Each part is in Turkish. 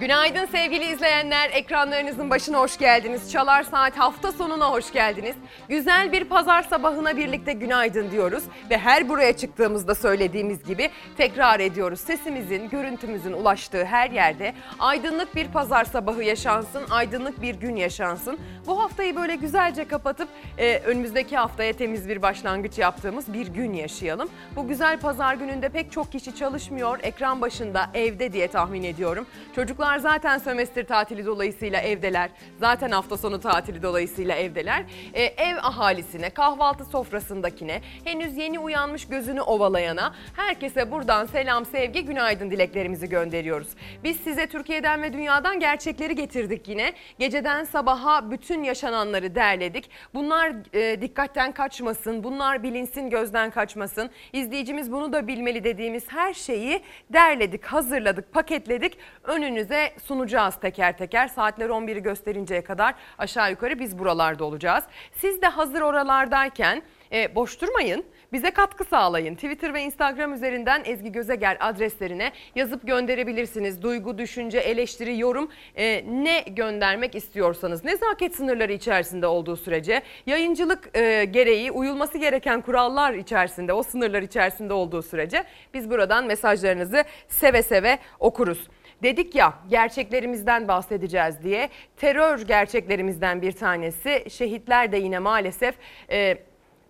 Günaydın sevgili izleyenler. Ekranlarınızın başına hoş geldiniz. Çalar Saat hafta sonuna hoş geldiniz. Güzel bir pazar sabahına birlikte günaydın diyoruz. Ve her buraya çıktığımızda söylediğimiz gibi tekrar ediyoruz. Sesimizin, görüntümüzün ulaştığı her yerde aydınlık bir pazar sabahı yaşansın, aydınlık bir gün yaşansın. Bu haftayı böyle güzelce kapatıp e, önümüzdeki haftaya temiz bir başlangıç yaptığımız bir gün yaşayalım. Bu güzel pazar gününde pek çok kişi çalışmıyor. Ekran başında, evde diye tahmin ediyorum. Çocuklar zaten sömestr tatili dolayısıyla evdeler. Zaten hafta sonu tatili dolayısıyla evdeler. Ee, ev ahalisine, kahvaltı sofrasındakine, henüz yeni uyanmış gözünü ovalayana herkese buradan selam, sevgi, günaydın dileklerimizi gönderiyoruz. Biz size Türkiye'den ve dünyadan gerçekleri getirdik yine. Geceden sabaha bütün yaşananları derledik. Bunlar e, dikkatten kaçmasın, bunlar bilinsin, gözden kaçmasın. İzleyicimiz bunu da bilmeli dediğimiz her şeyi derledik, hazırladık, paketledik. Önünüze sunacağız teker teker. Saatler 11'i gösterinceye kadar aşağı yukarı biz buralarda olacağız. Siz de hazır oralardayken e, boş durmayın. Bize katkı sağlayın. Twitter ve Instagram üzerinden Ezgi Gözegel adreslerine yazıp gönderebilirsiniz. Duygu, düşünce, eleştiri, yorum e, ne göndermek istiyorsanız. Nezaket sınırları içerisinde olduğu sürece yayıncılık e, gereği uyulması gereken kurallar içerisinde, o sınırlar içerisinde olduğu sürece biz buradan mesajlarınızı seve seve okuruz. Dedik ya gerçeklerimizden bahsedeceğiz diye. Terör gerçeklerimizden bir tanesi. Şehitler de yine maalesef e,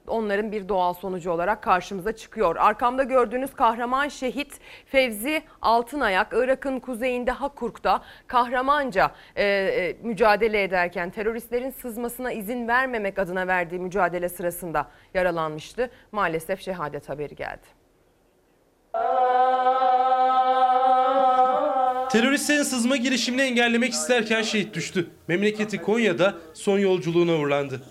onların bir doğal sonucu olarak karşımıza çıkıyor. Arkamda gördüğünüz kahraman şehit Fevzi Altınayak Irak'ın kuzeyinde Hakurk'ta kahramanca e, e, mücadele ederken teröristlerin sızmasına izin vermemek adına verdiği mücadele sırasında yaralanmıştı. Maalesef şehadet haberi geldi. Teröristlerin sızma girişimini engellemek isterken şehit düştü. Memleketi Konya'da son yolculuğuna uğurlandı.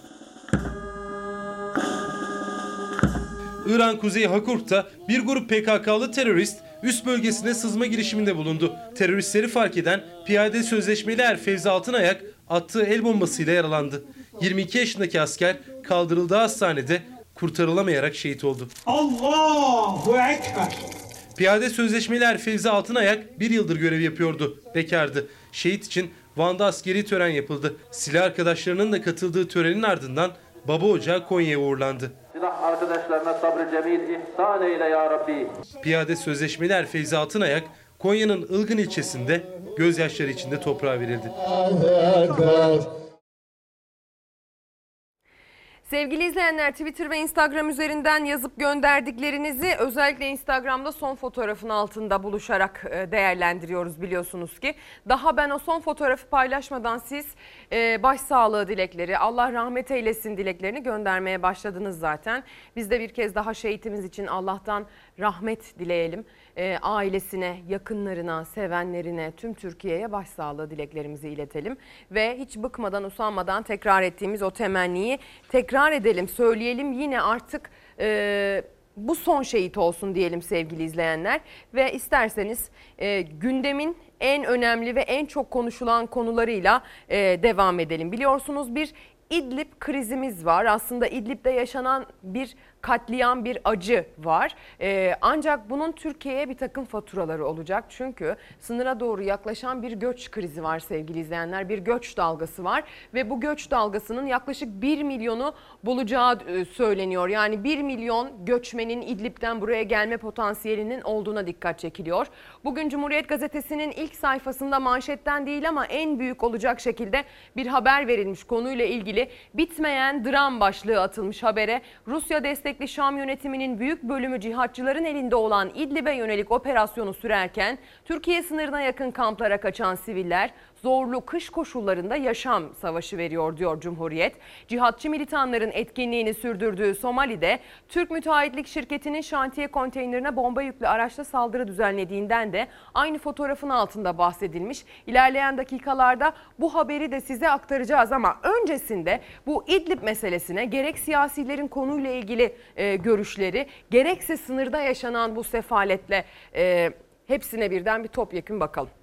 İran Kuzeyi Hakurk'ta bir grup PKK'lı terörist üst bölgesine sızma girişiminde bulundu. Teröristleri fark eden piyade sözleşmeli er Fevzi Altınayak attığı el bombasıyla yaralandı. 22 yaşındaki asker kaldırıldığı hastanede kurtarılamayarak şehit oldu. Allahu Ekber. Piyade sözleşmeler Fevzi Altınayak bir yıldır görev yapıyordu. Bekardı. Şehit için Van'da askeri tören yapıldı. Silah arkadaşlarının da katıldığı törenin ardından baba ocağı Konya'ya uğurlandı. Silah arkadaşlarına sabrı cemil ihsan eyle ya Rabbi. Piyade sözleşmeler Fevzi Altınayak Konya'nın Ilgın ilçesinde gözyaşları içinde toprağa verildi. Sevgili izleyenler Twitter ve Instagram üzerinden yazıp gönderdiklerinizi özellikle Instagram'da son fotoğrafın altında buluşarak e, değerlendiriyoruz biliyorsunuz ki. Daha ben o son fotoğrafı paylaşmadan siz e, başsağlığı dilekleri, Allah rahmet eylesin dileklerini göndermeye başladınız zaten. Biz de bir kez daha şehitimiz için Allah'tan rahmet dileyelim. E, ailesine, yakınlarına, sevenlerine, tüm Türkiye'ye başsağlığı dileklerimizi iletelim. Ve hiç bıkmadan, usanmadan tekrar ettiğimiz o temenniyi tekrar edelim, söyleyelim. Yine artık e, bu son şehit olsun diyelim sevgili izleyenler. Ve isterseniz e, gündemin en önemli ve en çok konuşulan konularıyla e, devam edelim. Biliyorsunuz bir İdlib krizimiz var. Aslında İdlib'de yaşanan bir katliam, bir acı var. Ee, ancak bunun Türkiye'ye bir takım faturaları olacak. Çünkü sınıra doğru yaklaşan bir göç krizi var sevgili izleyenler. Bir göç dalgası var ve bu göç dalgasının yaklaşık 1 milyonu bulacağı e, söyleniyor. Yani 1 milyon göçmenin İdlib'den buraya gelme potansiyelinin olduğuna dikkat çekiliyor. Bugün Cumhuriyet Gazetesi'nin ilk sayfasında manşetten değil ama en büyük olacak şekilde bir haber verilmiş konuyla ilgili bitmeyen dram başlığı atılmış habere. Rusya destekli Şam yönetiminin büyük bölümü cihatçıların elinde olan İdlib'e yönelik operasyonu sürerken Türkiye sınırına yakın kamplara kaçan siviller zorlu kış koşullarında yaşam savaşı veriyor diyor Cumhuriyet. Cihatçı militanların etkinliğini sürdürdüğü Somali'de Türk müteahhitlik şirketinin şantiye konteynerine bomba yüklü araçla saldırı düzenlediğinden de aynı fotoğrafın altında bahsedilmiş. İlerleyen dakikalarda bu haberi de size aktaracağız ama öncesinde bu İdlib meselesine gerek siyasilerin konuyla ilgili e, görüşleri gerekse sınırda yaşanan bu sefaletle e, hepsine birden bir topyekun bakalım.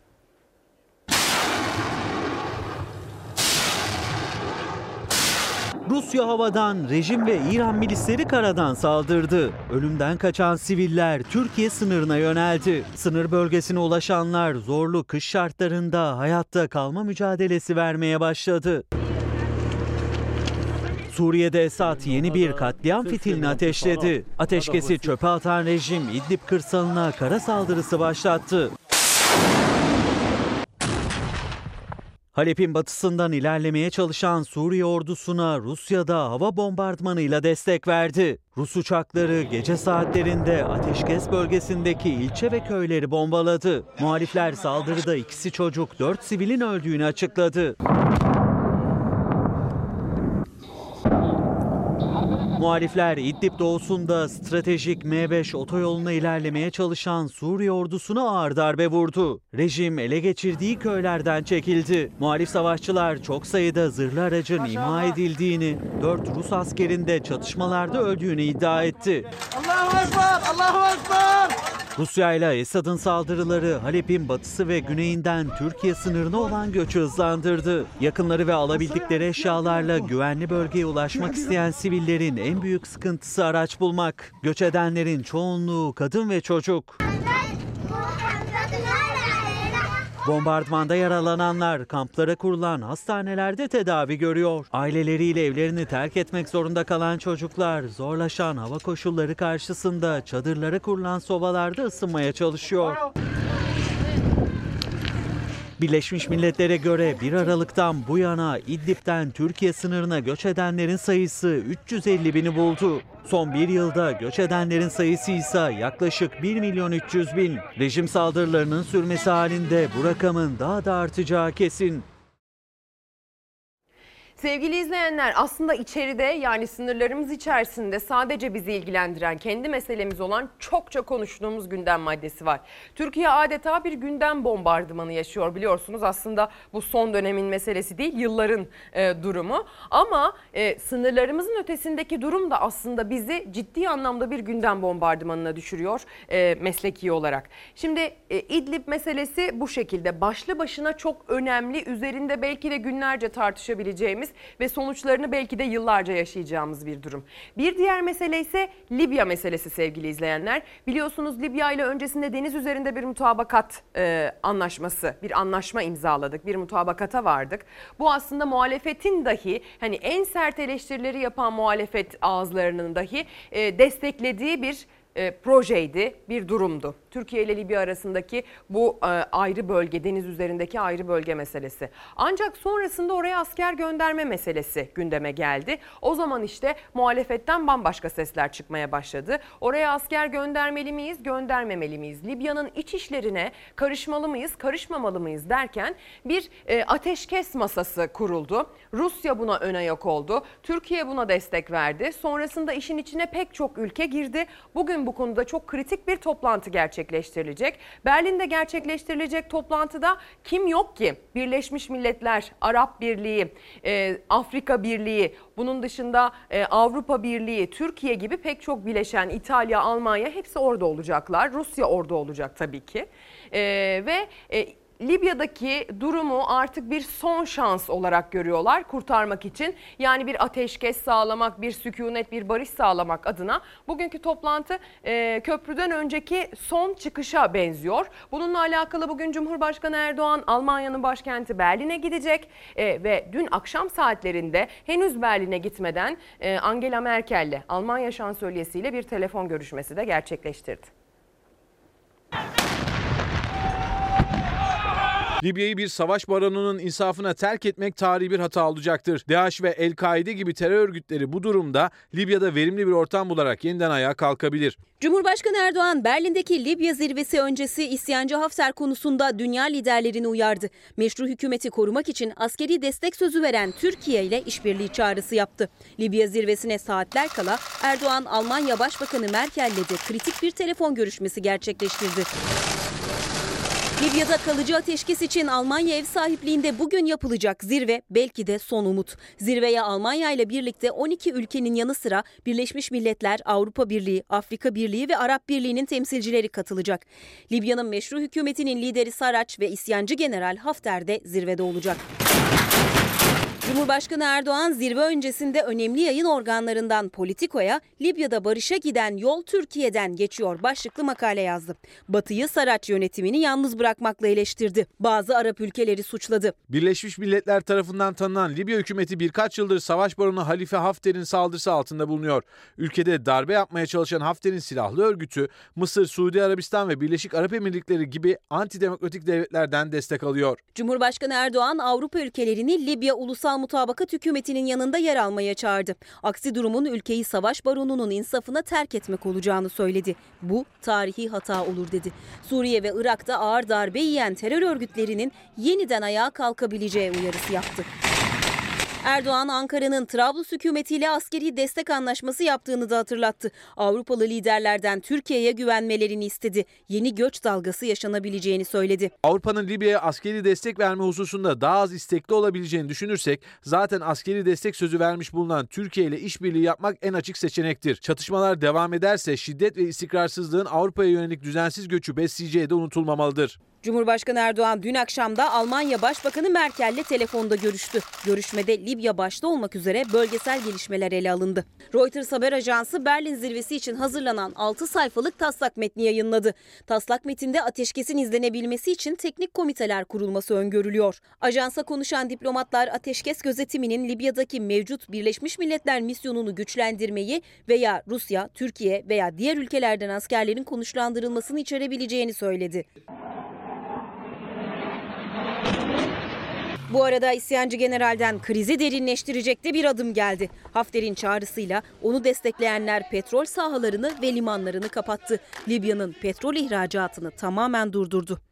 Rusya havadan, rejim ve İran milisleri karadan saldırdı. Ölümden kaçan siviller Türkiye sınırına yöneldi. Sınır bölgesine ulaşanlar zorlu kış şartlarında hayatta kalma mücadelesi vermeye başladı. Suriye'de Esad yeni bir katliam fitilini ateşledi. Ateşkesi çöpe atan rejim İdlib kırsalına kara saldırısı başlattı. Halep'in batısından ilerlemeye çalışan Suriye ordusuna Rusya'da hava bombardımanıyla destek verdi. Rus uçakları gece saatlerinde ateşkes bölgesindeki ilçe ve köyleri bombaladı. Muhalifler saldırıda ikisi çocuk, dört sivilin öldüğünü açıkladı. Muhalifler İdlib doğusunda stratejik M5 otoyoluna ilerlemeye çalışan Suriye ordusuna ağır darbe vurdu. Rejim ele geçirdiği köylerden çekildi. Muhalif savaşçılar çok sayıda zırhlı aracın imha edildiğini, 4 Rus askerin de çatışmalarda öldüğünü iddia etti. Rusya ile Esad'ın saldırıları Halep'in batısı ve güneyinden Türkiye sınırına olan göçü hızlandırdı. Yakınları ve alabildikleri eşyalarla güvenli bölgeye ulaşmak isteyen sivillerin en büyük sıkıntısı araç bulmak. Göç edenlerin çoğunluğu kadın ve çocuk. Bombardımanda yaralananlar kamplara kurulan hastanelerde tedavi görüyor. Aileleriyle evlerini terk etmek zorunda kalan çocuklar zorlaşan hava koşulları karşısında çadırlara kurulan sobalarda ısınmaya çalışıyor. Birleşmiş Milletler'e göre 1 Aralık'tan bu yana İdlib'den Türkiye sınırına göç edenlerin sayısı 350 bini buldu. Son bir yılda göç edenlerin sayısı ise yaklaşık 1 milyon 300 bin. Rejim saldırılarının sürmesi halinde bu rakamın daha da artacağı kesin. Sevgili izleyenler aslında içeride yani sınırlarımız içerisinde sadece bizi ilgilendiren kendi meselemiz olan çokça konuştuğumuz gündem maddesi var. Türkiye adeta bir gündem bombardımanı yaşıyor biliyorsunuz aslında bu son dönemin meselesi değil yılların e, durumu ama e, sınırlarımızın ötesindeki durum da aslında bizi ciddi anlamda bir gündem bombardımanına düşürüyor e, mesleki olarak. Şimdi e, İdlib meselesi bu şekilde başlı başına çok önemli üzerinde belki de günlerce tartışabileceğimiz ve sonuçlarını belki de yıllarca yaşayacağımız bir durum. Bir diğer mesele ise Libya meselesi sevgili izleyenler. Biliyorsunuz Libya ile öncesinde deniz üzerinde bir mutabakat e, anlaşması, bir anlaşma imzaladık, bir mutabakata vardık. Bu aslında muhalefetin dahi hani en sert eleştirileri yapan muhalefet ağızlarının dahi e, desteklediği bir e, projeydi, bir durumdu. Türkiye ile Libya arasındaki bu e, ayrı bölge, deniz üzerindeki ayrı bölge meselesi. Ancak sonrasında oraya asker gönderme meselesi gündeme geldi. O zaman işte muhalefetten bambaşka sesler çıkmaya başladı. Oraya asker göndermeli miyiz, göndermemeli miyiz? Libya'nın iç işlerine karışmalı mıyız, karışmamalı mıyız derken bir e, ateşkes masası kuruldu. Rusya buna ön ayak oldu. Türkiye buna destek verdi. Sonrasında işin içine pek çok ülke girdi. Bugün bu konuda çok kritik bir toplantı gerçekleştirilecek. Berlin'de gerçekleştirilecek toplantıda kim yok ki? Birleşmiş Milletler, Arap Birliği, e, Afrika Birliği, bunun dışında e, Avrupa Birliği, Türkiye gibi pek çok bileşen, İtalya, Almanya hepsi orada olacaklar. Rusya orada olacak tabii ki. E, ve e, Libya'daki durumu artık bir son şans olarak görüyorlar kurtarmak için. Yani bir ateşkes sağlamak, bir sükunet, bir barış sağlamak adına bugünkü toplantı e, köprüden önceki son çıkışa benziyor. Bununla alakalı bugün Cumhurbaşkanı Erdoğan Almanya'nın başkenti Berlin'e gidecek e, ve dün akşam saatlerinde henüz Berlin'e gitmeden e, Angela Merkel'le Almanya şansölyesiyle bir telefon görüşmesi de gerçekleştirdi. Libya'yı bir savaş baronunun insafına terk etmek tarihi bir hata olacaktır. DAEŞ ve El-Kaide gibi terör örgütleri bu durumda Libya'da verimli bir ortam bularak yeniden ayağa kalkabilir. Cumhurbaşkanı Erdoğan Berlin'deki Libya zirvesi öncesi isyancı Hafter konusunda dünya liderlerini uyardı. Meşru hükümeti korumak için askeri destek sözü veren Türkiye ile işbirliği çağrısı yaptı. Libya zirvesine saatler kala Erdoğan Almanya Başbakanı Merkel'le de kritik bir telefon görüşmesi gerçekleştirdi. Libya'da kalıcı ateşkes için Almanya ev sahipliğinde bugün yapılacak zirve belki de son umut. Zirveye Almanya ile birlikte 12 ülkenin yanı sıra Birleşmiş Milletler, Avrupa Birliği, Afrika Birliği ve Arap Birliği'nin temsilcileri katılacak. Libya'nın meşru hükümetinin lideri Saraç ve isyancı General Hafter de zirvede olacak. Cumhurbaşkanı Erdoğan zirve öncesinde önemli yayın organlarından Politiko'ya Libya'da barışa giden yol Türkiye'den geçiyor başlıklı makale yazdı. Batı'yı Saraç yönetimini yalnız bırakmakla eleştirdi. Bazı Arap ülkeleri suçladı. Birleşmiş Milletler tarafından tanınan Libya hükümeti birkaç yıldır savaş baronu Halife Hafter'in saldırısı altında bulunuyor. Ülkede darbe yapmaya çalışan Hafter'in silahlı örgütü Mısır, Suudi Arabistan ve Birleşik Arap Emirlikleri gibi antidemokratik devletlerden destek alıyor. Cumhurbaşkanı Erdoğan Avrupa ülkelerini Libya Ulusal Mutabakat Hükümeti'nin yanında yer almaya çağırdı. Aksi durumun ülkeyi savaş baronunun insafına terk etmek olacağını söyledi. Bu tarihi hata olur dedi. Suriye ve Irak'ta ağır darbe yiyen terör örgütlerinin yeniden ayağa kalkabileceği uyarısı yaptı. Erdoğan Ankara'nın Trablus hükümetiyle askeri destek anlaşması yaptığını da hatırlattı. Avrupalı liderlerden Türkiye'ye güvenmelerini istedi. Yeni göç dalgası yaşanabileceğini söyledi. Avrupa'nın Libya'ya askeri destek verme hususunda daha az istekli olabileceğini düşünürsek zaten askeri destek sözü vermiş bulunan Türkiye ile işbirliği yapmak en açık seçenektir. Çatışmalar devam ederse şiddet ve istikrarsızlığın Avrupa'ya yönelik düzensiz göçü besleyeceği de unutulmamalıdır. Cumhurbaşkanı Erdoğan dün akşam da Almanya Başbakanı Merkel'le telefonda görüştü. Görüşmede Libya başta olmak üzere bölgesel gelişmeler ele alındı. Reuters haber ajansı Berlin zirvesi için hazırlanan 6 sayfalık taslak metni yayınladı. Taslak metinde ateşkesin izlenebilmesi için teknik komiteler kurulması öngörülüyor. Ajansa konuşan diplomatlar ateşkes gözetiminin Libya'daki mevcut Birleşmiş Milletler misyonunu güçlendirmeyi veya Rusya, Türkiye veya diğer ülkelerden askerlerin konuşlandırılmasını içerebileceğini söyledi. Bu arada isyancı generalden krizi derinleştirecek de bir adım geldi. Hafter'in çağrısıyla onu destekleyenler petrol sahalarını ve limanlarını kapattı. Libya'nın petrol ihracatını tamamen durdurdu.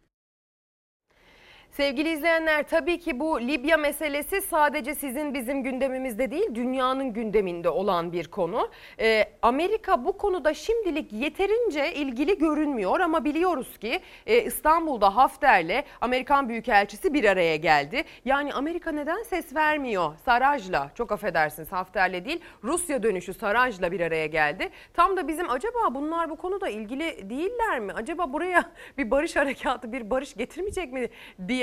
Sevgili izleyenler tabii ki bu Libya meselesi sadece sizin bizim gündemimizde değil dünyanın gündeminde olan bir konu. Ee, Amerika bu konuda şimdilik yeterince ilgili görünmüyor ama biliyoruz ki e, İstanbul'da Hafter'le Amerikan Büyükelçisi bir araya geldi. Yani Amerika neden ses vermiyor? Saraj'la çok affedersiniz Hafter'le değil Rusya dönüşü Saraj'la bir araya geldi. Tam da bizim acaba bunlar bu konuda ilgili değiller mi? Acaba buraya bir barış harekatı bir barış getirmeyecek mi diye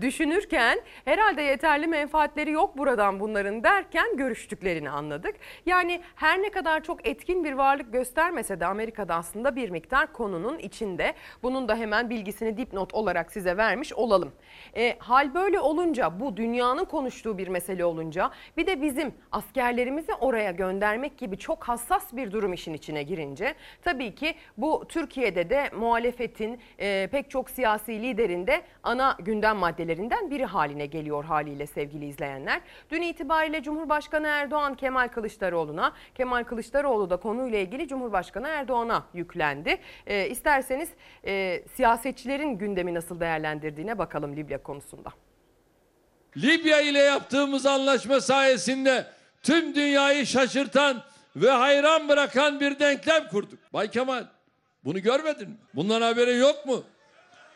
düşünürken herhalde yeterli menfaatleri yok buradan bunların derken görüştüklerini anladık. Yani her ne kadar çok etkin bir varlık göstermese de Amerika'da aslında bir miktar konunun içinde. Bunun da hemen bilgisini dipnot olarak size vermiş olalım. E, hal böyle olunca bu dünyanın konuştuğu bir mesele olunca bir de bizim askerlerimizi oraya göndermek gibi çok hassas bir durum işin içine girince tabii ki bu Türkiye'de de muhalefetin e, pek çok siyasi liderinde ana gündem maddelerinden biri haline geliyor haliyle sevgili izleyenler. Dün itibariyle Cumhurbaşkanı Erdoğan Kemal Kılıçdaroğlu'na, Kemal Kılıçdaroğlu da konuyla ilgili Cumhurbaşkanı Erdoğan'a yüklendi. E, isterseniz e, siyasetçilerin gündemi nasıl değerlendirdiğine bakalım Libya konusunda. Libya ile yaptığımız anlaşma sayesinde tüm dünyayı şaşırtan ve hayran bırakan bir denklem kurduk. Bay Kemal bunu görmedin mi? Bundan haberin yok mu?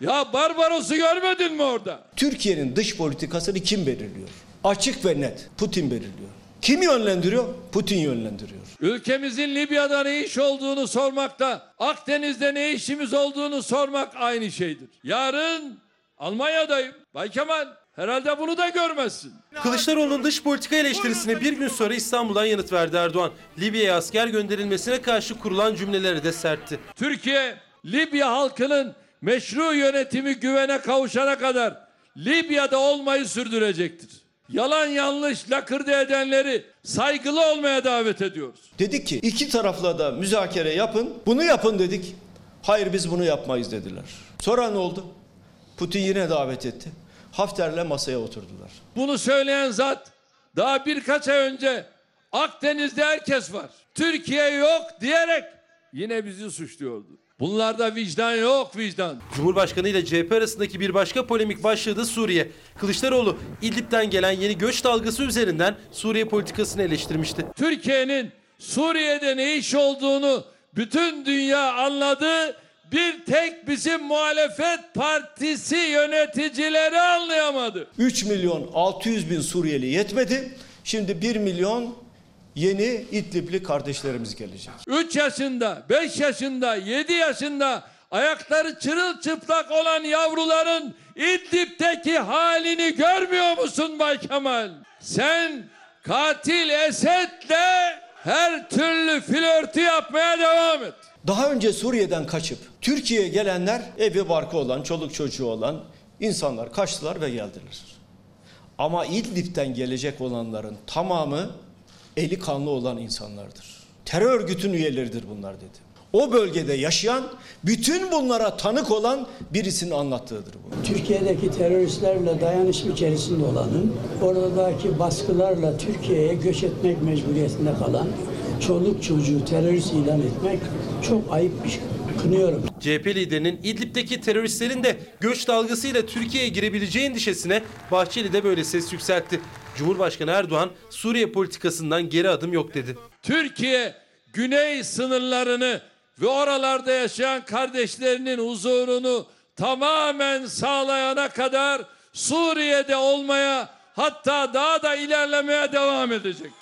Ya Barbaros'u görmedin mi orada? Türkiye'nin dış politikasını kim belirliyor? Açık ve net. Putin belirliyor. Kim yönlendiriyor? Putin yönlendiriyor. Ülkemizin Libya'da ne iş olduğunu sormakla Akdeniz'de ne işimiz olduğunu sormak aynı şeydir. Yarın Almanya'dayım. Bay Kemal herhalde bunu da görmezsin. Kılıçdaroğlu'nun dış politika eleştirisine bir gün sonra İstanbul'dan yanıt verdi Erdoğan. Libya'ya asker gönderilmesine karşı kurulan cümleleri de sertti. Türkiye Libya halkının meşru yönetimi güvene kavuşana kadar Libya'da olmayı sürdürecektir. Yalan yanlış lakırdı edenleri saygılı olmaya davet ediyoruz. Dedik ki iki tarafla da müzakere yapın. Bunu yapın dedik. Hayır biz bunu yapmayız dediler. Sonra ne oldu? Putin yine davet etti. Hafter'le masaya oturdular. Bunu söyleyen zat daha birkaç ay önce Akdeniz'de herkes var. Türkiye yok diyerek yine bizi suçluyordu. Bunlarda vicdan yok vicdan. Cumhurbaşkanı ile CHP arasındaki bir başka polemik başlığı da Suriye. Kılıçdaroğlu İdlib'den gelen yeni göç dalgası üzerinden Suriye politikasını eleştirmişti. Türkiye'nin Suriye'de ne iş olduğunu bütün dünya anladı. Bir tek bizim muhalefet partisi yöneticileri anlayamadı. 3 milyon 600 bin Suriyeli yetmedi. Şimdi 1 milyon yeni İdlibli kardeşlerimiz gelecek. 3 yaşında, 5 yaşında, 7 yaşında ayakları çırılçıplak olan yavruların İdlib'deki halini görmüyor musun Bay Kemal? Sen katil Esed'le her türlü flörtü yapmaya devam et. Daha önce Suriye'den kaçıp Türkiye'ye gelenler evi barkı olan, çoluk çocuğu olan insanlar kaçtılar ve geldiler. Ama İdlib'den gelecek olanların tamamı eli kanlı olan insanlardır. Terör örgütün üyeleridir bunlar dedi. O bölgede yaşayan, bütün bunlara tanık olan birisinin anlattığıdır bu. Türkiye'deki teröristlerle dayanışma içerisinde olanın, oradaki baskılarla Türkiye'ye göç etmek mecburiyetinde kalan çoluk çocuğu terörist ilan etmek çok ayıp bir şey. Kınıyorum. CHP liderinin İdlib'deki teröristlerin de göç dalgasıyla Türkiye'ye girebileceği endişesine Bahçeli de böyle ses yükseltti. Cumhurbaşkanı Erdoğan Suriye politikasından geri adım yok dedi. Türkiye güney sınırlarını ve oralarda yaşayan kardeşlerinin huzurunu tamamen sağlayana kadar Suriye'de olmaya hatta daha da ilerlemeye devam edecek.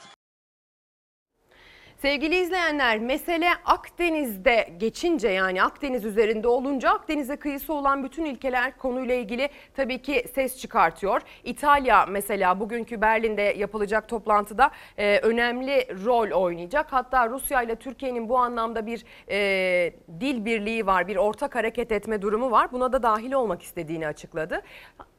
Sevgili izleyenler mesele Akdeniz'de geçince yani Akdeniz üzerinde olunca Akdeniz'e kıyısı olan bütün ülkeler konuyla ilgili tabii ki ses çıkartıyor. İtalya mesela bugünkü Berlin'de yapılacak toplantıda e, önemli rol oynayacak. Hatta Rusya ile Türkiye'nin bu anlamda bir e, dil birliği var, bir ortak hareket etme durumu var. Buna da dahil olmak istediğini açıkladı.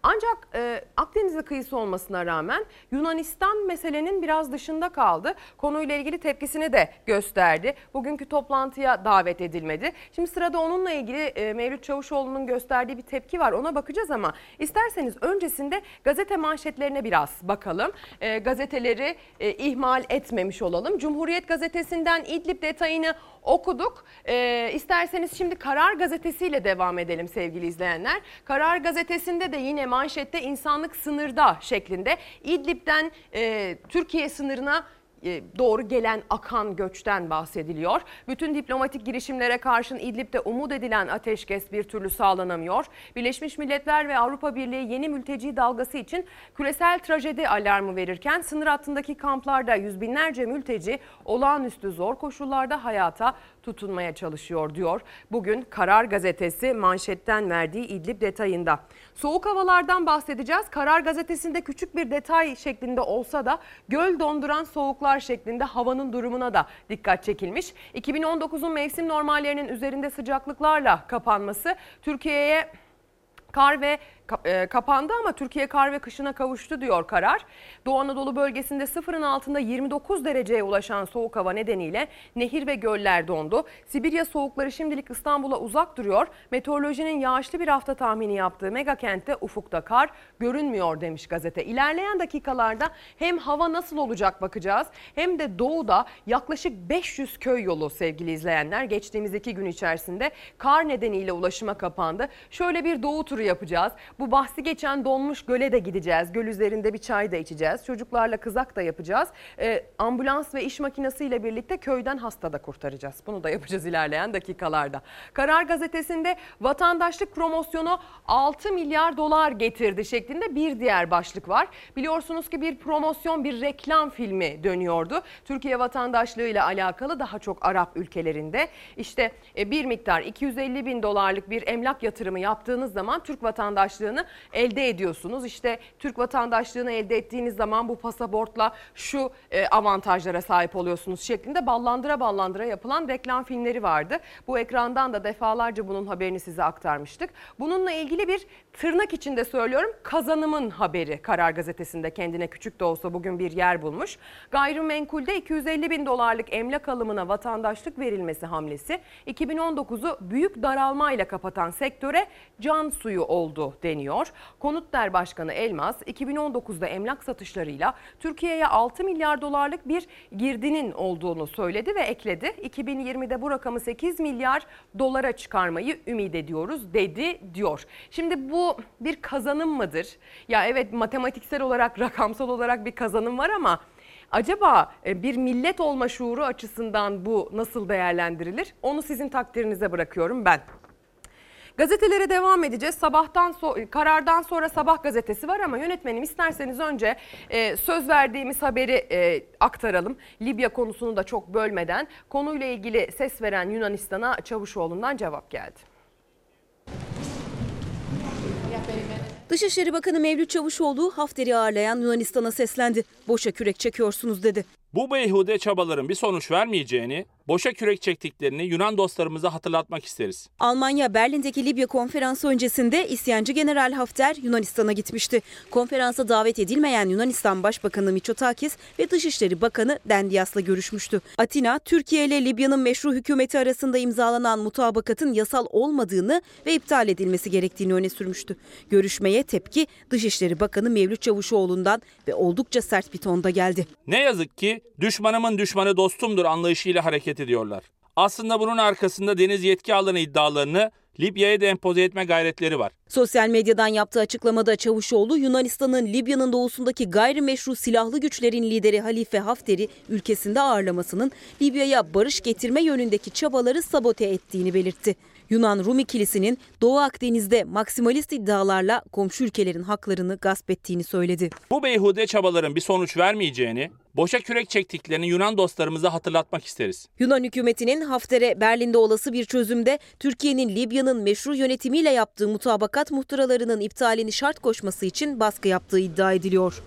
Ancak e, Akdeniz'e kıyısı olmasına rağmen Yunanistan meselenin biraz dışında kaldı. Konuyla ilgili tepkisini de gösterdi. Bugünkü toplantıya davet edilmedi. Şimdi sırada onunla ilgili e, Mevlüt Çavuşoğlu'nun gösterdiği bir tepki var. Ona bakacağız ama isterseniz öncesinde gazete manşetlerine biraz bakalım. E, gazeteleri e, ihmal etmemiş olalım. Cumhuriyet gazetesinden İdlib detayını okuduk. E, isterseniz şimdi Karar gazetesiyle devam edelim sevgili izleyenler. Karar gazetesinde de yine manşette insanlık sınırda şeklinde İdlib'den e, Türkiye sınırına e, doğru gelen akan göçten bahsediliyor. Bütün diplomatik girişimlere karşın İdlib'de umut edilen ateşkes bir türlü sağlanamıyor. Birleşmiş Milletler ve Avrupa Birliği yeni mülteci dalgası için küresel trajedi alarmı verirken sınır hattındaki kamplarda yüz binlerce mülteci olağanüstü zor koşullarda hayata tutunmaya çalışıyor diyor. Bugün Karar Gazetesi manşetten verdiği İdlib detayında. Soğuk havalardan bahsedeceğiz. Karar Gazetesi'nde küçük bir detay şeklinde olsa da göl donduran soğuklar şeklinde havanın durumuna da dikkat çekilmiş. 2019'un mevsim normallerinin üzerinde sıcaklıklarla kapanması Türkiye'ye kar ve kapandı ama Türkiye kar ve kışına kavuştu diyor karar. Doğu Anadolu bölgesinde sıfırın altında 29 dereceye ulaşan soğuk hava nedeniyle nehir ve göller dondu. Sibirya soğukları şimdilik İstanbul'a uzak duruyor. Meteorolojinin yağışlı bir hafta tahmini yaptığı mega kentte ufukta kar görünmüyor demiş gazete. İlerleyen dakikalarda hem hava nasıl olacak bakacağız hem de doğuda yaklaşık 500 köy yolu sevgili izleyenler geçtiğimiz iki gün içerisinde kar nedeniyle ulaşıma kapandı. Şöyle bir doğu turu yapacağız. Bu bahsi geçen donmuş göle de gideceğiz. Göl üzerinde bir çay da içeceğiz. Çocuklarla kızak da yapacağız. Ee, ambulans ve iş makinesiyle birlikte köyden hasta da kurtaracağız. Bunu da yapacağız ilerleyen dakikalarda. Karar gazetesinde vatandaşlık promosyonu 6 milyar dolar getirdi şeklinde bir diğer başlık var. Biliyorsunuz ki bir promosyon bir reklam filmi dönüyordu. Türkiye vatandaşlığı ile alakalı daha çok Arap ülkelerinde. İşte e, bir miktar 250 bin dolarlık bir emlak yatırımı yaptığınız zaman Türk vatandaşlığı vatandaşlığını elde ediyorsunuz. İşte Türk vatandaşlığını elde ettiğiniz zaman bu pasaportla şu e, avantajlara sahip oluyorsunuz şeklinde ballandıra ballandıra yapılan reklam filmleri vardı. Bu ekrandan da defalarca bunun haberini size aktarmıştık. Bununla ilgili bir tırnak içinde söylüyorum kazanımın haberi Karar Gazetesi'nde kendine küçük de olsa bugün bir yer bulmuş. Gayrimenkulde 250 bin dolarlık emlak alımına vatandaşlık verilmesi hamlesi 2019'u büyük daralmayla kapatan sektöre can suyu oldu deniyor. Konutler Başkanı Elmas 2019'da emlak satışlarıyla Türkiye'ye 6 milyar dolarlık bir girdinin olduğunu söyledi ve ekledi. 2020'de bu rakamı 8 milyar dolara çıkarmayı ümit ediyoruz dedi diyor. Şimdi bu bir kazanım mıdır? Ya evet matematiksel olarak rakamsal olarak bir kazanım var ama Acaba e, bir millet olma şuuru açısından bu nasıl değerlendirilir? Onu sizin takdirinize bırakıyorum ben. Gazetelere devam edeceğiz. Sabahtan so karardan sonra Sabah gazetesi var ama yönetmenim isterseniz önce e, söz verdiğimiz haberi e, aktaralım. Libya konusunu da çok bölmeden konuyla ilgili ses veren Yunanistan'a Çavuşoğlu'ndan cevap geldi. Dışişleri Bakanı Mevlüt Çavuşoğlu Hafter'i ağırlayan Yunanistan'a seslendi. Boşa kürek çekiyorsunuz dedi. Bu beyhude çabaların bir sonuç vermeyeceğini, boşa kürek çektiklerini Yunan dostlarımıza hatırlatmak isteriz. Almanya Berlin'deki Libya konferansı öncesinde isyancı General Hafter Yunanistan'a gitmişti. Konferansa davet edilmeyen Yunanistan Başbakanı Mitsotakis ve Dışişleri Bakanı Dendias'la görüşmüştü. Atina, Türkiye ile Libya'nın meşru hükümeti arasında imzalanan mutabakatın yasal olmadığını ve iptal edilmesi gerektiğini öne sürmüştü. Görüşmeye tepki Dışişleri Bakanı Mevlüt Çavuşoğlu'ndan ve oldukça sert bir tonda geldi. Ne yazık ki düşmanımın düşmanı dostumdur anlayışıyla hareket ediyorlar. Aslında bunun arkasında deniz yetki alanı iddialarını Libya'ya da empoze etme gayretleri var. Sosyal medyadan yaptığı açıklamada Çavuşoğlu Yunanistan'ın Libya'nın doğusundaki gayrimeşru silahlı güçlerin lideri Halife Hafter'i ülkesinde ağırlamasının Libya'ya barış getirme yönündeki çabaları sabote ettiğini belirtti. Yunan Rum ikilisinin Doğu Akdeniz'de maksimalist iddialarla komşu ülkelerin haklarını gasp ettiğini söyledi. Bu beyhude çabaların bir sonuç vermeyeceğini, boşa kürek çektiklerini Yunan dostlarımıza hatırlatmak isteriz. Yunan hükümetinin Hafter'e Berlin'de olası bir çözümde Türkiye'nin Libya'nın meşru yönetimiyle yaptığı mutabakat muhtıralarının iptalini şart koşması için baskı yaptığı iddia ediliyor.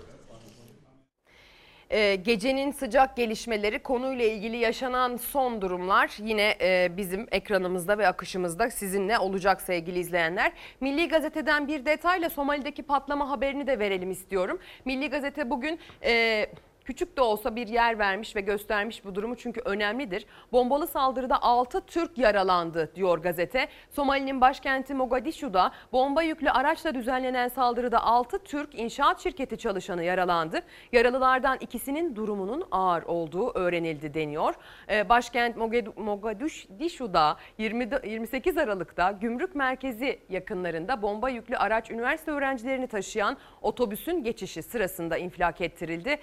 Ee, gecenin sıcak gelişmeleri konuyla ilgili yaşanan son durumlar yine e, bizim ekranımızda ve akışımızda sizinle olacak sevgili izleyenler. Milli Gazete'den bir detayla Somali'deki patlama haberini de verelim istiyorum. Milli Gazete bugün... E, Küçük de olsa bir yer vermiş ve göstermiş bu durumu çünkü önemlidir. Bombalı saldırıda 6 Türk yaralandı diyor gazete. Somali'nin başkenti Mogadishu'da bomba yüklü araçla düzenlenen saldırıda 6 Türk inşaat şirketi çalışanı yaralandı. Yaralılardan ikisinin durumunun ağır olduğu öğrenildi deniyor. Ee, Başkent Mogad- Mogadishu'da 20, 28 Aralık'ta gümrük merkezi yakınlarında bomba yüklü araç üniversite öğrencilerini taşıyan otobüsün geçişi sırasında infilak ettirildi.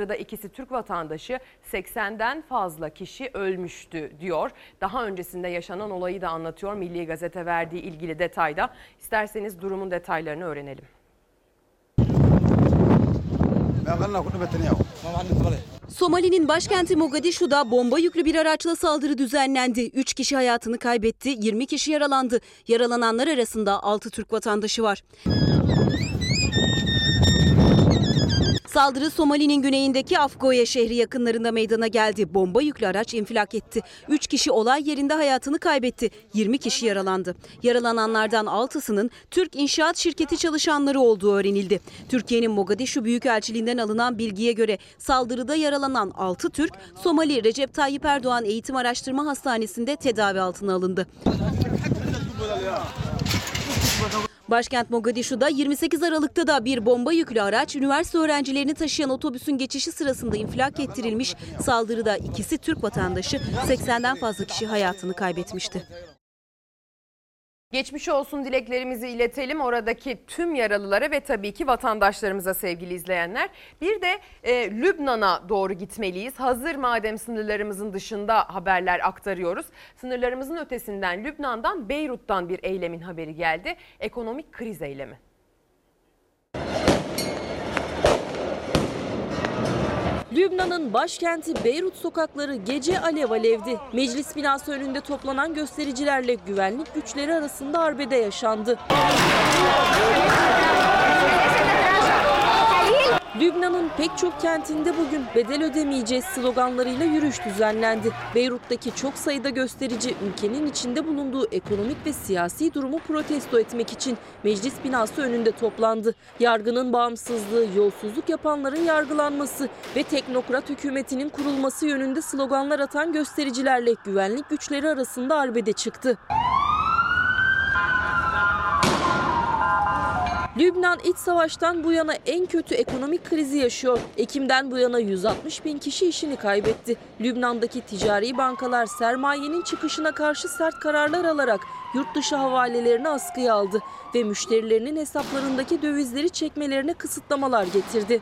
Saldırıda ikisi Türk vatandaşı 80'den fazla kişi ölmüştü diyor. Daha öncesinde yaşanan olayı da anlatıyor Milli Gazete verdiği ilgili detayda. İsterseniz durumun detaylarını öğrenelim. Somali'nin başkenti Mogadishu'da bomba yüklü bir araçla saldırı düzenlendi. 3 kişi hayatını kaybetti, 20 kişi yaralandı. Yaralananlar arasında 6 Türk vatandaşı var. Saldırı Somali'nin güneyindeki Afgoye şehri yakınlarında meydana geldi. Bomba yüklü araç infilak etti. 3 kişi olay yerinde hayatını kaybetti. 20 kişi yaralandı. Yaralananlardan 6'sının Türk İnşaat Şirketi çalışanları olduğu öğrenildi. Türkiye'nin Mogadishu Büyükelçiliğinden alınan bilgiye göre saldırıda yaralanan 6 Türk, Somali Recep Tayyip Erdoğan Eğitim Araştırma Hastanesi'nde tedavi altına alındı. Başkent Mogadishu'da 28 Aralık'ta da bir bomba yüklü araç üniversite öğrencilerini taşıyan otobüsün geçişi sırasında infilak ettirilmiş. Saldırıda ikisi Türk vatandaşı 80'den fazla kişi hayatını kaybetmişti. Geçmiş olsun dileklerimizi iletelim oradaki tüm yaralılara ve tabii ki vatandaşlarımıza sevgili izleyenler. Bir de e, Lübnan'a doğru gitmeliyiz. Hazır madem sınırlarımızın dışında haberler aktarıyoruz. Sınırlarımızın ötesinden Lübnan'dan Beyrut'tan bir eylemin haberi geldi. Ekonomik kriz eylemi. Lübnan'ın başkenti Beyrut sokakları gece alev alevdi. Meclis binası önünde toplanan göstericilerle güvenlik güçleri arasında arbede yaşandı. Lübnan'ın pek çok kentinde bugün bedel ödemeyeceğiz sloganlarıyla yürüyüş düzenlendi. Beyrut'taki çok sayıda gösterici ülkenin içinde bulunduğu ekonomik ve siyasi durumu protesto etmek için meclis binası önünde toplandı. Yargının bağımsızlığı, yolsuzluk yapanların yargılanması ve teknokrat hükümetinin kurulması yönünde sloganlar atan göstericilerle güvenlik güçleri arasında arbede çıktı. Lübnan iç savaştan bu yana en kötü ekonomik krizi yaşıyor. Ekim'den bu yana 160 bin kişi işini kaybetti. Lübnan'daki ticari bankalar sermayenin çıkışına karşı sert kararlar alarak yurt dışı havalelerini askıya aldı ve müşterilerinin hesaplarındaki dövizleri çekmelerine kısıtlamalar getirdi.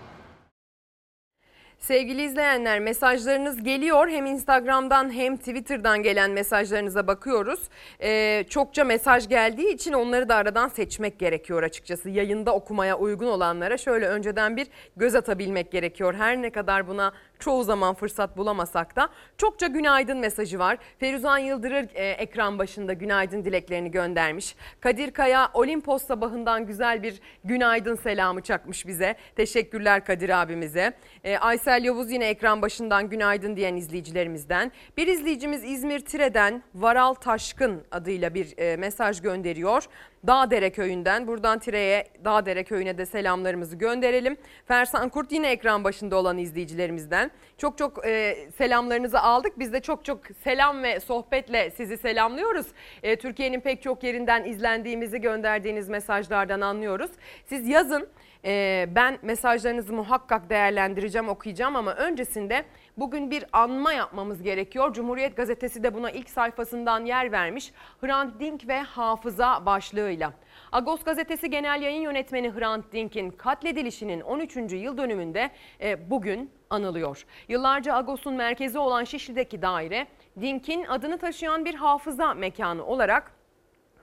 Sevgili izleyenler mesajlarınız geliyor. Hem Instagram'dan hem Twitter'dan gelen mesajlarınıza bakıyoruz. Ee, çokça mesaj geldiği için onları da aradan seçmek gerekiyor açıkçası. Yayında okumaya uygun olanlara şöyle önceden bir göz atabilmek gerekiyor. Her ne kadar buna çoğu zaman fırsat bulamasak da çokça günaydın mesajı var. Feruzan Yıldırır e, ekran başında günaydın dileklerini göndermiş. Kadir Kaya Olimpos sabahından güzel bir günaydın selamı çakmış bize. Teşekkürler Kadir abimize. E, Aysel Yavuz yine ekran başından günaydın diyen izleyicilerimizden. Bir izleyicimiz İzmir Tire'den Varal Taşkın adıyla bir e, mesaj gönderiyor. Dağdere köyünden buradan Tire'ye Dağdere köyüne de selamlarımızı gönderelim. Fersan Kurt yine ekran başında olan izleyicilerimizden. Çok çok e, selamlarınızı aldık. Biz de çok çok selam ve sohbetle sizi selamlıyoruz. E, Türkiye'nin pek çok yerinden izlendiğimizi gönderdiğiniz mesajlardan anlıyoruz. Siz yazın. E, ben mesajlarınızı muhakkak değerlendireceğim, okuyacağım ama öncesinde bugün bir anma yapmamız gerekiyor. Cumhuriyet Gazetesi de buna ilk sayfasından yer vermiş. Hrant Dink ve hafıza başlığıyla. Agos Gazetesi Genel Yayın Yönetmeni Hrant Dink'in katledilişinin 13. yıl dönümünde e, bugün anılıyor. Yıllarca Agos'un merkezi olan Şişli'deki daire Dink'in adını taşıyan bir hafıza mekanı olarak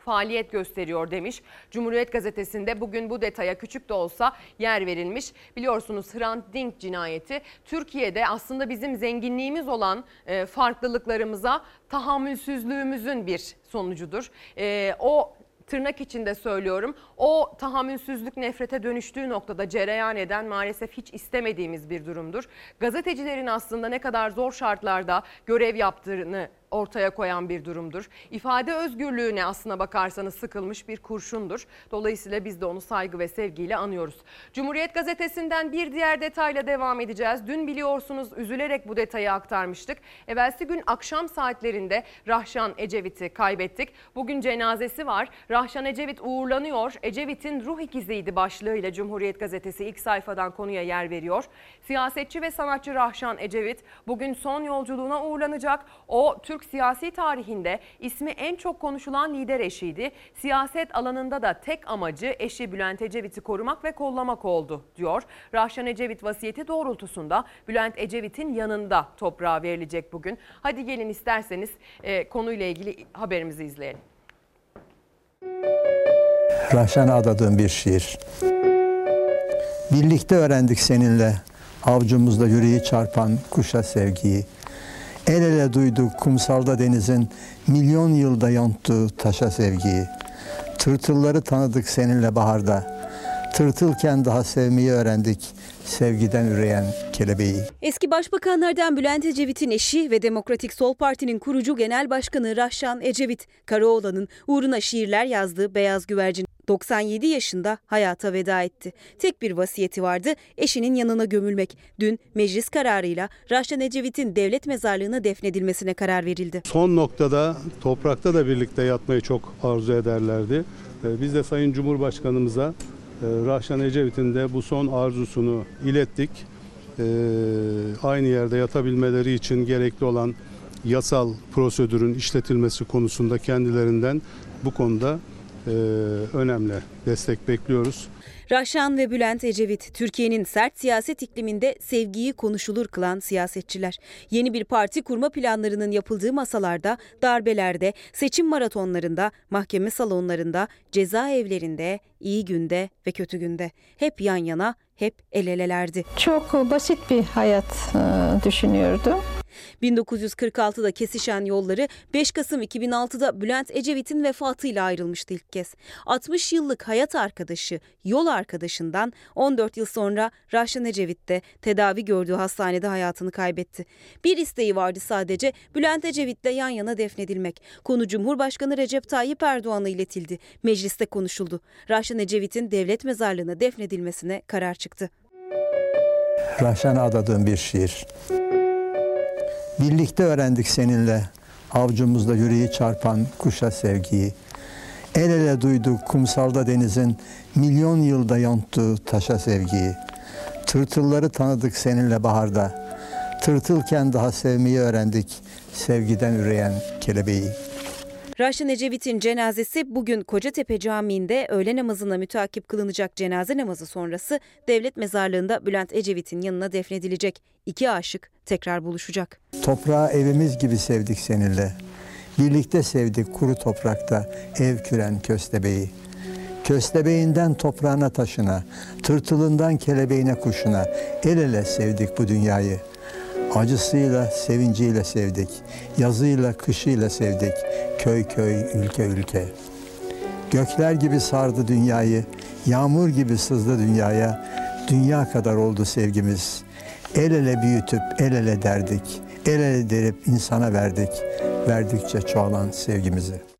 faaliyet gösteriyor demiş. Cumhuriyet Gazetesi'nde bugün bu detaya küçük de olsa yer verilmiş. Biliyorsunuz Hrant Dink cinayeti Türkiye'de aslında bizim zenginliğimiz olan e, farklılıklarımıza tahammülsüzlüğümüzün bir sonucudur. E, o tırnak içinde söylüyorum. O tahammülsüzlük nefrete dönüştüğü noktada cereyan eden maalesef hiç istemediğimiz bir durumdur. Gazetecilerin aslında ne kadar zor şartlarda görev yaptığını ortaya koyan bir durumdur. İfade özgürlüğüne aslına bakarsanız sıkılmış bir kurşundur. Dolayısıyla biz de onu saygı ve sevgiyle anıyoruz. Cumhuriyet Gazetesi'nden bir diğer detayla devam edeceğiz. Dün biliyorsunuz üzülerek bu detayı aktarmıştık. Evvelsi gün akşam saatlerinde Rahşan Ecevit'i kaybettik. Bugün cenazesi var. Rahşan Ecevit uğurlanıyor. Ecevit'in ruh ikiziydi başlığıyla Cumhuriyet Gazetesi ilk sayfadan konuya yer veriyor. Siyasetçi ve sanatçı Rahşan Ecevit bugün son yolculuğuna uğurlanacak. O Türk siyasi tarihinde ismi en çok konuşulan lider eşiydi. Siyaset alanında da tek amacı eşi Bülent Ecevit'i korumak ve kollamak oldu diyor. Rahşan Ecevit vasiyeti doğrultusunda Bülent Ecevit'in yanında toprağa verilecek bugün. Hadi gelin isterseniz e, konuyla ilgili haberimizi izleyelim. Rahşan'a adadığım bir şiir. Birlikte öğrendik seninle avcumuzda yüreği çarpan kuşa sevgiyi. El ele duyduk kumsalda denizin milyon yılda yonttuğu taşa sevgiyi. Tırtılları tanıdık seninle baharda. Tırtılken daha sevmeyi öğrendik sevgiden üreyen kelebeği. Eski başbakanlardan Bülent Ecevit'in eşi ve Demokratik Sol Parti'nin kurucu genel başkanı Rahşan Ecevit, Karaoğlan'ın uğruna şiirler yazdığı Beyaz Güvercin 97 yaşında hayata veda etti. Tek bir vasiyeti vardı, eşinin yanına gömülmek. Dün meclis kararıyla Rahşan Ecevit'in devlet mezarlığına defnedilmesine karar verildi. Son noktada toprakta da birlikte yatmayı çok arzu ederlerdi. Ee, Biz de Sayın Cumhurbaşkanımıza e, Rahşan Ecevit'in de bu son arzusunu ilettik. Ee, Aynı yerde yatabilmeleri için gerekli olan yasal prosedürün işletilmesi konusunda kendilerinden bu konuda önemli destek bekliyoruz. Rahşan ve Bülent Ecevit, Türkiye'nin sert siyaset ikliminde sevgiyi konuşulur kılan siyasetçiler. Yeni bir parti kurma planlarının yapıldığı masalarda, darbelerde, seçim maratonlarında, mahkeme salonlarında, cezaevlerinde, iyi günde ve kötü günde. Hep yan yana, hep el elelerdi. Çok basit bir hayat e, düşünüyordum. 1946'da kesişen yolları 5 Kasım 2006'da Bülent Ecevit'in vefatıyla ayrılmıştı ilk kez. 60 yıllık hayat arkadaşı, yol arkadaşından 14 yıl sonra Rahşan Ecevit de tedavi gördüğü hastanede hayatını kaybetti. Bir isteği vardı sadece Bülent Ecevit'le yan yana defnedilmek. Konu Cumhurbaşkanı Recep Tayyip Erdoğan'a iletildi. Mecliste konuşuldu. Rahşan Ecevit'in devlet mezarlığına defnedilmesine karar çıktı. Rahşan'a adadığım bir şiir. Birlikte öğrendik seninle avcumuzda yüreği çarpan kuşa sevgiyi. El ele duyduk kumsalda denizin milyon yılda yonttuğu taşa sevgiyi. Tırtılları tanıdık seninle baharda. Tırtılken daha sevmeyi öğrendik sevgiden üreyen kelebeği. Raşin Ecevit'in cenazesi bugün Kocatepe Camii'nde öğle namazına mütakip kılınacak cenaze namazı sonrası devlet mezarlığında Bülent Ecevit'in yanına defnedilecek. İki aşık tekrar buluşacak. Toprağı evimiz gibi sevdik seninle. Birlikte sevdik kuru toprakta ev küren köstebeği. Köstebeğinden toprağına taşına, tırtılından kelebeğine kuşuna el ele sevdik bu dünyayı. Acısıyla, sevinciyle sevdik. Yazıyla, kışıyla sevdik. Köy köy, ülke ülke. Gökler gibi sardı dünyayı, yağmur gibi sızdı dünyaya. Dünya kadar oldu sevgimiz. El ele büyütüp el ele derdik. El ele derip insana verdik. Verdikçe çoğalan sevgimizi.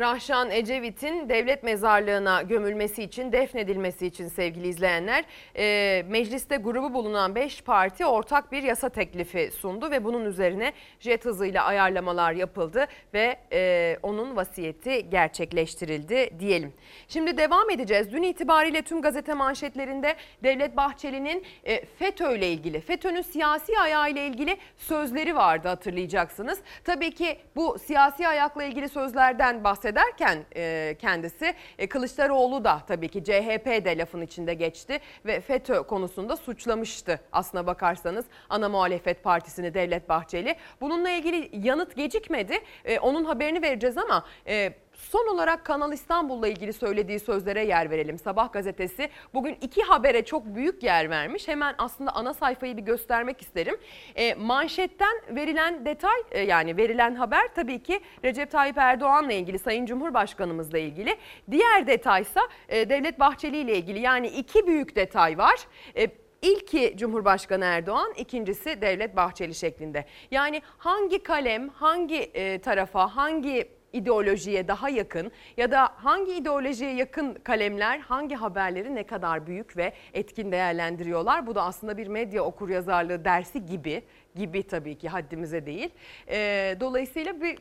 Rahşan Ecevit'in devlet mezarlığına gömülmesi için, defnedilmesi için sevgili izleyenler, e, mecliste grubu bulunan 5 parti ortak bir yasa teklifi sundu ve bunun üzerine jet hızıyla ayarlamalar yapıldı ve e, onun vasiyeti gerçekleştirildi diyelim. Şimdi devam edeceğiz. Dün itibariyle tüm gazete manşetlerinde Devlet Bahçeli'nin e, FETÖ ile ilgili, FETÖ'nün siyasi ayağı ile ilgili sözleri vardı hatırlayacaksınız. Tabii ki bu siyasi ayakla ilgili sözlerden bahsediyoruz bahsederken e, kendisi e, Kılıçdaroğlu da tabii ki CHP de lafın içinde geçti ve FETÖ konusunda suçlamıştı aslına bakarsanız ana muhalefet partisini Devlet Bahçeli. Bununla ilgili yanıt gecikmedi. E, onun haberini vereceğiz ama Son olarak Kanal İstanbul'la ilgili söylediği sözlere yer verelim. Sabah gazetesi bugün iki habere çok büyük yer vermiş. Hemen aslında ana sayfayı bir göstermek isterim. E, manşetten verilen detay e, yani verilen haber tabii ki Recep Tayyip Erdoğan'la ilgili Sayın Cumhurbaşkanımızla ilgili. Diğer detaysa e, Devlet Bahçeli ile ilgili yani iki büyük detay var. E, İlki Cumhurbaşkanı Erdoğan, ikincisi Devlet Bahçeli şeklinde. Yani hangi kalem, hangi e, tarafa, hangi ideolojiye daha yakın ya da hangi ideolojiye yakın kalemler hangi haberleri ne kadar büyük ve etkin değerlendiriyorlar. Bu da aslında bir medya okuryazarlığı dersi gibi gibi tabii ki haddimize değil. E, dolayısıyla bir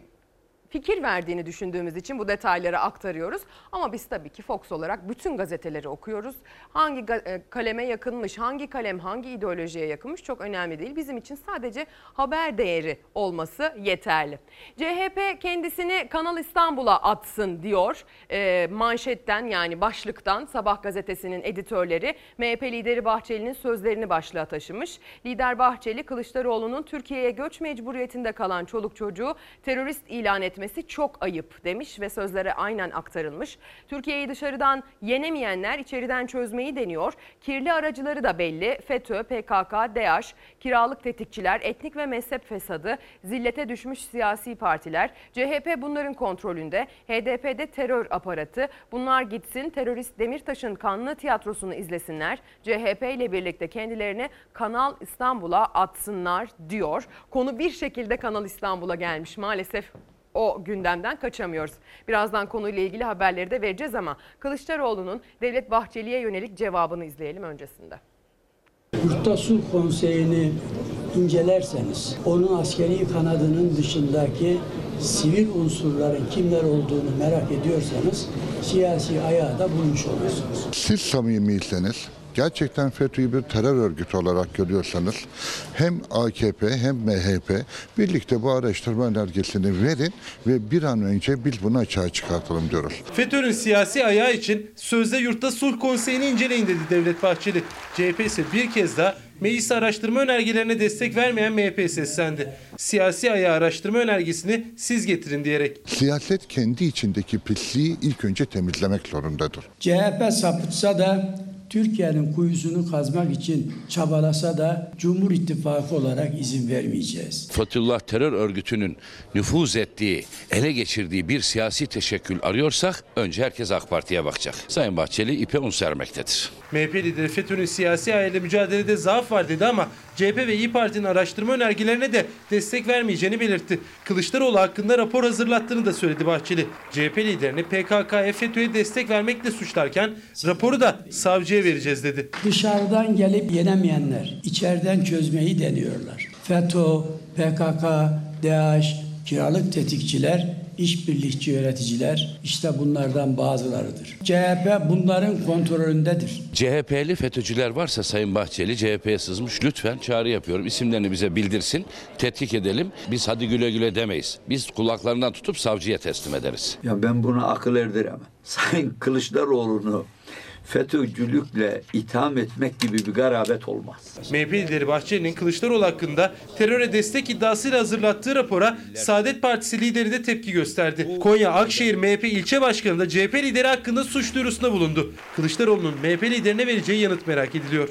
fikir verdiğini düşündüğümüz için bu detayları aktarıyoruz. Ama biz tabii ki Fox olarak bütün gazeteleri okuyoruz. Hangi kaleme yakınmış, hangi kalem hangi ideolojiye yakınmış çok önemli değil. Bizim için sadece haber değeri olması yeterli. CHP kendisini Kanal İstanbul'a atsın diyor. E, manşetten yani başlıktan Sabah gazetesinin editörleri MHP lideri Bahçeli'nin sözlerini başlığa taşımış. Lider Bahçeli Kılıçdaroğlu'nun Türkiye'ye göç mecburiyetinde kalan çoluk çocuğu terörist ilan etmesi etmesi çok ayıp demiş ve sözlere aynen aktarılmış. Türkiye'yi dışarıdan yenemeyenler içeriden çözmeyi deniyor. Kirli aracıları da belli. FETÖ, PKK, DAEŞ, kiralık tetikçiler, etnik ve mezhep fesadı, zillete düşmüş siyasi partiler. CHP bunların kontrolünde. HDP'de terör aparatı. Bunlar gitsin terörist Demirtaş'ın kanlı tiyatrosunu izlesinler. CHP ile birlikte kendilerini Kanal İstanbul'a atsınlar diyor. Konu bir şekilde Kanal İstanbul'a gelmiş maalesef o gündemden kaçamıyoruz. Birazdan konuyla ilgili haberleri de vereceğiz ama Kılıçdaroğlu'nun Devlet Bahçeli'ye yönelik cevabını izleyelim öncesinde. Yurtta Sulh Konseyi'ni incelerseniz onun askeri kanadının dışındaki sivil unsurların kimler olduğunu merak ediyorsanız siyasi ayağı da bulmuş olursunuz. Siz samimiyseniz gerçekten FETÖ'yü bir terör örgütü olarak görüyorsanız hem AKP hem MHP birlikte bu araştırma önergesini verin ve bir an önce biz bunu açığa çıkartalım diyoruz. FETÖ'nün siyasi ayağı için sözde yurtta sulh konseyini inceleyin dedi Devlet Bahçeli. CHP ise bir kez daha meclis araştırma önergelerine destek vermeyen MHP seslendi. Siyasi ayağı araştırma önergesini siz getirin diyerek. Siyaset kendi içindeki pisliği ilk önce temizlemek zorundadır. CHP sapıtsa da Türkiye'nin kuyusunu kazmak için çabalasa da Cumhur İttifakı olarak izin vermeyeceğiz. Fethullah terör örgütünün nüfuz ettiği, ele geçirdiği bir siyasi teşekkül arıyorsak önce herkes AK Parti'ye bakacak. Sayın Bahçeli ipe un sermektedir. MHP lideri FETÖ'nün siyasi ayağıyla mücadelede zaaf var dedi ama CHP ve İyi Parti'nin araştırma önergelerine de destek vermeyeceğini belirtti. Kılıçdaroğlu hakkında rapor hazırlattığını da söyledi Bahçeli. CHP liderini PKK'ya FETÖ'ye destek vermekle suçlarken raporu da savcıya vereceğiz dedi. Dışarıdan gelip yenemeyenler içeriden çözmeyi deniyorlar. FETÖ, PKK, DAEŞ, kiralık tetikçiler işbirlikçi yöneticiler işte bunlardan bazılarıdır. CHP bunların kontrolündedir. CHP'li FETÖ'cüler varsa Sayın Bahçeli CHP'ye sızmış lütfen çağrı yapıyorum. İsimlerini bize bildirsin, tetkik edelim. Biz hadi güle güle demeyiz. Biz kulaklarından tutup savcıya teslim ederiz. Ya ben buna akıl erdiremem. Sayın Kılıçdaroğlu'nu FETÖ'cülükle itham etmek gibi bir garabet olmaz. MHP lideri Bahçeli'nin Kılıçdaroğlu hakkında teröre destek iddiasıyla hazırlattığı rapora Saadet Partisi lideri de tepki gösterdi. Konya Akşehir MHP ilçe başkanı da CHP lideri hakkında suç duyurusunda bulundu. Kılıçdaroğlu'nun MHP liderine vereceği yanıt merak ediliyor.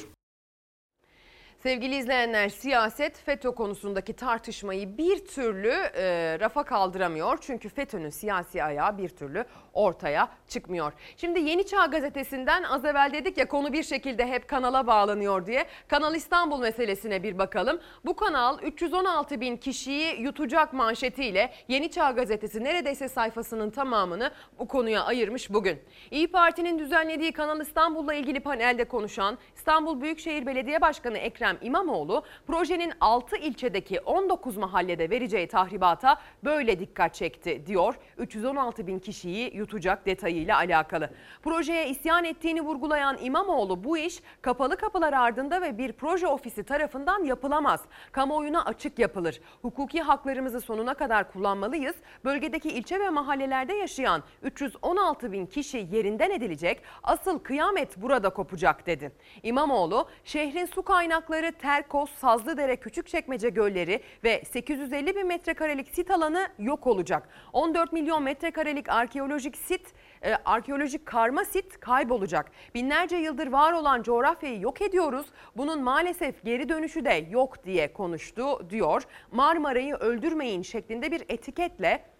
Sevgili izleyenler siyaset FETÖ konusundaki tartışmayı bir türlü e, rafa kaldıramıyor. Çünkü FETÖ'nün siyasi ayağı bir türlü ortaya çıkmıyor. Şimdi Yeni Çağ gazetesinden az evvel dedik ya konu bir şekilde hep kanala bağlanıyor diye. Kanal İstanbul meselesine bir bakalım. Bu kanal 316 bin kişiyi yutacak manşetiyle Yeni Çağ gazetesi neredeyse sayfasının tamamını bu konuya ayırmış bugün. İyi Parti'nin düzenlediği Kanal İstanbul'la ilgili panelde konuşan İstanbul Büyükşehir Belediye Başkanı Ekrem İmamoğlu projenin 6 ilçedeki 19 mahallede vereceği tahribata böyle dikkat çekti diyor. 316 bin kişiyi yutacak detayıyla alakalı. Projeye isyan ettiğini vurgulayan İmamoğlu bu iş kapalı kapılar ardında ve bir proje ofisi tarafından yapılamaz. Kamuoyuna açık yapılır. Hukuki haklarımızı sonuna kadar kullanmalıyız. Bölgedeki ilçe ve mahallelerde yaşayan 316 bin kişi yerinden edilecek. Asıl kıyamet burada kopacak dedi. İmamoğlu şehrin su kaynakları Terkos, Sazlıdere, Küçükçekmece gölleri ve 850 bin metrekarelik sit alanı yok olacak. 14 milyon metrekarelik arkeolojik sit, e, arkeolojik karma sit kaybolacak. Binlerce yıldır var olan coğrafyayı yok ediyoruz. Bunun maalesef geri dönüşü de yok diye konuştu diyor. Marmara'yı öldürmeyin şeklinde bir etiketle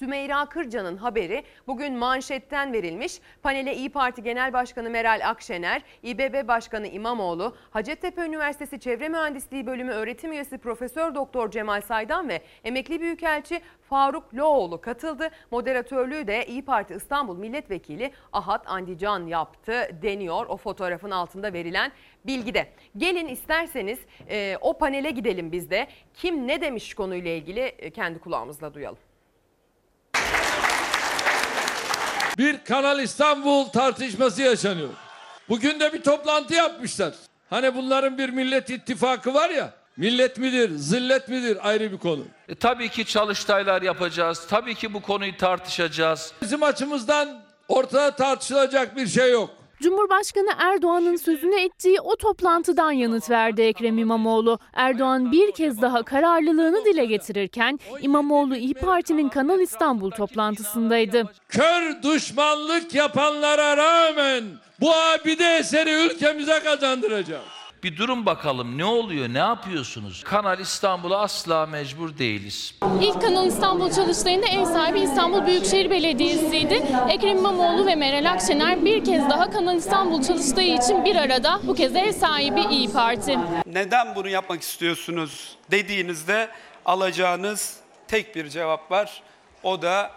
Sümeyra Kırcan'ın haberi bugün manşetten verilmiş. Panele İyi Parti Genel Başkanı Meral Akşener, İBB Başkanı İmamoğlu, Hacettepe Üniversitesi Çevre Mühendisliği Bölümü öğretim üyesi Profesör Doktor Cemal Saydan ve emekli büyükelçi Faruk Loğlu katıldı. Moderatörlüğü de İyi Parti İstanbul Milletvekili Ahat Andican yaptı deniyor o fotoğrafın altında verilen bilgide. Gelin isterseniz e, o panele gidelim biz de. Kim ne demiş konuyla ilgili e, kendi kulağımızla duyalım. Bir Kanal İstanbul tartışması yaşanıyor. Bugün de bir toplantı yapmışlar. Hani bunların bir millet ittifakı var ya. Millet midir, zillet midir ayrı bir konu. E, tabii ki çalıştaylar yapacağız. Tabii ki bu konuyu tartışacağız. Bizim açımızdan ortada tartışılacak bir şey yok. Cumhurbaşkanı Erdoğan'ın sözüne ettiği o toplantıdan yanıt verdi Ekrem İmamoğlu. Erdoğan bir kez daha kararlılığını dile getirirken İmamoğlu İyi Parti'nin Kanal İstanbul toplantısındaydı. Kör düşmanlık yapanlara rağmen bu abide eseri ülkemize kazandıracağız. Bir durun bakalım ne oluyor, ne yapıyorsunuz? Kanal İstanbul'a asla mecbur değiliz. İlk Kanal İstanbul çalıştayında ev sahibi İstanbul Büyükşehir Belediyesi'ydi. Ekrem İmamoğlu ve Meral Akşener bir kez daha Kanal İstanbul çalıştayı için bir arada. Bu kez ev sahibi İyi Parti. Neden bunu yapmak istiyorsunuz dediğinizde alacağınız tek bir cevap var. O da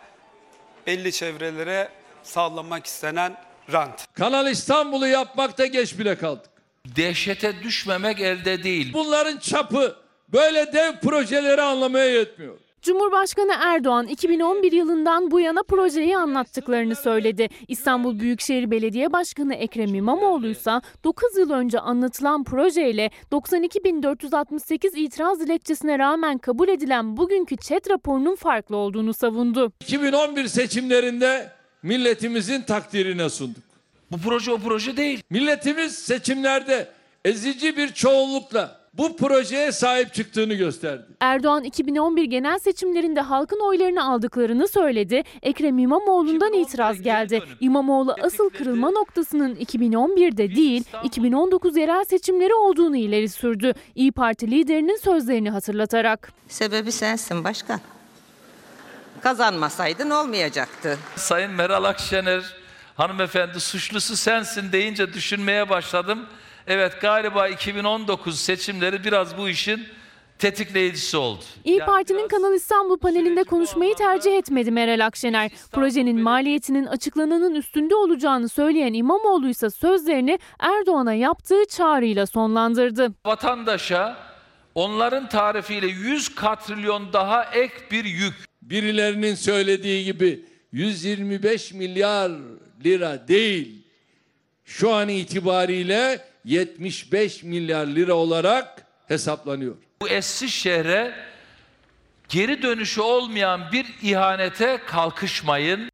belli çevrelere sağlamak istenen rant. Kanal İstanbul'u yapmakta geç bile kaldık. Dehşete düşmemek elde değil. Bunların çapı böyle dev projeleri anlamaya yetmiyor. Cumhurbaşkanı Erdoğan 2011 yılından bu yana projeyi anlattıklarını söyledi. İstanbul Büyükşehir Belediye Başkanı Ekrem İmamoğlu ise 9 yıl önce anlatılan projeyle 92.468 itiraz dilekçesine rağmen kabul edilen bugünkü ÇED raporunun farklı olduğunu savundu. 2011 seçimlerinde milletimizin takdirine sunduk. Bu proje o proje değil. Milletimiz seçimlerde ezici bir çoğunlukla bu projeye sahip çıktığını gösterdi. Erdoğan 2011 genel seçimlerinde halkın oylarını aldıklarını söyledi. Ekrem İmamoğlu'ndan itiraz geldi. İmamoğlu asıl kırılma noktasının 2011'de değil 2019 yerel seçimleri olduğunu ileri sürdü. İyi Parti liderinin sözlerini hatırlatarak. Sebebi sensin başkan. Kazanmasaydın olmayacaktı. Sayın Meral Akşener hanımefendi suçlusu sensin deyince düşünmeye başladım. Evet galiba 2019 seçimleri biraz bu işin tetikleyicisi oldu. İyi Parti'nin Kanal İstanbul panelinde konuşmayı tercih etmedi Meral Akşener. Projenin maliyetinin açıklananın üstünde olacağını söyleyen İmamoğlu ise sözlerini Erdoğan'a yaptığı çağrıyla sonlandırdı. Vatandaşa onların tarifiyle 100 katrilyon daha ek bir yük. birilerinin söylediği gibi 125 milyar lira değil. Şu an itibariyle 75 milyar lira olarak hesaplanıyor. Bu eski şehre geri dönüşü olmayan bir ihanete kalkışmayın.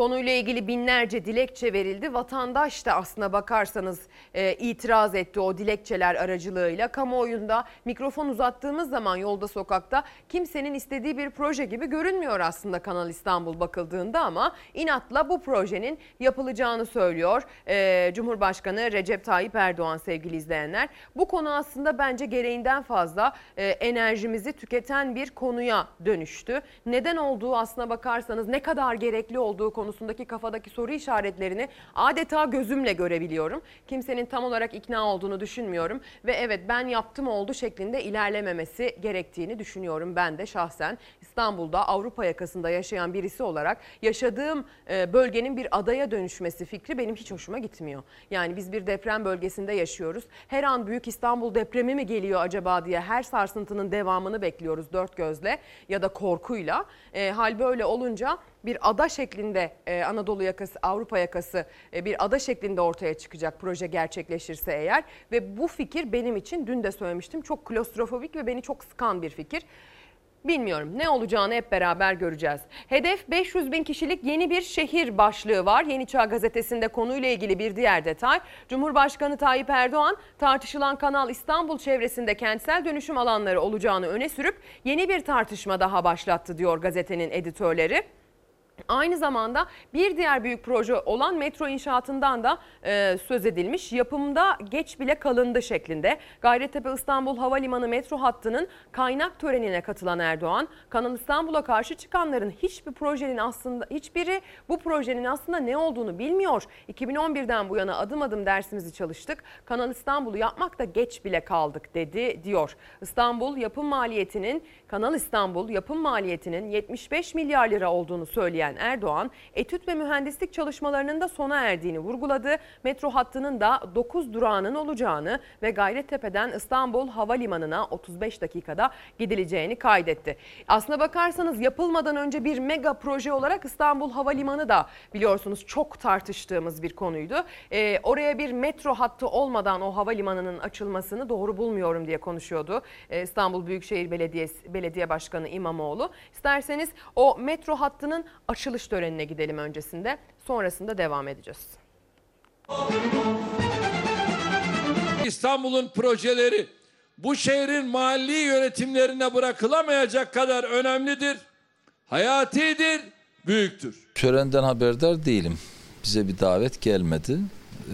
Konuyla ilgili binlerce dilekçe verildi. Vatandaş da aslına bakarsanız e, itiraz etti o dilekçeler aracılığıyla. Kamuoyunda mikrofon uzattığımız zaman yolda sokakta kimsenin istediği bir proje gibi görünmüyor aslında Kanal İstanbul bakıldığında ama inatla bu projenin yapılacağını söylüyor e, Cumhurbaşkanı Recep Tayyip Erdoğan sevgili izleyenler. Bu konu aslında bence gereğinden fazla e, enerjimizi tüketen bir konuya dönüştü. Neden olduğu aslına bakarsanız ne kadar gerekli olduğu konusundaki kafadaki soru işaretlerini adeta gözümle görebiliyorum. Kimsenin tam olarak ikna olduğunu düşünmüyorum ve evet ben yaptım oldu şeklinde ilerlememesi gerektiğini düşünüyorum ben de şahsen. İstanbul'da Avrupa yakasında yaşayan birisi olarak yaşadığım e, bölgenin bir adaya dönüşmesi fikri benim hiç hoşuma gitmiyor. Yani biz bir deprem bölgesinde yaşıyoruz. Her an büyük İstanbul depremi mi geliyor acaba diye her sarsıntının devamını bekliyoruz dört gözle ya da korkuyla. E, hal böyle olunca bir ada şeklinde e, Anadolu yakası, Avrupa yakası e, bir ada şeklinde ortaya çıkacak proje gerçekleşirse eğer ve bu fikir benim için dün de söylemiştim çok klostrofobik ve beni çok sıkan bir fikir. Bilmiyorum ne olacağını hep beraber göreceğiz. Hedef 500 bin kişilik yeni bir şehir başlığı var. Yeni Çağ gazetesinde konuyla ilgili bir diğer detay. Cumhurbaşkanı Tayyip Erdoğan tartışılan Kanal İstanbul çevresinde kentsel dönüşüm alanları olacağını öne sürüp yeni bir tartışma daha başlattı diyor gazetenin editörleri. Aynı zamanda bir diğer büyük proje olan metro inşaatından da e, söz edilmiş. Yapımda geç bile kalındı şeklinde. Gayrettepe İstanbul Havalimanı metro hattının kaynak törenine katılan Erdoğan, Kanal İstanbul'a karşı çıkanların hiçbir projenin aslında hiçbiri bu projenin aslında ne olduğunu bilmiyor. 2011'den bu yana adım adım dersimizi çalıştık. Kanal İstanbul'u yapmakta geç bile kaldık dedi diyor. İstanbul yapım maliyetinin Kanal İstanbul yapım maliyetinin 75 milyar lira olduğunu söyleyen Erdoğan, etüt ve mühendislik çalışmalarının da sona erdiğini vurguladı. Metro hattının da 9 durağının olacağını ve Gayrettepe'den İstanbul Havalimanı'na 35 dakikada gidileceğini kaydetti. Aslına bakarsanız yapılmadan önce bir mega proje olarak İstanbul Havalimanı da biliyorsunuz çok tartıştığımız bir konuydu. Ee, oraya bir metro hattı olmadan o havalimanının açılmasını doğru bulmuyorum diye konuşuyordu. Ee, İstanbul Büyükşehir Belediyesi Belediye Başkanı İmamoğlu. İsterseniz o metro hattının açılış törenine gidelim öncesinde. Sonrasında devam edeceğiz. İstanbul'un projeleri bu şehrin mahalli yönetimlerine bırakılamayacak kadar önemlidir, hayatidir, büyüktür. Törenden haberdar değilim. Bize bir davet gelmedi.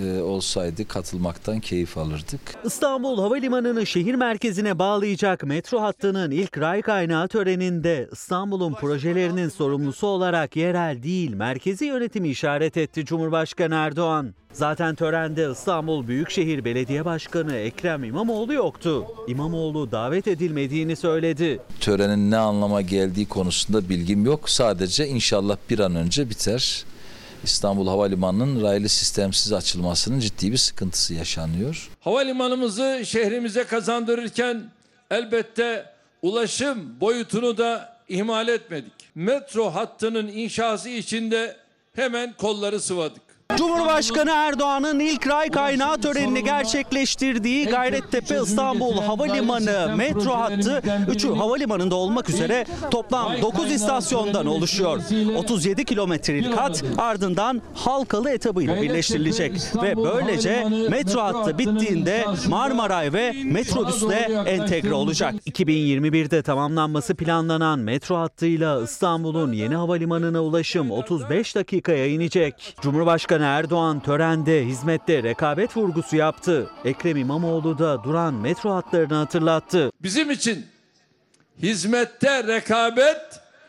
Ee, olsaydı katılmaktan keyif alırdık. İstanbul Havalimanı'nı şehir merkezine bağlayacak metro hattının ilk ray kaynağı töreninde İstanbul'un projelerinin sorumlusu olarak yerel değil merkezi yönetimi işaret etti Cumhurbaşkanı Erdoğan. Zaten törende İstanbul Büyükşehir Belediye Başkanı Ekrem İmamoğlu yoktu. İmamoğlu davet edilmediğini söyledi. Törenin ne anlama geldiği konusunda bilgim yok. Sadece inşallah bir an önce biter. İstanbul Havalimanı'nın raylı sistemsiz açılmasının ciddi bir sıkıntısı yaşanıyor. Havalimanımızı şehrimize kazandırırken elbette ulaşım boyutunu da ihmal etmedik. Metro hattının inşası içinde hemen kolları sıvadık. Cumhurbaşkanı Erdoğan'ın ilk ray kaynağı törenini gerçekleştirdiği Gayrettepe İstanbul Havalimanı metro hattı 3'ü havalimanında olmak üzere toplam 9 istasyondan oluşuyor. 37 kilometrelik hat ardından Halkalı etabıyla birleştirilecek ve böylece metro hattı bittiğinde Marmaray ve metrobüsle entegre olacak. 2021'de tamamlanması planlanan metro hattıyla İstanbul'un yeni havalimanına ulaşım 35 dakikaya inecek. Cumhurbaşkanı Erdoğan törende hizmette rekabet vurgusu yaptı. Ekrem İmamoğlu da duran metro hatlarını hatırlattı. Bizim için hizmette rekabet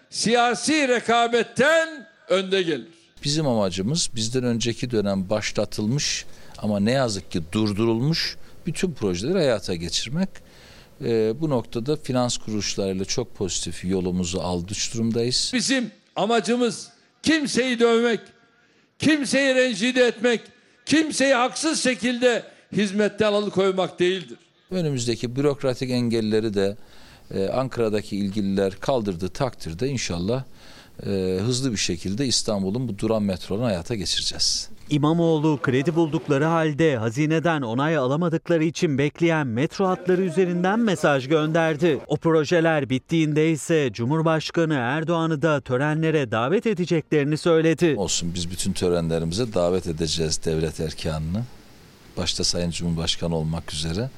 siyasi rekabetten önde gelir. Bizim amacımız bizden önceki dönem başlatılmış ama ne yazık ki durdurulmuş bütün projeleri hayata geçirmek. Ee, bu noktada finans kuruluşlarıyla çok pozitif yolumuzu aldıç durumdayız. Bizim amacımız kimseyi dövmek, kimseyi rencide etmek, kimseyi haksız şekilde hizmetten alıkoymak değildir. Önümüzdeki bürokratik engelleri de e, Ankara'daki ilgililer kaldırdığı takdirde inşallah e, hızlı bir şekilde İstanbul'un bu duran metronu hayata geçireceğiz. İmamoğlu kredi buldukları halde hazineden onay alamadıkları için bekleyen metro hatları üzerinden mesaj gönderdi. O projeler bittiğinde ise Cumhurbaşkanı Erdoğan'ı da törenlere davet edeceklerini söyledi. Olsun biz bütün törenlerimize davet edeceğiz devlet erkanını. Başta Sayın Cumhurbaşkanı olmak üzere.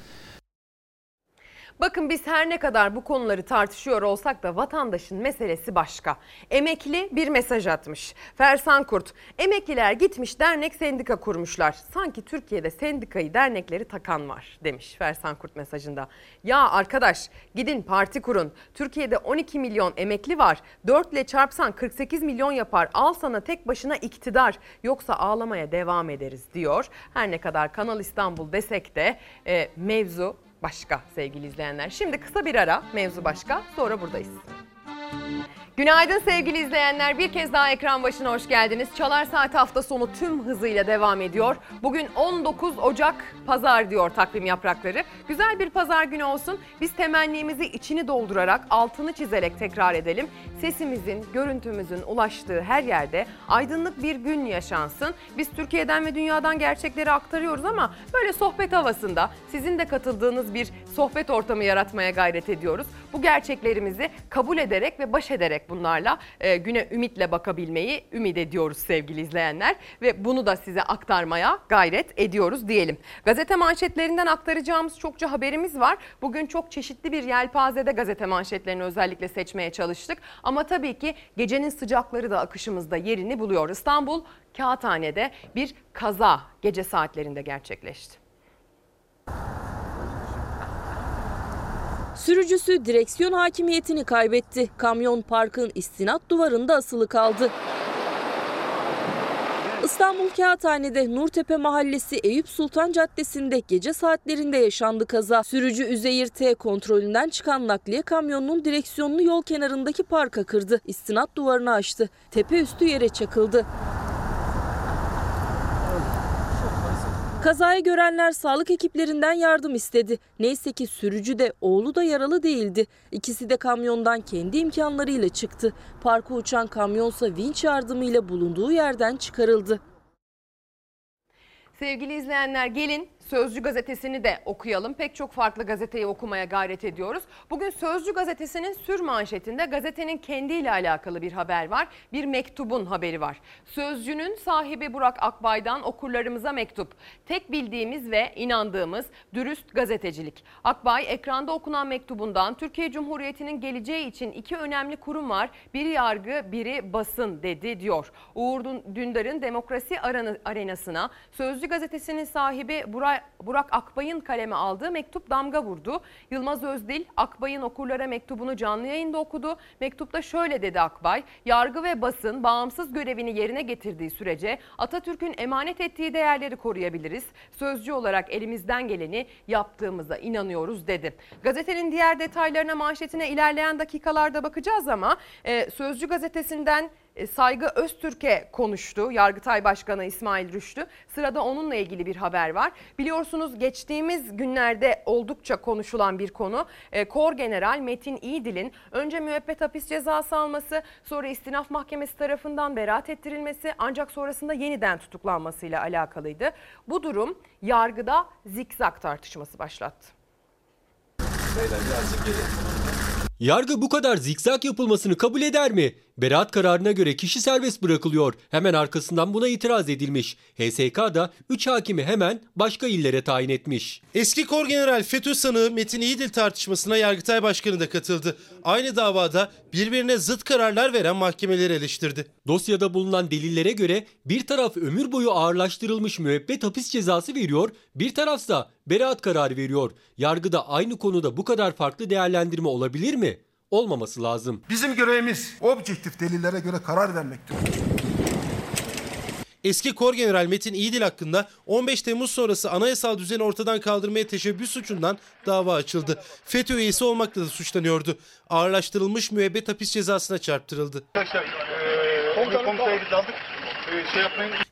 Bakın biz her ne kadar bu konuları tartışıyor olsak da vatandaşın meselesi başka. Emekli bir mesaj atmış. Fersan Kurt, emekliler gitmiş dernek sendika kurmuşlar. Sanki Türkiye'de sendikayı dernekleri takan var demiş Fersan Kurt mesajında. Ya arkadaş gidin parti kurun. Türkiye'de 12 milyon emekli var. 4 ile çarpsan 48 milyon yapar. Al sana tek başına iktidar. Yoksa ağlamaya devam ederiz diyor. Her ne kadar Kanal İstanbul desek de e, mevzu başka sevgili izleyenler. Şimdi kısa bir ara mevzu başka sonra buradayız. Günaydın sevgili izleyenler. Bir kez daha ekran başına hoş geldiniz. Çalar Saat hafta sonu tüm hızıyla devam ediyor. Bugün 19 Ocak pazar diyor takvim yaprakları. Güzel bir pazar günü olsun. Biz temennimizi içini doldurarak altını çizerek tekrar edelim. Sesimizin, görüntümüzün ulaştığı her yerde aydınlık bir gün yaşansın. Biz Türkiye'den ve dünyadan gerçekleri aktarıyoruz ama böyle sohbet havasında sizin de katıldığınız bir sohbet ortamı yaratmaya gayret ediyoruz. Bu gerçeklerimizi kabul ederek ve baş ederek bunlarla e, güne ümitle bakabilmeyi ümit ediyoruz sevgili izleyenler ve bunu da size aktarmaya gayret ediyoruz diyelim. Gazete manşetlerinden aktaracağımız çokça haberimiz var. Bugün çok çeşitli bir yelpazede gazete manşetlerini özellikle seçmeye çalıştık. Ama tabii ki gecenin sıcakları da akışımızda yerini buluyor. İstanbul Kağıthane'de bir kaza gece saatlerinde gerçekleşti. Sürücüsü direksiyon hakimiyetini kaybetti. Kamyon parkın istinat duvarında asılı kaldı. İstanbul Kağıthane'de Nurtepe Mahallesi Eyüp Sultan Caddesi'nde gece saatlerinde yaşandı kaza. Sürücü Üzeyir T kontrolünden çıkan nakliye kamyonunun direksiyonunu yol kenarındaki parka kırdı. İstinat duvarını aştı. Tepe üstü yere çakıldı. Kazayı görenler sağlık ekiplerinden yardım istedi. Neyse ki sürücü de oğlu da yaralı değildi. İkisi de kamyondan kendi imkanlarıyla çıktı. Parka uçan kamyonsa vinç yardımıyla bulunduğu yerden çıkarıldı. Sevgili izleyenler gelin Sözcü gazetesini de okuyalım. Pek çok farklı gazeteyi okumaya gayret ediyoruz. Bugün Sözcü gazetesinin sür manşetinde gazetenin kendiyle alakalı bir haber var. Bir mektubun haberi var. Sözcünün sahibi Burak Akbay'dan okurlarımıza mektup. Tek bildiğimiz ve inandığımız dürüst gazetecilik. Akbay ekranda okunan mektubundan Türkiye Cumhuriyeti'nin geleceği için iki önemli kurum var. Biri yargı, biri basın dedi diyor. Uğur Dündar'ın demokrasi arenasına Sözcü gazetesinin sahibi Burak Burak Akbay'ın kaleme aldığı mektup damga vurdu. Yılmaz Özdil Akbay'ın okurlara mektubunu canlı yayında okudu. Mektupta şöyle dedi Akbay. Yargı ve basın bağımsız görevini yerine getirdiği sürece Atatürk'ün emanet ettiği değerleri koruyabiliriz. Sözcü olarak elimizden geleni yaptığımıza inanıyoruz dedi. Gazetenin diğer detaylarına manşetine ilerleyen dakikalarda bakacağız ama e, Sözcü gazetesinden Saygı Öztürk'e konuştu. Yargıtay Başkanı İsmail Rüştü. Sırada onunla ilgili bir haber var. Biliyorsunuz geçtiğimiz günlerde oldukça konuşulan bir konu. E, Kor General Metin İyidil'in önce müebbet hapis cezası alması, sonra istinaf mahkemesi tarafından beraat ettirilmesi ancak sonrasında yeniden tutuklanmasıyla alakalıydı. Bu durum yargıda zikzak tartışması başlattı. Yargı bu kadar zikzak yapılmasını kabul eder mi? Beraat kararına göre kişi serbest bırakılıyor. Hemen arkasından buna itiraz edilmiş. HSK da 3 hakimi hemen başka illere tayin etmiş. Eski Kor General FETÖ sanığı Metin İyidil tartışmasına Yargıtay Başkanı da katıldı. Aynı davada birbirine zıt kararlar veren mahkemeleri eleştirdi. Dosyada bulunan delillere göre bir taraf ömür boyu ağırlaştırılmış müebbet hapis cezası veriyor, bir tarafsa beraat kararı veriyor. Yargıda aynı konuda bu kadar farklı değerlendirme olabilir mi? Olmaması lazım. Bizim görevimiz objektif delillere göre karar vermektir. Eski Kor General Metin İyidil hakkında 15 Temmuz sonrası anayasal düzeni ortadan kaldırmaya teşebbüs suçundan dava açıldı. FETÖ üyesi olmakla da suçlanıyordu. Ağırlaştırılmış müebbet hapis cezasına çarptırıldı. Arkadaşlar, ee, komutanım, aldık.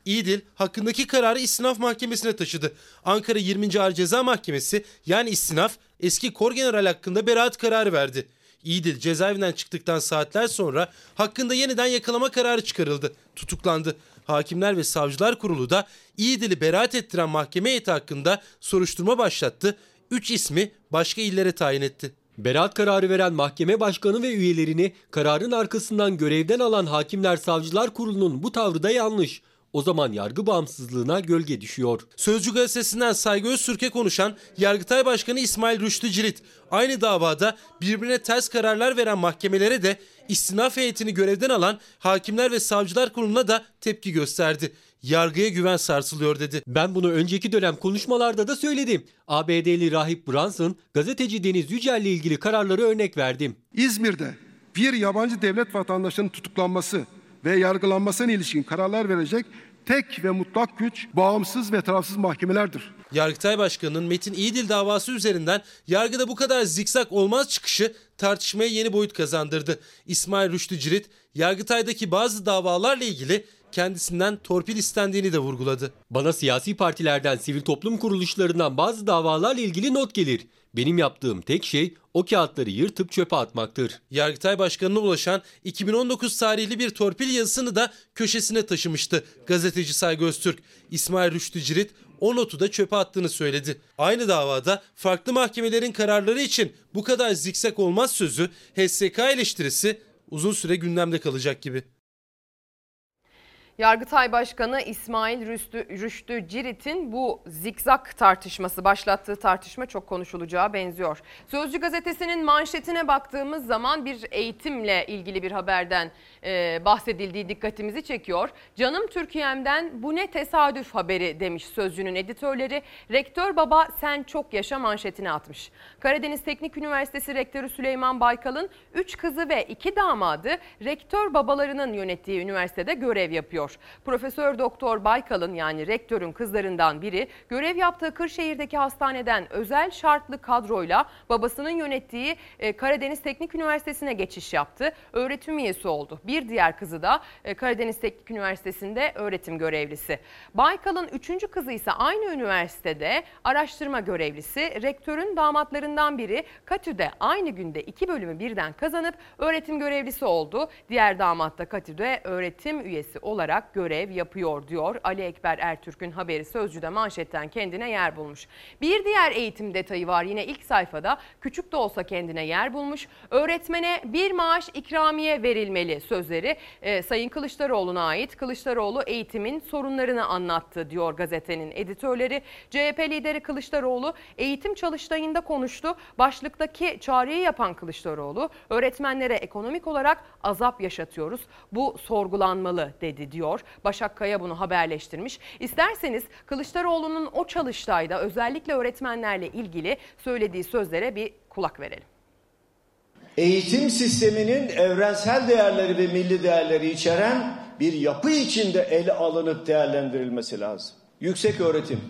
İdil hakkındaki kararı istinaf mahkemesine taşıdı. Ankara 20. Ağır Ceza Mahkemesi yani istinaf eski kor general hakkında beraat kararı verdi. İdil cezaevinden çıktıktan saatler sonra hakkında yeniden yakalama kararı çıkarıldı. Tutuklandı. Hakimler ve Savcılar Kurulu da İdil'i beraat ettiren mahkeme heyeti hakkında soruşturma başlattı. 3 ismi başka illere tayin etti. Beraat kararı veren mahkeme başkanı ve üyelerini kararın arkasından görevden alan Hakimler Savcılar Kurulu'nun bu tavrı da yanlış. O zaman yargı bağımsızlığına gölge düşüyor. Sözcü gazetesinden Saygı Öztürk'e konuşan Yargıtay Başkanı İsmail Rüştü Cirit aynı davada birbirine ters kararlar veren mahkemelere de istinaf heyetini görevden alan Hakimler ve Savcılar Kurulu'na da tepki gösterdi. Yargıya güven sarsılıyor dedi. Ben bunu önceki dönem konuşmalarda da söyledim. ABD'li rahip Brunson, gazeteci Deniz Yücel'le ilgili kararları örnek verdim. İzmir'de bir yabancı devlet vatandaşının tutuklanması ve yargılanmasına ilişkin kararlar verecek tek ve mutlak güç bağımsız ve tarafsız mahkemelerdir. Yargıtay Başkanı'nın Metin İyidil davası üzerinden yargıda bu kadar zikzak olmaz çıkışı tartışmaya yeni boyut kazandırdı. İsmail Rüştü Cirit, Yargıtay'daki bazı davalarla ilgili kendisinden torpil istendiğini de vurguladı. Bana siyasi partilerden, sivil toplum kuruluşlarından bazı davalarla ilgili not gelir. Benim yaptığım tek şey o kağıtları yırtıp çöpe atmaktır. Yargıtay Başkanı'na ulaşan 2019 tarihli bir torpil yazısını da köşesine taşımıştı gazeteci Saygı Öztürk. İsmail Rüştü Cirit o notu da çöpe attığını söyledi. Aynı davada farklı mahkemelerin kararları için bu kadar zikzak olmaz sözü HSK eleştirisi uzun süre gündemde kalacak gibi. Yargıtay Başkanı İsmail Rüştü, Rüştü Cirit'in bu zikzak tartışması, başlattığı tartışma çok konuşulacağı benziyor. Sözcü gazetesinin manşetine baktığımız zaman bir eğitimle ilgili bir haberden e, bahsedildiği dikkatimizi çekiyor. Canım Türkiye'mden bu ne tesadüf haberi demiş Sözcü'nün editörleri. Rektör baba sen çok yaşa manşetine atmış. Karadeniz Teknik Üniversitesi Rektörü Süleyman Baykal'ın 3 kızı ve 2 damadı rektör babalarının yönettiği üniversitede görev yapıyor. Profesör Doktor Baykal'ın yani rektörün kızlarından biri görev yaptığı Kırşehir'deki hastaneden özel şartlı kadroyla babasının yönettiği e, Karadeniz Teknik Üniversitesi'ne geçiş yaptı. Öğretim üyesi oldu. Bir diğer kızı da e, Karadeniz Teknik Üniversitesi'nde öğretim görevlisi. Baykal'ın üçüncü kızı ise aynı üniversitede araştırma görevlisi. Rektörün damatlarından biri Katü'de aynı günde iki bölümü birden kazanıp öğretim görevlisi oldu. Diğer damat da Katü'de öğretim üyesi olarak görev yapıyor diyor. Ali Ekber Ertürk'ün haberi Sözcü'de manşetten kendine yer bulmuş. Bir diğer eğitim detayı var yine ilk sayfada. Küçük de olsa kendine yer bulmuş. Öğretmene bir maaş ikramiye verilmeli sözleri e, Sayın Kılıçdaroğlu'na ait. Kılıçdaroğlu eğitimin sorunlarını anlattı diyor gazetenin editörleri. CHP lideri Kılıçdaroğlu eğitim çalıştayında konuştu. Başlıktaki çağrıyı yapan Kılıçdaroğlu öğretmenlere ekonomik olarak azap yaşatıyoruz. Bu sorgulanmalı dedi diyor. Başak Kaya bunu haberleştirmiş. İsterseniz Kılıçdaroğlu'nun o çalıştayda özellikle öğretmenlerle ilgili söylediği sözlere bir kulak verelim. Eğitim sisteminin evrensel değerleri ve milli değerleri içeren bir yapı içinde ele alınıp değerlendirilmesi lazım. Yüksek öğretim.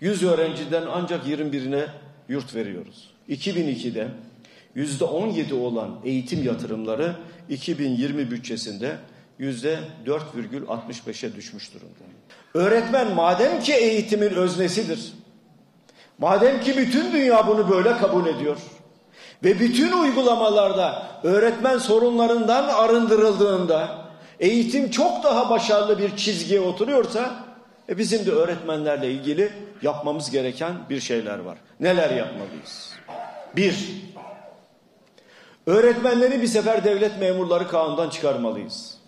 100 öğrenciden ancak 21'ine yurt veriyoruz. 2002'de %17 olan eğitim yatırımları 2020 bütçesinde %4,65'e düşmüş durumda. Öğretmen madem ki eğitimin öznesidir, madem ki bütün dünya bunu böyle kabul ediyor ve bütün uygulamalarda öğretmen sorunlarından arındırıldığında eğitim çok daha başarılı bir çizgiye oturuyorsa e bizim de öğretmenlerle ilgili yapmamız gereken bir şeyler var. Neler yapmalıyız? Bir, öğretmenleri bir sefer devlet memurları kanundan çıkarmalıyız.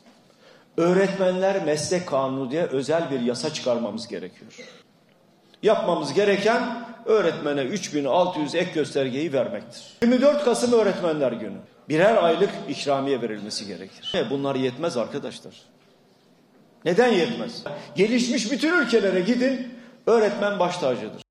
Öğretmenler meslek kanunu diye özel bir yasa çıkarmamız gerekiyor. Yapmamız gereken öğretmene 3600 ek göstergeyi vermektir. 24 Kasım Öğretmenler Günü. Birer aylık ikramiye verilmesi gerekir. E, Bunlar yetmez arkadaşlar. Neden yetmez? Gelişmiş bütün ülkelere gidin, öğretmen baş tacıdır.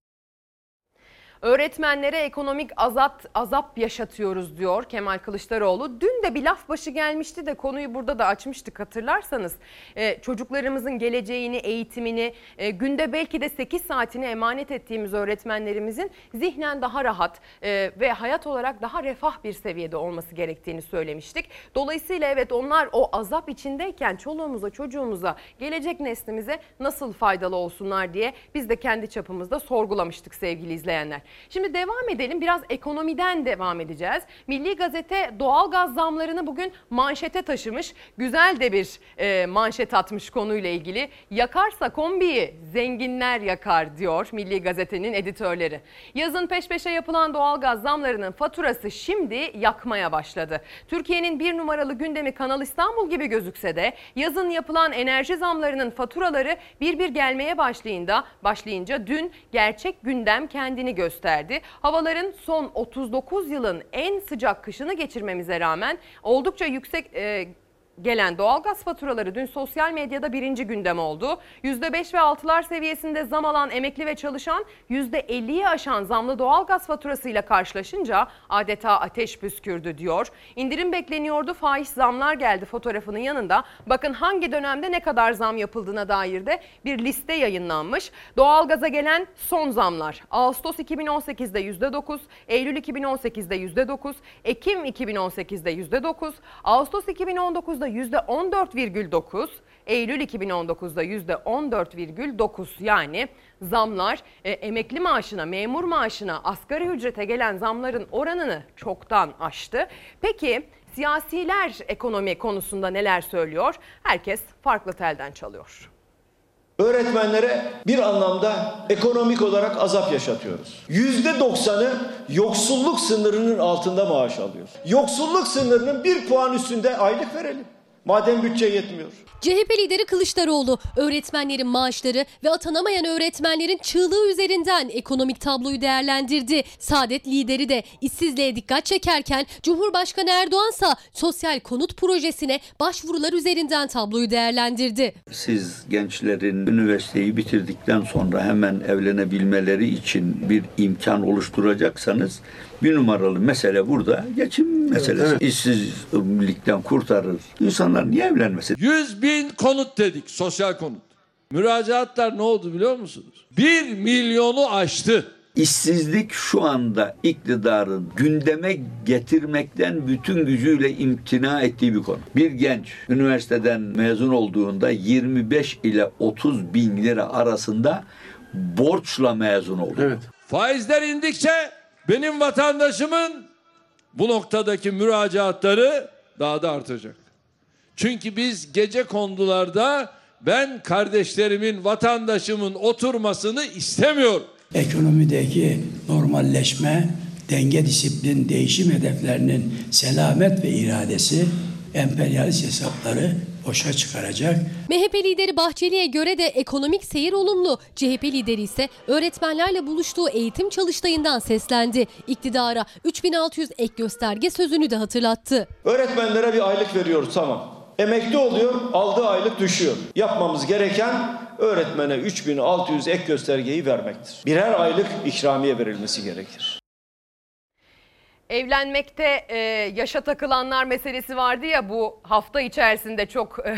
Öğretmenlere ekonomik azat, azap yaşatıyoruz diyor Kemal Kılıçdaroğlu. Dün de bir laf başı gelmişti de konuyu burada da açmıştık hatırlarsanız. Ee, çocuklarımızın geleceğini, eğitimini, e, günde belki de 8 saatini emanet ettiğimiz öğretmenlerimizin zihnen daha rahat e, ve hayat olarak daha refah bir seviyede olması gerektiğini söylemiştik. Dolayısıyla evet onlar o azap içindeyken çoluğumuza, çocuğumuza, gelecek neslimize nasıl faydalı olsunlar diye biz de kendi çapımızda sorgulamıştık sevgili izleyenler. Şimdi devam edelim. Biraz ekonomiden devam edeceğiz. Milli Gazete doğalgaz zamlarını bugün manşete taşımış. Güzel de bir e, manşet atmış konuyla ilgili. Yakarsa kombiyi zenginler yakar diyor Milli Gazete'nin editörleri. Yazın peş peşe yapılan doğalgaz zamlarının faturası şimdi yakmaya başladı. Türkiye'nin bir numaralı gündemi Kanal İstanbul gibi gözükse de yazın yapılan enerji zamlarının faturaları bir bir gelmeye başlayınca, başlayınca dün gerçek gündem kendini gösterdi. Havaların son 39 yılın en sıcak kışını geçirmemize rağmen oldukça yüksek e, gelen doğalgaz faturaları dün sosyal medyada birinci gündem oldu. %5 ve 6'lar seviyesinde zam alan emekli ve çalışan %50'yi aşan zamlı doğalgaz faturasıyla karşılaşınca adeta ateş püskürdü diyor. İndirim bekleniyordu faiz zamlar geldi fotoğrafının yanında. Bakın hangi dönemde ne kadar zam yapıldığına dair de bir liste yayınlanmış. Doğalgaza gelen son zamlar Ağustos 2018'de %9, Eylül 2018'de %9, Ekim 2018'de %9, Ağustos 2019'da %14,9, Eylül 2019'da %14,9 yani zamlar e, emekli maaşına, memur maaşına, asgari ücrete gelen zamların oranını çoktan aştı. Peki siyasiler ekonomi konusunda neler söylüyor? Herkes farklı telden çalıyor. Öğretmenlere bir anlamda ekonomik olarak azap yaşatıyoruz. Yüzde doksanı yoksulluk sınırının altında maaş alıyor. Yoksulluk sınırının bir puan üstünde aylık verelim. Madem bütçe yetmiyor. CHP lideri Kılıçdaroğlu öğretmenlerin maaşları ve atanamayan öğretmenlerin çığlığı üzerinden ekonomik tabloyu değerlendirdi. Saadet lideri de işsizliğe dikkat çekerken Cumhurbaşkanı Erdoğansa sosyal konut projesine başvurular üzerinden tabloyu değerlendirdi. Siz gençlerin üniversiteyi bitirdikten sonra hemen evlenebilmeleri için bir imkan oluşturacaksanız bir numaralı mesele burada geçim meselesi. evet. İşsizlikten kurtarır. İnsanlar niye evlenmesin? 100 bin konut dedik sosyal konut. Müracaatlar ne oldu biliyor musunuz? 1 milyonu aştı. İşsizlik şu anda iktidarın gündeme getirmekten bütün gücüyle imtina ettiği bir konu. Bir genç üniversiteden mezun olduğunda 25 ile 30 bin lira arasında borçla mezun oldu. Evet. Faizler indikçe benim vatandaşımın bu noktadaki müracaatları daha da artacak. Çünkü biz gece kondularda ben kardeşlerimin, vatandaşımın oturmasını istemiyorum. Ekonomideki normalleşme, denge disiplin, değişim hedeflerinin selamet ve iradesi emperyalist hesapları boşa çıkaracak. MHP lideri Bahçeli'ye göre de ekonomik seyir olumlu. CHP lideri ise öğretmenlerle buluştuğu eğitim çalıştayından seslendi. İktidara 3600 ek gösterge sözünü de hatırlattı. Öğretmenlere bir aylık veriyoruz tamam. Emekli oluyor, aldığı aylık düşüyor. Yapmamız gereken öğretmene 3600 ek göstergeyi vermektir. Birer aylık ikramiye verilmesi gerekir. Evlenmekte e, yaşa takılanlar meselesi vardı ya bu hafta içerisinde çok e,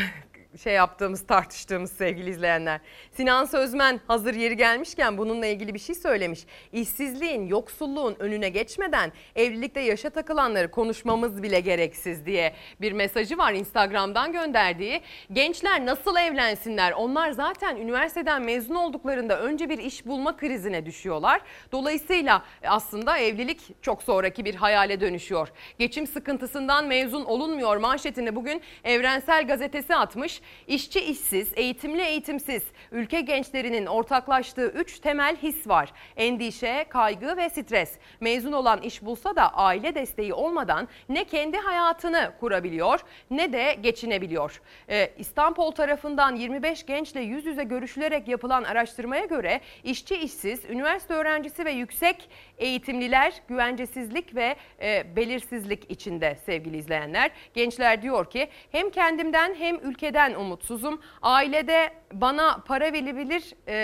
şey yaptığımız tartıştığımız sevgili izleyenler. Sinan Sözmen hazır yeri gelmişken bununla ilgili bir şey söylemiş. İşsizliğin, yoksulluğun önüne geçmeden evlilikte yaşa takılanları konuşmamız bile gereksiz diye bir mesajı var Instagram'dan gönderdiği. Gençler nasıl evlensinler? Onlar zaten üniversiteden mezun olduklarında önce bir iş bulma krizine düşüyorlar. Dolayısıyla aslında evlilik çok sonraki bir hayale dönüşüyor. Geçim sıkıntısından mezun olunmuyor manşetini bugün Evrensel Gazetesi atmış. İşçi işsiz, eğitimli eğitimsiz. Ülke gençlerinin ortaklaştığı 3 temel his var. Endişe, kaygı ve stres. Mezun olan iş bulsa da aile desteği olmadan ne kendi hayatını kurabiliyor ne de geçinebiliyor. Ee, İstanbul tarafından 25 gençle yüz yüze görüşülerek yapılan araştırmaya göre işçi işsiz, üniversite öğrencisi ve yüksek eğitimliler güvencesizlik ve e, belirsizlik içinde sevgili izleyenler. Gençler diyor ki hem kendimden hem ülkeden umutsuzum. Ailede bana para verebilir e,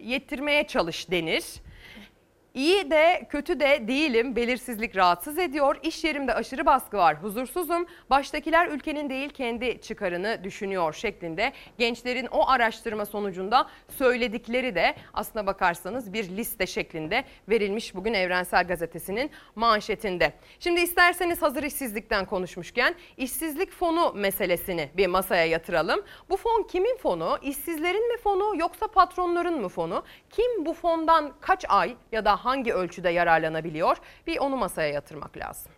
yettirmeye çalış denir. İyi de kötü de değilim. Belirsizlik rahatsız ediyor. İş yerimde aşırı baskı var. Huzursuzum. Baştakiler ülkenin değil kendi çıkarını düşünüyor şeklinde gençlerin o araştırma sonucunda söyledikleri de aslına bakarsanız bir liste şeklinde verilmiş bugün Evrensel Gazetesi'nin manşetinde. Şimdi isterseniz hazır işsizlikten konuşmuşken işsizlik fonu meselesini bir masaya yatıralım. Bu fon kimin fonu? İşsizlerin mi fonu yoksa patronların mı fonu? Kim bu fondan kaç ay ya da hangi ölçüde yararlanabiliyor? Bir onu masaya yatırmak lazım.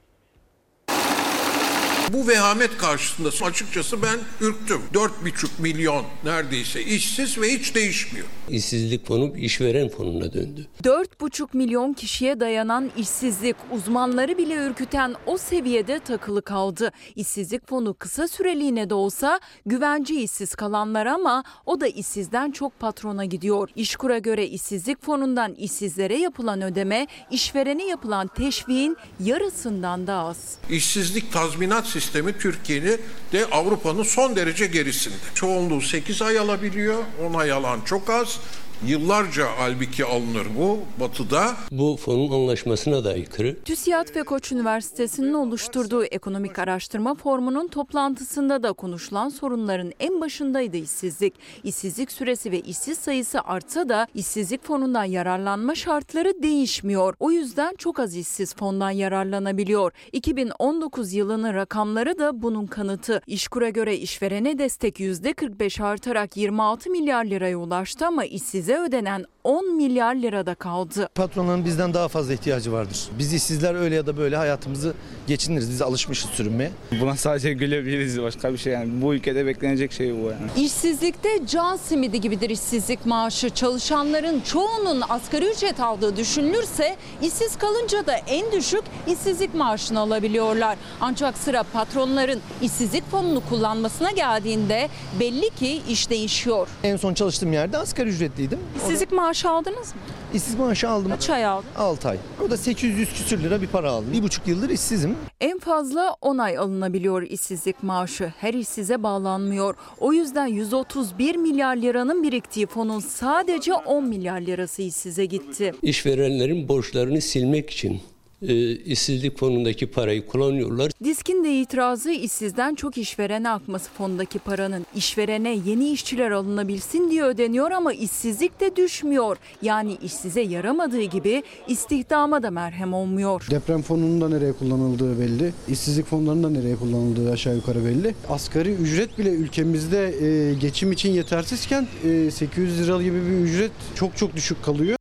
Bu vehamet karşısında açıkçası ben ürktüm. 4,5 milyon neredeyse işsiz ve hiç değişmiyor. İşsizlik fonu işveren fonuna döndü. 4,5 milyon kişiye dayanan işsizlik uzmanları bile ürküten o seviyede takılı kaldı. İşsizlik fonu kısa süreliğine de olsa güvence işsiz kalanlar ama o da işsizden çok patrona gidiyor. İşkur'a göre işsizlik fonundan işsizlere yapılan ödeme işverene yapılan teşviğin yarısından da az. İşsizlik tazminat sistemi Türkiye'nin de Avrupa'nın son derece gerisinde. Çoğunluğu 8 ay alabiliyor, 10 ay alan çok az. Yıllarca halbuki alınır bu batıda. Bu fonun anlaşmasına da aykırı. TÜSİAD ve Koç Üniversitesi'nin oluşturduğu ekonomik araştırma formunun toplantısında da konuşulan sorunların en başındaydı işsizlik. İşsizlik süresi ve işsiz sayısı artsa da işsizlik fonundan yararlanma şartları değişmiyor. O yüzden çok az işsiz fondan yararlanabiliyor. 2019 yılının rakamları da bunun kanıtı. İşkur'a göre işverene destek %45 artarak 26 milyar liraya ulaştı ama işsize ödenen 10 milyar lirada kaldı. Patronların bizden daha fazla ihtiyacı vardır. Biz işsizler öyle ya da böyle hayatımızı geçiniriz. Biz alışmışız sürünmeye. Buna sadece gülebiliriz başka bir şey yani. Bu ülkede beklenecek şey bu yani. İşsizlikte can simidi gibidir işsizlik maaşı. Çalışanların çoğunun asgari ücret aldığı düşünülürse işsiz kalınca da en düşük işsizlik maaşını alabiliyorlar. Ancak sıra patronların işsizlik fonunu kullanmasına geldiğinde belli ki iş değişiyor. En son çalıştığım yerde asgari ücretliydim. İşsizlik maaşı aldınız mı? İşsiz maaşı aldım. Kaç ay aldın? 6 ay. O da 800 küsür lira bir para aldım. Bir buçuk yıldır işsizim. En fazla 10 ay alınabiliyor işsizlik maaşı. Her işsize bağlanmıyor. O yüzden 131 milyar liranın biriktiği fonun sadece 10 milyar lirası işsize gitti. İşverenlerin borçlarını silmek için e, işsizlik fonundaki parayı kullanıyorlar. Diskin de itirazı işsizden çok işverene akması fondaki paranın. İşverene yeni işçiler alınabilsin diye ödeniyor ama işsizlik de düşmüyor. Yani işsize yaramadığı gibi istihdama da merhem olmuyor. Deprem fonunun da nereye kullanıldığı belli. İşsizlik fonlarının da nereye kullanıldığı aşağı yukarı belli. Asgari ücret bile ülkemizde e, geçim için yetersizken e, 800 lira gibi bir ücret çok çok düşük kalıyor.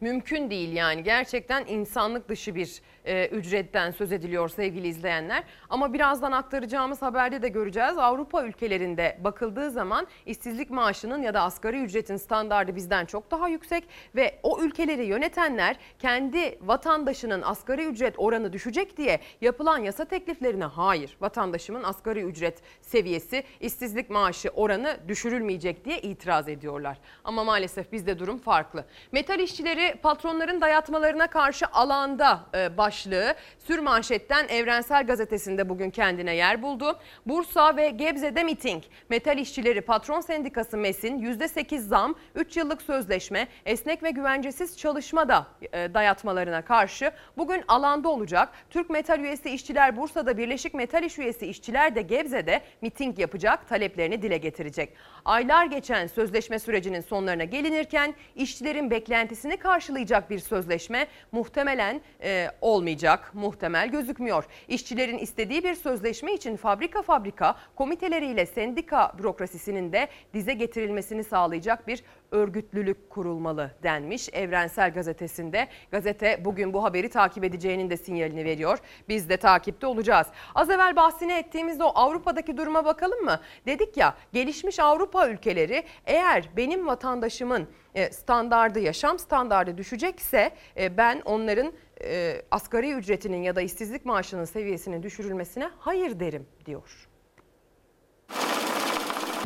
Mümkün değil yani. Gerçekten insanlık dışı bir e, ücretten söz ediliyor sevgili izleyenler. Ama birazdan aktaracağımız haberde de göreceğiz. Avrupa ülkelerinde bakıldığı zaman işsizlik maaşının ya da asgari ücretin standardı bizden çok daha yüksek ve o ülkeleri yönetenler kendi vatandaşının asgari ücret oranı düşecek diye yapılan yasa tekliflerine hayır vatandaşımın asgari ücret seviyesi işsizlik maaşı oranı düşürülmeyecek diye itiraz ediyorlar. Ama maalesef bizde durum farklı. Metal işçileri patronların dayatmalarına karşı alanda e, başlığı sürmanşetten Evrensel Gazetesi'nde bugün kendine yer buldu. Bursa ve Gebze'de miting. Metal işçileri patron sendikası MES'in %8 zam, 3 yıllık sözleşme, esnek ve güvencesiz çalışma da e, dayatmalarına karşı bugün alanda olacak. Türk Metal üyesi işçiler Bursa'da, Birleşik Metal İş üyesi işçiler de Gebze'de miting yapacak, taleplerini dile getirecek. Aylar geçen sözleşme sürecinin sonlarına gelinirken işçilerin beklentisini karşılayacak bir sözleşme muhtemelen e, olmayacak, muhtemel gözükmüyor. İşçilerin istediği bir sözleşme için fabrika fabrika komiteleriyle sendika bürokrasisinin de dize getirilmesini sağlayacak bir örgütlülük kurulmalı denmiş Evrensel Gazetesi'nde. Gazete bugün bu haberi takip edeceğinin de sinyalini veriyor. Biz de takipte olacağız. Az evvel bahsini ettiğimizde o Avrupa'daki duruma bakalım mı? Dedik ya gelişmiş Avrupa ülkeleri eğer benim vatandaşımın e, standardı, yaşam standardı düşecekse e, ben onların e, asgari ücretinin ya da işsizlik maaşının seviyesinin düşürülmesine hayır derim diyor.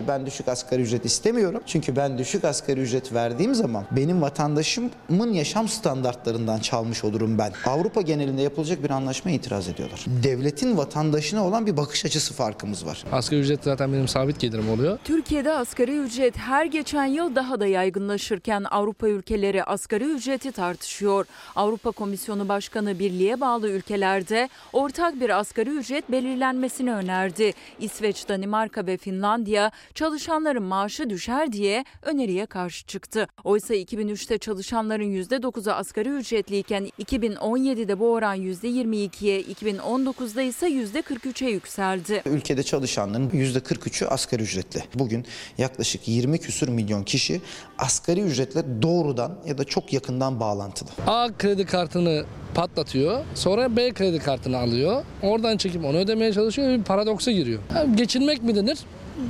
Ben düşük asgari ücret istemiyorum. Çünkü ben düşük asgari ücret verdiğim zaman benim vatandaşımın yaşam standartlarından çalmış olurum ben. Avrupa genelinde yapılacak bir anlaşmaya itiraz ediyorlar. Devletin vatandaşına olan bir bakış açısı farkımız var. Asgari ücret zaten benim sabit gelirim oluyor. Türkiye'de asgari ücret her geçen yıl daha da yaygınlaşırken Avrupa ülkeleri asgari ücreti tartışıyor. Avrupa Komisyonu Başkanı birliğe bağlı ülkelerde ortak bir asgari ücret belirlenmesini önerdi. İsveç, Danimarka ve Finlandiya çalışanların maaşı düşer diye öneriye karşı çıktı. Oysa 2003'te çalışanların %9'u asgari ücretliyken 2017'de bu oran %22'ye, 2019'da ise %43'e yükseldi. Ülkede çalışanların %43'ü asgari ücretli. Bugün yaklaşık 20 küsür milyon kişi asgari ücretle doğrudan ya da çok yakından bağlantılı. A kredi kartını patlatıyor. Sonra B kredi kartını alıyor. Oradan çekip onu ödemeye çalışıyor ve bir paradoksa giriyor. Yani geçinmek mi denir?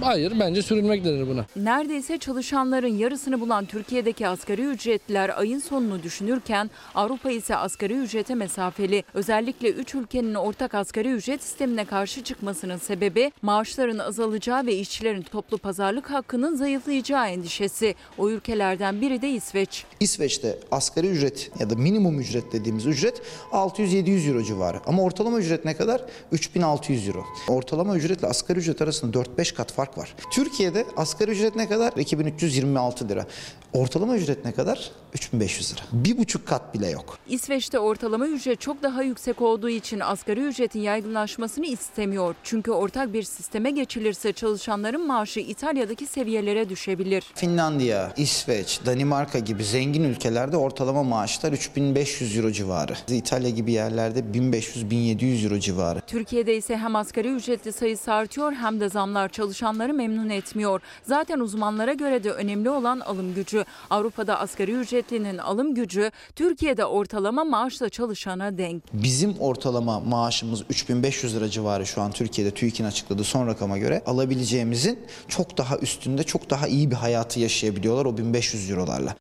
Hayır bence sürünmek denir buna. Neredeyse çalışanların yarısını bulan Türkiye'deki asgari ücretliler ayın sonunu düşünürken Avrupa ise asgari ücrete mesafeli. Özellikle 3 ülkenin ortak asgari ücret sistemine karşı çıkmasının sebebi maaşların azalacağı ve işçilerin toplu pazarlık hakkının zayıflayacağı endişesi. O ülkelerden biri de İsveç. İsveç'te asgari ücret ya da minimum ücret dediğimiz ücret 600-700 euro civarı. Ama ortalama ücret ne kadar? 3600 euro. Ortalama ücretle asgari ücret arasında 4-5 kat fark var. Türkiye'de asgari ücret ne kadar? 2326 lira. Ortalama ücret ne kadar? 3500 lira. Bir buçuk kat bile yok. İsveç'te ortalama ücret çok daha yüksek olduğu için asgari ücretin yaygınlaşmasını istemiyor. Çünkü ortak bir sisteme geçilirse çalışanların maaşı İtalya'daki seviyelere düşebilir. Finlandiya, İsveç, Danimarka gibi zengin ülkelerde ortalama maaşlar 3500 euro civarı. İtalya gibi yerlerde 1500-1700 euro civarı. Türkiye'de ise hem asgari ücretli sayısı artıyor hem de zamlar çalışanları memnun etmiyor. Zaten uzmanlara göre de önemli olan alım gücü. Avrupa'da asgari ücretlinin alım gücü Türkiye'de ortalama maaşla çalışana denk. Bizim ortalama maaşımız 3500 lira civarı şu an Türkiye'de TÜİK'in açıkladığı son rakama göre alabileceğimizin çok daha üstünde çok daha iyi bir hayatı yaşayabiliyorlar o 1500 eurolarla.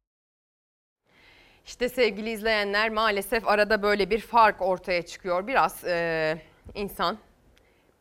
İşte sevgili izleyenler maalesef arada böyle bir fark ortaya çıkıyor. Biraz e, insan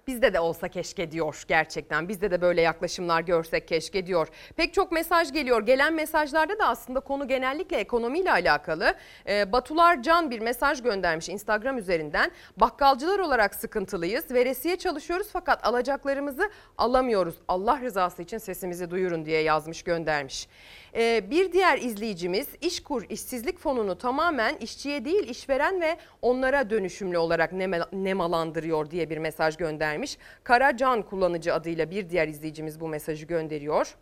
bizde de olsa keşke diyor gerçekten. Bizde de böyle yaklaşımlar görsek keşke diyor. Pek çok mesaj geliyor. Gelen mesajlarda da aslında konu genellikle ekonomiyle alakalı. Ee, Batular Can bir mesaj göndermiş Instagram üzerinden. Bakkalcılar olarak sıkıntılıyız. Veresiye çalışıyoruz fakat alacaklarımızı alamıyoruz. Allah rızası için sesimizi duyurun diye yazmış göndermiş. Ee, bir diğer izleyicimiz İşkur işsizlik fonunu tamamen işçiye değil işveren ve onlara dönüşümlü olarak nemalandırıyor diye bir mesaj göndermiş. Karacan kullanıcı adıyla bir diğer izleyicimiz bu mesajı gönderiyor.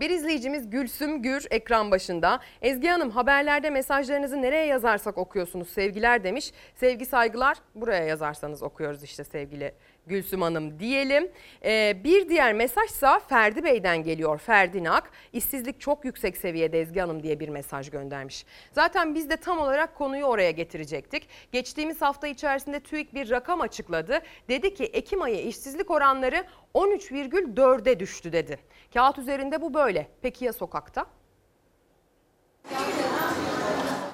Bir izleyicimiz Gülsüm Gür ekran başında. Ezgi Hanım haberlerde mesajlarınızı nereye yazarsak okuyorsunuz sevgiler demiş. Sevgi saygılar buraya yazarsanız okuyoruz işte sevgili Gülsüm Hanım diyelim. Ee, bir diğer mesajsa Ferdi Bey'den geliyor. Ferdi Nak işsizlik çok yüksek seviyede Ezgi Hanım diye bir mesaj göndermiş. Zaten biz de tam olarak konuyu oraya getirecektik. Geçtiğimiz hafta içerisinde TÜİK bir rakam açıkladı. Dedi ki Ekim ayı işsizlik oranları 13,4'e düştü dedi. Kağıt üzerinde bu böyle. Peki ya sokakta?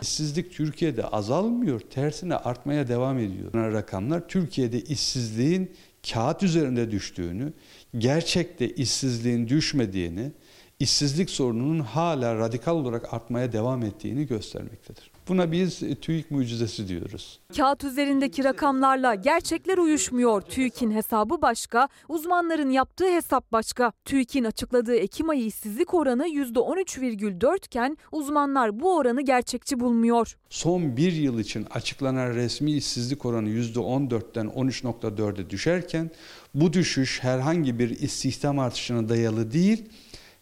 İşsizlik Türkiye'de azalmıyor, tersine artmaya devam ediyor. Rakamlar Türkiye'de işsizliğin kağıt üzerinde düştüğünü, gerçekte işsizliğin düşmediğini, işsizlik sorununun hala radikal olarak artmaya devam ettiğini göstermektedir. Buna biz TÜİK mucizesi diyoruz. Kağıt üzerindeki rakamlarla gerçekler uyuşmuyor. TÜİK'in hesabı başka, uzmanların yaptığı hesap başka. TÜİK'in açıkladığı Ekim ayı işsizlik oranı %13,4 iken uzmanlar bu oranı gerçekçi bulmuyor. Son bir yıl için açıklanan resmi işsizlik oranı %14'ten 13.4'e düşerken bu düşüş herhangi bir istihdam artışına dayalı değil,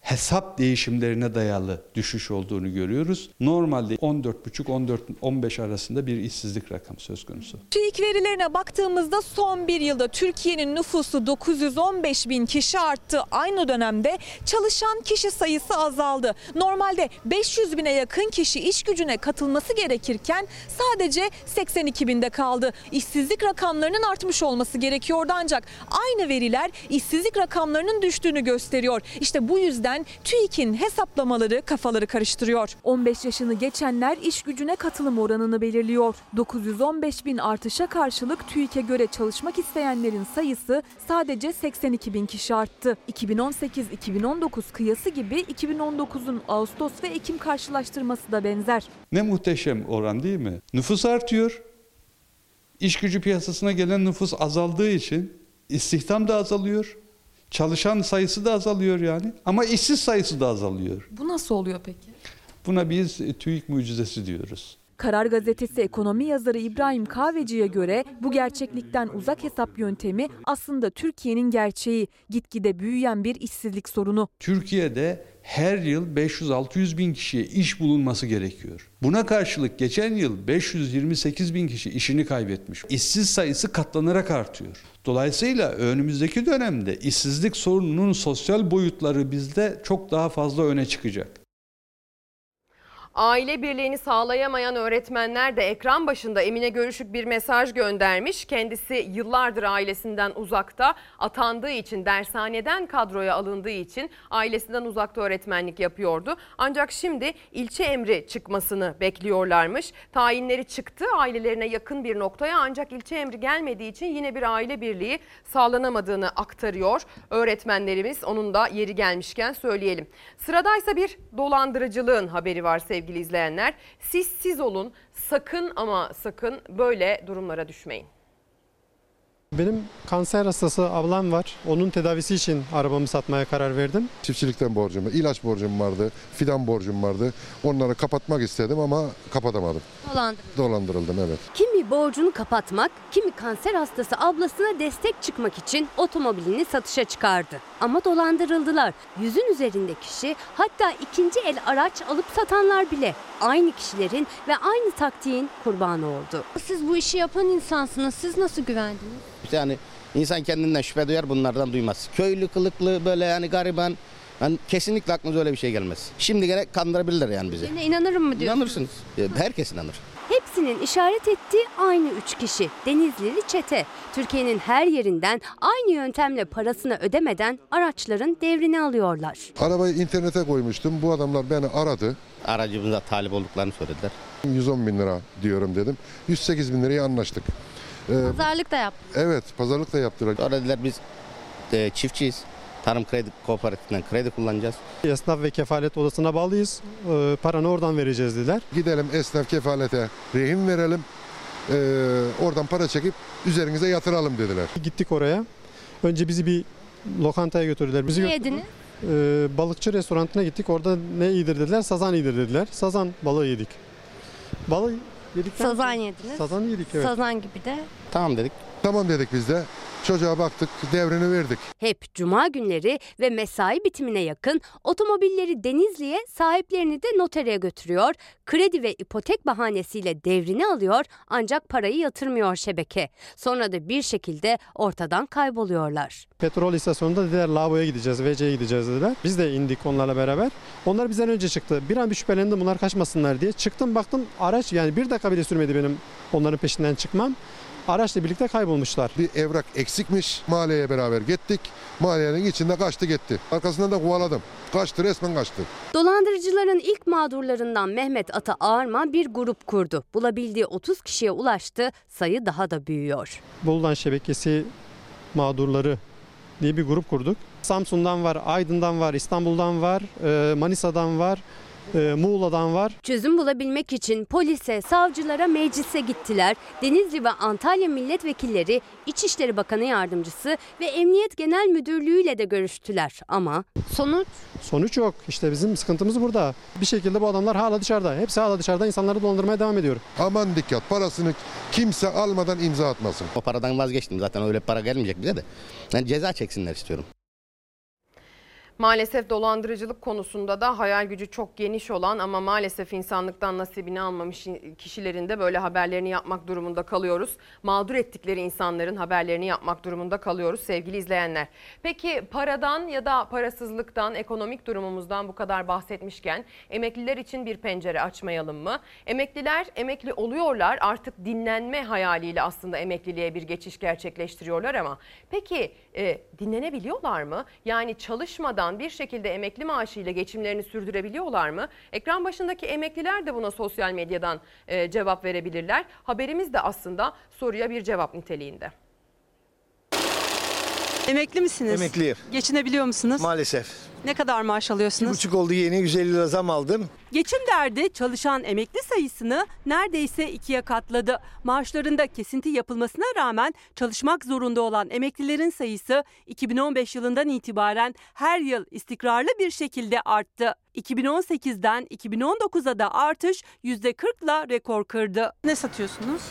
hesap değişimlerine dayalı düşüş olduğunu görüyoruz. Normalde 14,5-15 arasında bir işsizlik rakamı söz konusu. TÜİK verilerine baktığımızda son bir yılda Türkiye'nin nüfusu 915 bin kişi arttı. Aynı dönemde çalışan kişi sayısı azaldı. Normalde 500 bine yakın kişi iş gücüne katılması gerekirken sadece 82 binde kaldı. İşsizlik rakamlarının artmış olması gerekiyordu ancak aynı veriler işsizlik rakamlarının düştüğünü gösteriyor. İşte bu yüzden giden TÜİK'in hesaplamaları kafaları karıştırıyor. 15 yaşını geçenler iş gücüne katılım oranını belirliyor. 915 bin artışa karşılık TÜİK'e göre çalışmak isteyenlerin sayısı sadece 82 bin kişi arttı. 2018-2019 kıyası gibi 2019'un Ağustos ve Ekim karşılaştırması da benzer. Ne muhteşem oran değil mi? Nüfus artıyor. İş gücü piyasasına gelen nüfus azaldığı için istihdam da azalıyor. Çalışan sayısı da azalıyor yani. Ama işsiz sayısı da azalıyor. Bu nasıl oluyor peki? Buna biz e, TÜİK mucizesi diyoruz. Karar Gazetesi ekonomi yazarı İbrahim Kahveci'ye göre bu gerçeklikten uzak hesap yöntemi aslında Türkiye'nin gerçeği, gitgide büyüyen bir işsizlik sorunu. Türkiye'de her yıl 500-600 bin kişiye iş bulunması gerekiyor. Buna karşılık geçen yıl 528 bin kişi işini kaybetmiş. İşsiz sayısı katlanarak artıyor. Dolayısıyla önümüzdeki dönemde işsizlik sorununun sosyal boyutları bizde çok daha fazla öne çıkacak. Aile birliğini sağlayamayan öğretmenler de ekran başında Emine Görüşük bir mesaj göndermiş. Kendisi yıllardır ailesinden uzakta atandığı için dershaneden kadroya alındığı için ailesinden uzakta öğretmenlik yapıyordu. Ancak şimdi ilçe emri çıkmasını bekliyorlarmış. Tayinleri çıktı ailelerine yakın bir noktaya ancak ilçe emri gelmediği için yine bir aile birliği sağlanamadığını aktarıyor. Öğretmenlerimiz onun da yeri gelmişken söyleyelim. Sıradaysa bir dolandırıcılığın haberi var sevgili izleyenler. Siz siz olun sakın ama sakın böyle durumlara düşmeyin. Benim kanser hastası ablam var. Onun tedavisi için arabamı satmaya karar verdim. Çiftçilikten borcum, var, ilaç borcum vardı, fidan borcum vardı. Onları kapatmak istedim ama kapatamadım. Dolandırıldı. Dolandırıldım evet. Kimi borcunu kapatmak, kimi kanser hastası ablasına destek çıkmak için otomobilini satışa çıkardı. Ama dolandırıldılar. Yüzün üzerinde kişi hatta ikinci el araç alıp satanlar bile aynı kişilerin ve aynı taktiğin kurbanı oldu. Siz bu işi yapan insansınız. Siz nasıl güvendiniz? Yani insan kendinden şüphe duyar bunlardan duymaz. Köylü kılıklı böyle yani gariban yani kesinlikle aklınıza öyle bir şey gelmez. Şimdi gene kandırabilirler yani bizi. Yine inanırım mı diyorsunuz? İnanırsınız. E, Herkes inanır. Hepsinin işaret ettiği aynı üç kişi. Denizlili çete. Türkiye'nin her yerinden aynı yöntemle parasını ödemeden araçların devrini alıyorlar. Arabayı internete koymuştum. Bu adamlar beni aradı. Aracımıza talip olduklarını söylediler. 110 bin lira diyorum dedim. 108 bin liraya anlaştık. Ee, Pazarlık da yap. evet pazarlık da yaptılar. Sonra dediler biz e, çiftçiyiz. Tarım kredi kooperatifinden kredi kullanacağız. Esnaf ve kefalet odasına bağlıyız. Ee, paranı oradan vereceğiz dediler. Gidelim esnaf kefalete rehin verelim. Ee, oradan para çekip üzerinize yatıralım dediler. Gittik oraya. Önce bizi bir lokantaya götürdüler. Bizi Ne yediniz? Ee, balıkçı restoranına gittik. Orada ne iyidir dediler? Sazan iyidir dediler. Sazan balığı yedik. Balığı yedikten Sazan sonra- yediniz. Sazan yedik evet. Sazan gibi de. Tamam dedik. Tamam dedik biz de. Çocuğa baktık, devrini verdik. Hep cuma günleri ve mesai bitimine yakın otomobilleri Denizli'ye sahiplerini de notere götürüyor. Kredi ve ipotek bahanesiyle devrini alıyor ancak parayı yatırmıyor şebeke. Sonra da bir şekilde ortadan kayboluyorlar. Petrol istasyonunda dediler lavaboya gideceğiz, WC'ye gideceğiz dediler. Biz de indik onlarla beraber. Onlar bizden önce çıktı. Bir an bir şüphelendim bunlar kaçmasınlar diye. Çıktım baktım araç yani bir dakika bile sürmedi benim onların peşinden çıkmam. Araçla birlikte kaybolmuşlar. Bir evrak eksikmiş. Mahalleye beraber gittik. Mahallenin içinde kaçtı gitti. Arkasından da kovaladım. Kaçtı resmen kaçtı. Dolandırıcıların ilk mağdurlarından Mehmet Ata Ağarma bir grup kurdu. Bulabildiği 30 kişiye ulaştı. Sayı daha da büyüyor. Bolu'dan şebekesi mağdurları diye bir grup kurduk. Samsun'dan var, Aydın'dan var, İstanbul'dan var, e, Manisa'dan var, e, Muğla'dan var. Çözüm bulabilmek için polise, savcılara, meclise gittiler. Denizli ve Antalya milletvekilleri, İçişleri Bakanı Yardımcısı ve Emniyet Genel Müdürlüğü ile de görüştüler. Ama sonuç Sonuç yok. İşte bizim sıkıntımız burada. Bir şekilde bu adamlar hala dışarıda. Hepsi hala dışarıda insanları dolandırmaya devam ediyor. Aman dikkat parasını kimse almadan imza atmasın. O paradan vazgeçtim. Zaten öyle para gelmeyecek bize de. Yani ceza çeksinler istiyorum. Maalesef dolandırıcılık konusunda da hayal gücü çok geniş olan ama maalesef insanlıktan nasibini almamış kişilerin de böyle haberlerini yapmak durumunda kalıyoruz. Mağdur ettikleri insanların haberlerini yapmak durumunda kalıyoruz sevgili izleyenler. Peki paradan ya da parasızlıktan, ekonomik durumumuzdan bu kadar bahsetmişken emekliler için bir pencere açmayalım mı? Emekliler emekli oluyorlar artık dinlenme hayaliyle aslında emekliliğe bir geçiş gerçekleştiriyorlar ama peki e, dinlenebiliyorlar mı? Yani çalışmadan bir şekilde emekli maaşıyla geçimlerini sürdürebiliyorlar mı? Ekran başındaki emekliler de buna sosyal medyadan e, cevap verebilirler. Haberimiz de aslında soruya bir cevap niteliğinde. Emekli misiniz? Emekliyim. Geçinebiliyor musunuz? Maalesef. Ne kadar maaş alıyorsunuz? buçuk oldu yeni 150 lira zam aldım. Geçim derdi çalışan emekli sayısını neredeyse ikiye katladı. Maaşlarında kesinti yapılmasına rağmen çalışmak zorunda olan emeklilerin sayısı 2015 yılından itibaren her yıl istikrarlı bir şekilde arttı. 2018'den 2019'a da artış %40'la rekor kırdı. Ne satıyorsunuz?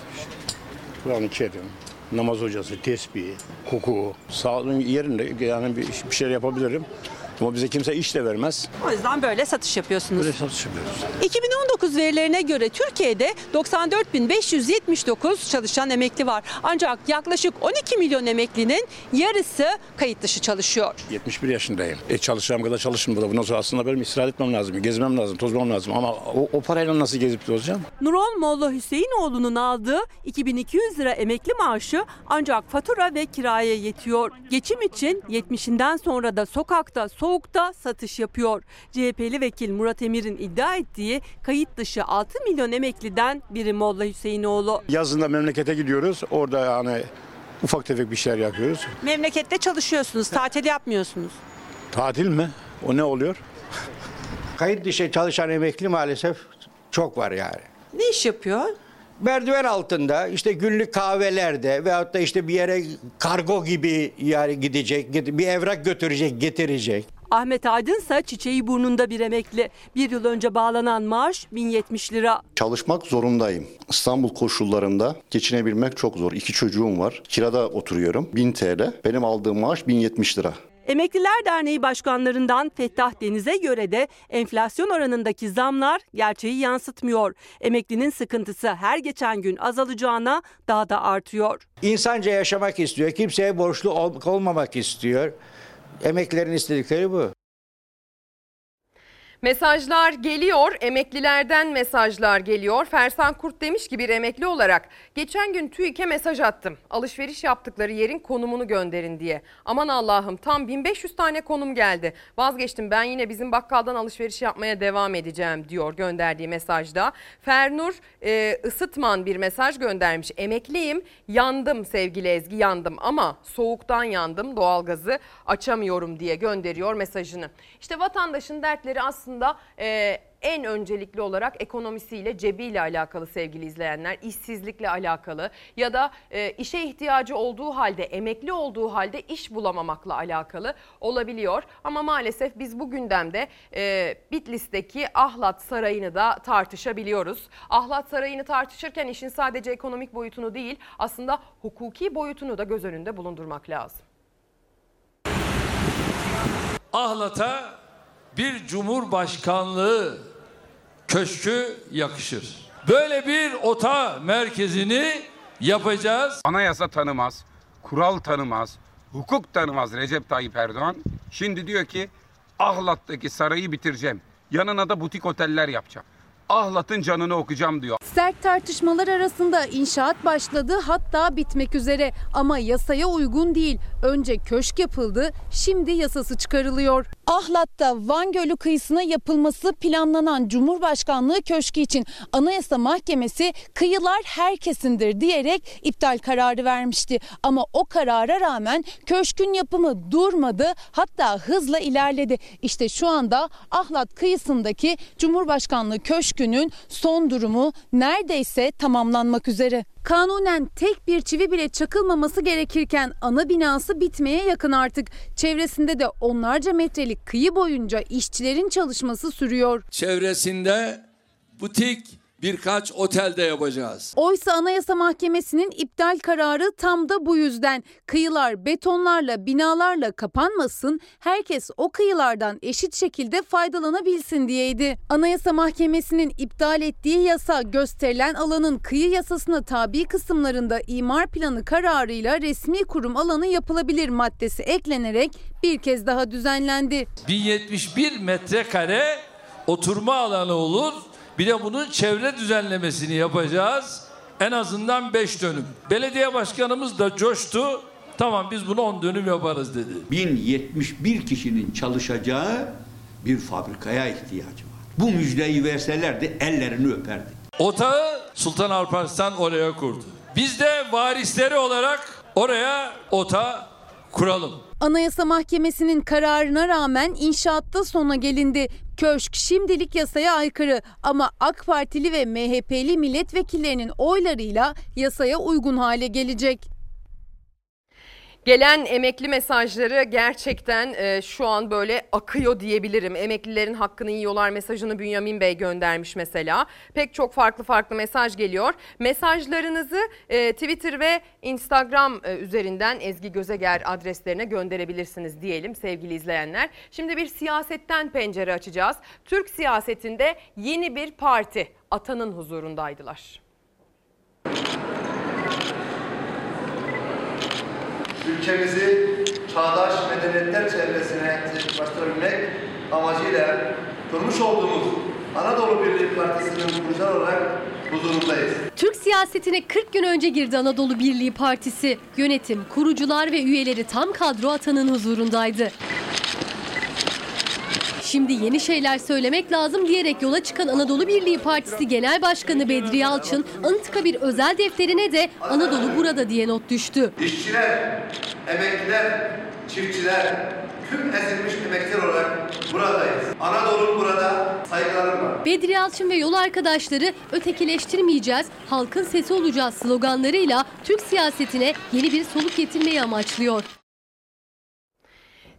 Kur'an-ı Kerim, namaz hocası, tesbih, hukuku, sağlığın yerinde yani bir, bir şeyler yapabilirim. Ama bize kimse iş de vermez. O yüzden böyle satış yapıyorsunuz. Böyle satış yapıyoruz. 2019 verilerine göre Türkiye'de 94.579 çalışan emekli var. Ancak yaklaşık 12 milyon emeklinin yarısı kayıt dışı çalışıyor. 71 yaşındayım. E çalışacağım kadar çalışın burada. Bundan sonra aslında benim istirahat etmem lazım, gezmem lazım, tozmam lazım. Ama o, o parayla nasıl gezip tozacağım? Nurol Molla Hüseyinoğlu'nun aldığı 2200 lira emekli maaşı ancak fatura ve kiraya yetiyor. Geçim için 70'inden sonra da sokakta, soğukta satış yapıyor. CHP'li vekil Murat Emir'in iddia ettiği kayıt dışı 6 milyon emekliden biri Molla Hüseyinoğlu. Yazında memlekete gidiyoruz. Orada yani ufak tefek bir şeyler yapıyoruz. Memlekette çalışıyorsunuz, tatil yapmıyorsunuz. Tatil mi? O ne oluyor? Kayıt dışı çalışan emekli maalesef çok var yani. Ne iş yapıyor? Merdiven altında işte günlük kahvelerde veyahut da işte bir yere kargo gibi yani gidecek, bir evrak götürecek, getirecek. Ahmet Aydın ise çiçeği burnunda bir emekli. Bir yıl önce bağlanan maaş 1070 lira. Çalışmak zorundayım. İstanbul koşullarında geçinebilmek çok zor. İki çocuğum var. Kirada oturuyorum. 1000 TL. Benim aldığım maaş 1070 lira. Emekliler Derneği başkanlarından Fettah Deniz'e göre de enflasyon oranındaki zamlar gerçeği yansıtmıyor. Emeklinin sıkıntısı her geçen gün azalacağına daha da artıyor. İnsanca yaşamak istiyor. Kimseye borçlu ol- olmamak istiyor. Emeklilerin istedikleri bu. Mesajlar geliyor, emeklilerden mesajlar geliyor. Fersan Kurt demiş ki bir emekli olarak geçen gün TÜİK'e mesaj attım. Alışveriş yaptıkları yerin konumunu gönderin diye. Aman Allah'ım tam 1500 tane konum geldi. Vazgeçtim ben yine bizim bakkaldan alışveriş yapmaya devam edeceğim diyor gönderdiği mesajda. Fernur e, Isıtman bir mesaj göndermiş. Emekliyim, yandım sevgili Ezgi yandım ama soğuktan yandım doğalgazı açamıyorum diye gönderiyor mesajını. İşte vatandaşın dertleri aslında e, en öncelikli olarak ekonomisiyle, cebiyle alakalı sevgili izleyenler, işsizlikle alakalı ya da e, işe ihtiyacı olduğu halde, emekli olduğu halde iş bulamamakla alakalı olabiliyor. Ama maalesef biz bu gündemde e, Bitlis'teki Ahlat Sarayı'nı da tartışabiliyoruz. Ahlat Sarayı'nı tartışırken işin sadece ekonomik boyutunu değil, aslında hukuki boyutunu da göz önünde bulundurmak lazım. Ahlat'a bir cumhurbaşkanlığı köşkü yakışır. Böyle bir ota merkezini yapacağız. Anayasa tanımaz, kural tanımaz, hukuk tanımaz Recep Tayyip Erdoğan. Şimdi diyor ki Ahlat'taki sarayı bitireceğim. Yanına da butik oteller yapacağım. Ahlat'ın canını okuyacağım diyor. Sert tartışmalar arasında inşaat başladı hatta bitmek üzere ama yasaya uygun değil. Önce köşk yapıldı, şimdi yasası çıkarılıyor. Ahlat'ta Van Gölü kıyısına yapılması planlanan Cumhurbaşkanlığı Köşkü için Anayasa Mahkemesi kıyılar herkesindir diyerek iptal kararı vermişti. Ama o karara rağmen köşkün yapımı durmadı hatta hızla ilerledi. İşte şu anda Ahlat kıyısındaki Cumhurbaşkanlığı Köşkü'nün son durumu neredeyse tamamlanmak üzere. Kanunen tek bir çivi bile çakılmaması gerekirken ana binası bitmeye yakın artık. Çevresinde de onlarca metrelik kıyı boyunca işçilerin çalışması sürüyor. Çevresinde butik birkaç otelde yapacağız. Oysa Anayasa Mahkemesi'nin iptal kararı tam da bu yüzden. Kıyılar betonlarla, binalarla kapanmasın, herkes o kıyılardan eşit şekilde faydalanabilsin diyeydi. Anayasa Mahkemesi'nin iptal ettiği yasa gösterilen alanın kıyı yasasına tabi kısımlarında imar planı kararıyla resmi kurum alanı yapılabilir maddesi eklenerek bir kez daha düzenlendi. 1071 metrekare oturma alanı olur. Bir de bunun çevre düzenlemesini yapacağız. En azından 5 dönüm. Belediye başkanımız da coştu. Tamam biz bunu 10 dönüm yaparız dedi. 1071 kişinin çalışacağı bir fabrikaya ihtiyacı var. Bu müjdeyi verselerdi ellerini öperdi. Otağı Sultan Alparslan oraya kurdu. Biz de varisleri olarak oraya otağı kuralım. Anayasa Mahkemesi'nin kararına rağmen inşaatta sona gelindi. Köşk şimdilik yasaya aykırı ama AK Partili ve MHP'li milletvekillerinin oylarıyla yasaya uygun hale gelecek. Gelen emekli mesajları gerçekten e, şu an böyle akıyor diyebilirim. Emeklilerin hakkını yiyorlar mesajını Bünyamin Bey göndermiş mesela. Pek çok farklı farklı mesaj geliyor. Mesajlarınızı e, Twitter ve Instagram e, üzerinden Ezgi Gözeger adreslerine gönderebilirsiniz diyelim sevgili izleyenler. Şimdi bir siyasetten pencere açacağız. Türk siyasetinde yeni bir parti atanın huzurundaydılar. Ülkemizi çağdaş medeniyetler çevresine yaklaştırabilmek amacıyla kurmuş olduğumuz Anadolu Birliği Partisi'nin kurucular olarak huzurundayız. Türk siyasetine 40 gün önce girdi Anadolu Birliği Partisi. Yönetim, kurucular ve üyeleri tam kadro atanın huzurundaydı. Şimdi yeni şeyler söylemek lazım diyerek yola çıkan Anadolu Birliği Partisi Genel Başkanı Bedri Yalçın, Anıtkabir özel defterine de Anadolu burada diye not düştü. İşçiler, emekliler, çiftçiler, tüm ezilmiş emekliler olarak buradayız. Anadolu burada saygılarım var. Bedri Yalçın ve yol arkadaşları ötekileştirmeyeceğiz, halkın sesi olacağız sloganlarıyla Türk siyasetine yeni bir soluk getirmeyi amaçlıyor.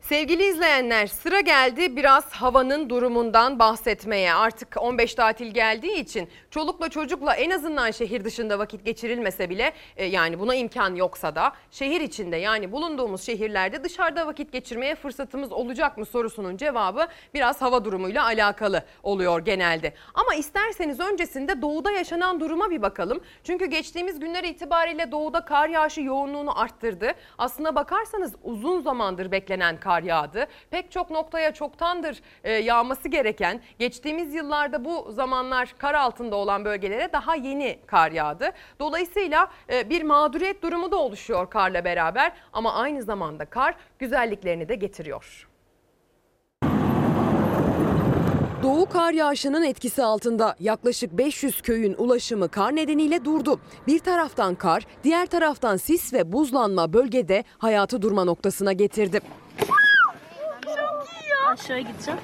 Sevgili izleyenler sıra geldi biraz havanın durumundan bahsetmeye. Artık 15 tatil geldiği için çolukla çocukla en azından şehir dışında vakit geçirilmese bile e, yani buna imkan yoksa da şehir içinde yani bulunduğumuz şehirlerde dışarıda vakit geçirmeye fırsatımız olacak mı sorusunun cevabı biraz hava durumuyla alakalı oluyor genelde. Ama isterseniz öncesinde doğuda yaşanan duruma bir bakalım. Çünkü geçtiğimiz günler itibariyle doğuda kar yağışı yoğunluğunu arttırdı. Aslına bakarsanız uzun zamandır beklenen kar yağdı. Pek çok noktaya çoktandır e, yağması gereken, geçtiğimiz yıllarda bu zamanlar kar altında olan bölgelere daha yeni kar yağdı. Dolayısıyla e, bir mağduriyet durumu da oluşuyor karla beraber ama aynı zamanda kar güzelliklerini de getiriyor. Doğu kar yağışının etkisi altında yaklaşık 500 köyün ulaşımı kar nedeniyle durdu. Bir taraftan kar, diğer taraftan sis ve buzlanma bölgede hayatı durma noktasına getirdi. Aşağı gideceğim.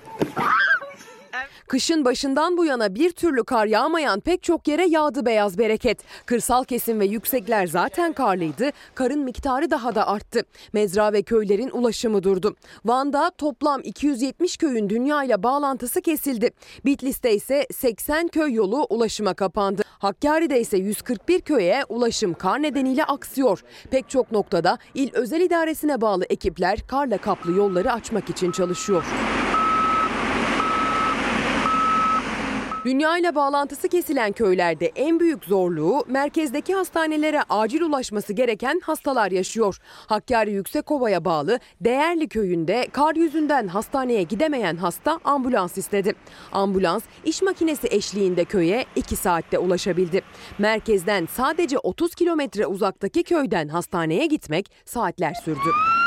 Kışın başından bu yana bir türlü kar yağmayan pek çok yere yağdı beyaz bereket. Kırsal kesim ve yüksekler zaten karlıydı. Karın miktarı daha da arttı. Mezra ve köylerin ulaşımı durdu. Van'da toplam 270 köyün dünya ile bağlantısı kesildi. Bitlis'te ise 80 köy yolu ulaşıma kapandı. Hakkari'de ise 141 köye ulaşım kar nedeniyle aksıyor. Pek çok noktada il özel idaresine bağlı ekipler karla kaplı yolları açmak için çalışıyor. Dünya ile bağlantısı kesilen köylerde en büyük zorluğu merkezdeki hastanelere acil ulaşması gereken hastalar yaşıyor. Hakkari Yüksekova'ya bağlı Değerli köyünde kar yüzünden hastaneye gidemeyen hasta ambulans istedi. Ambulans iş makinesi eşliğinde köye 2 saatte ulaşabildi. Merkezden sadece 30 kilometre uzaktaki köyden hastaneye gitmek saatler sürdü.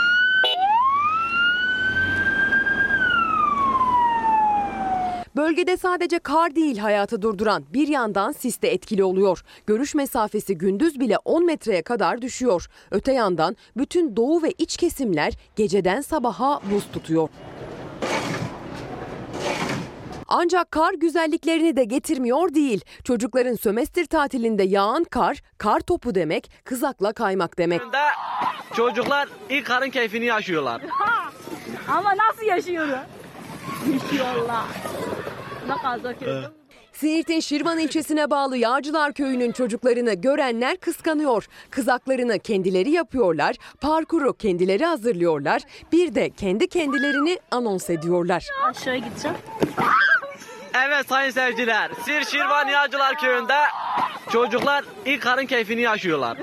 Bölgede sadece kar değil hayatı durduran bir yandan sis de etkili oluyor. Görüş mesafesi gündüz bile 10 metreye kadar düşüyor. Öte yandan bütün doğu ve iç kesimler geceden sabaha buz tutuyor. Ancak kar güzelliklerini de getirmiyor değil. Çocukların sömestr tatilinde yağan kar, kar topu demek, kızakla kaymak demek. Çocuklar ilk karın keyfini yaşıyorlar. Ama nasıl yaşıyorlar? Yaşıyorlar. Siirt'in Şirvan ilçesine bağlı Yağcılar Köyü'nün çocuklarını görenler kıskanıyor. Kızaklarını kendileri yapıyorlar, parkuru kendileri hazırlıyorlar. Bir de kendi kendilerini anons ediyorlar. Aşağı gideceğim. Evet sayın seyirciler, Sir Şirvan Yağcılar Köyü'nde çocuklar ilk karın keyfini yaşıyorlar.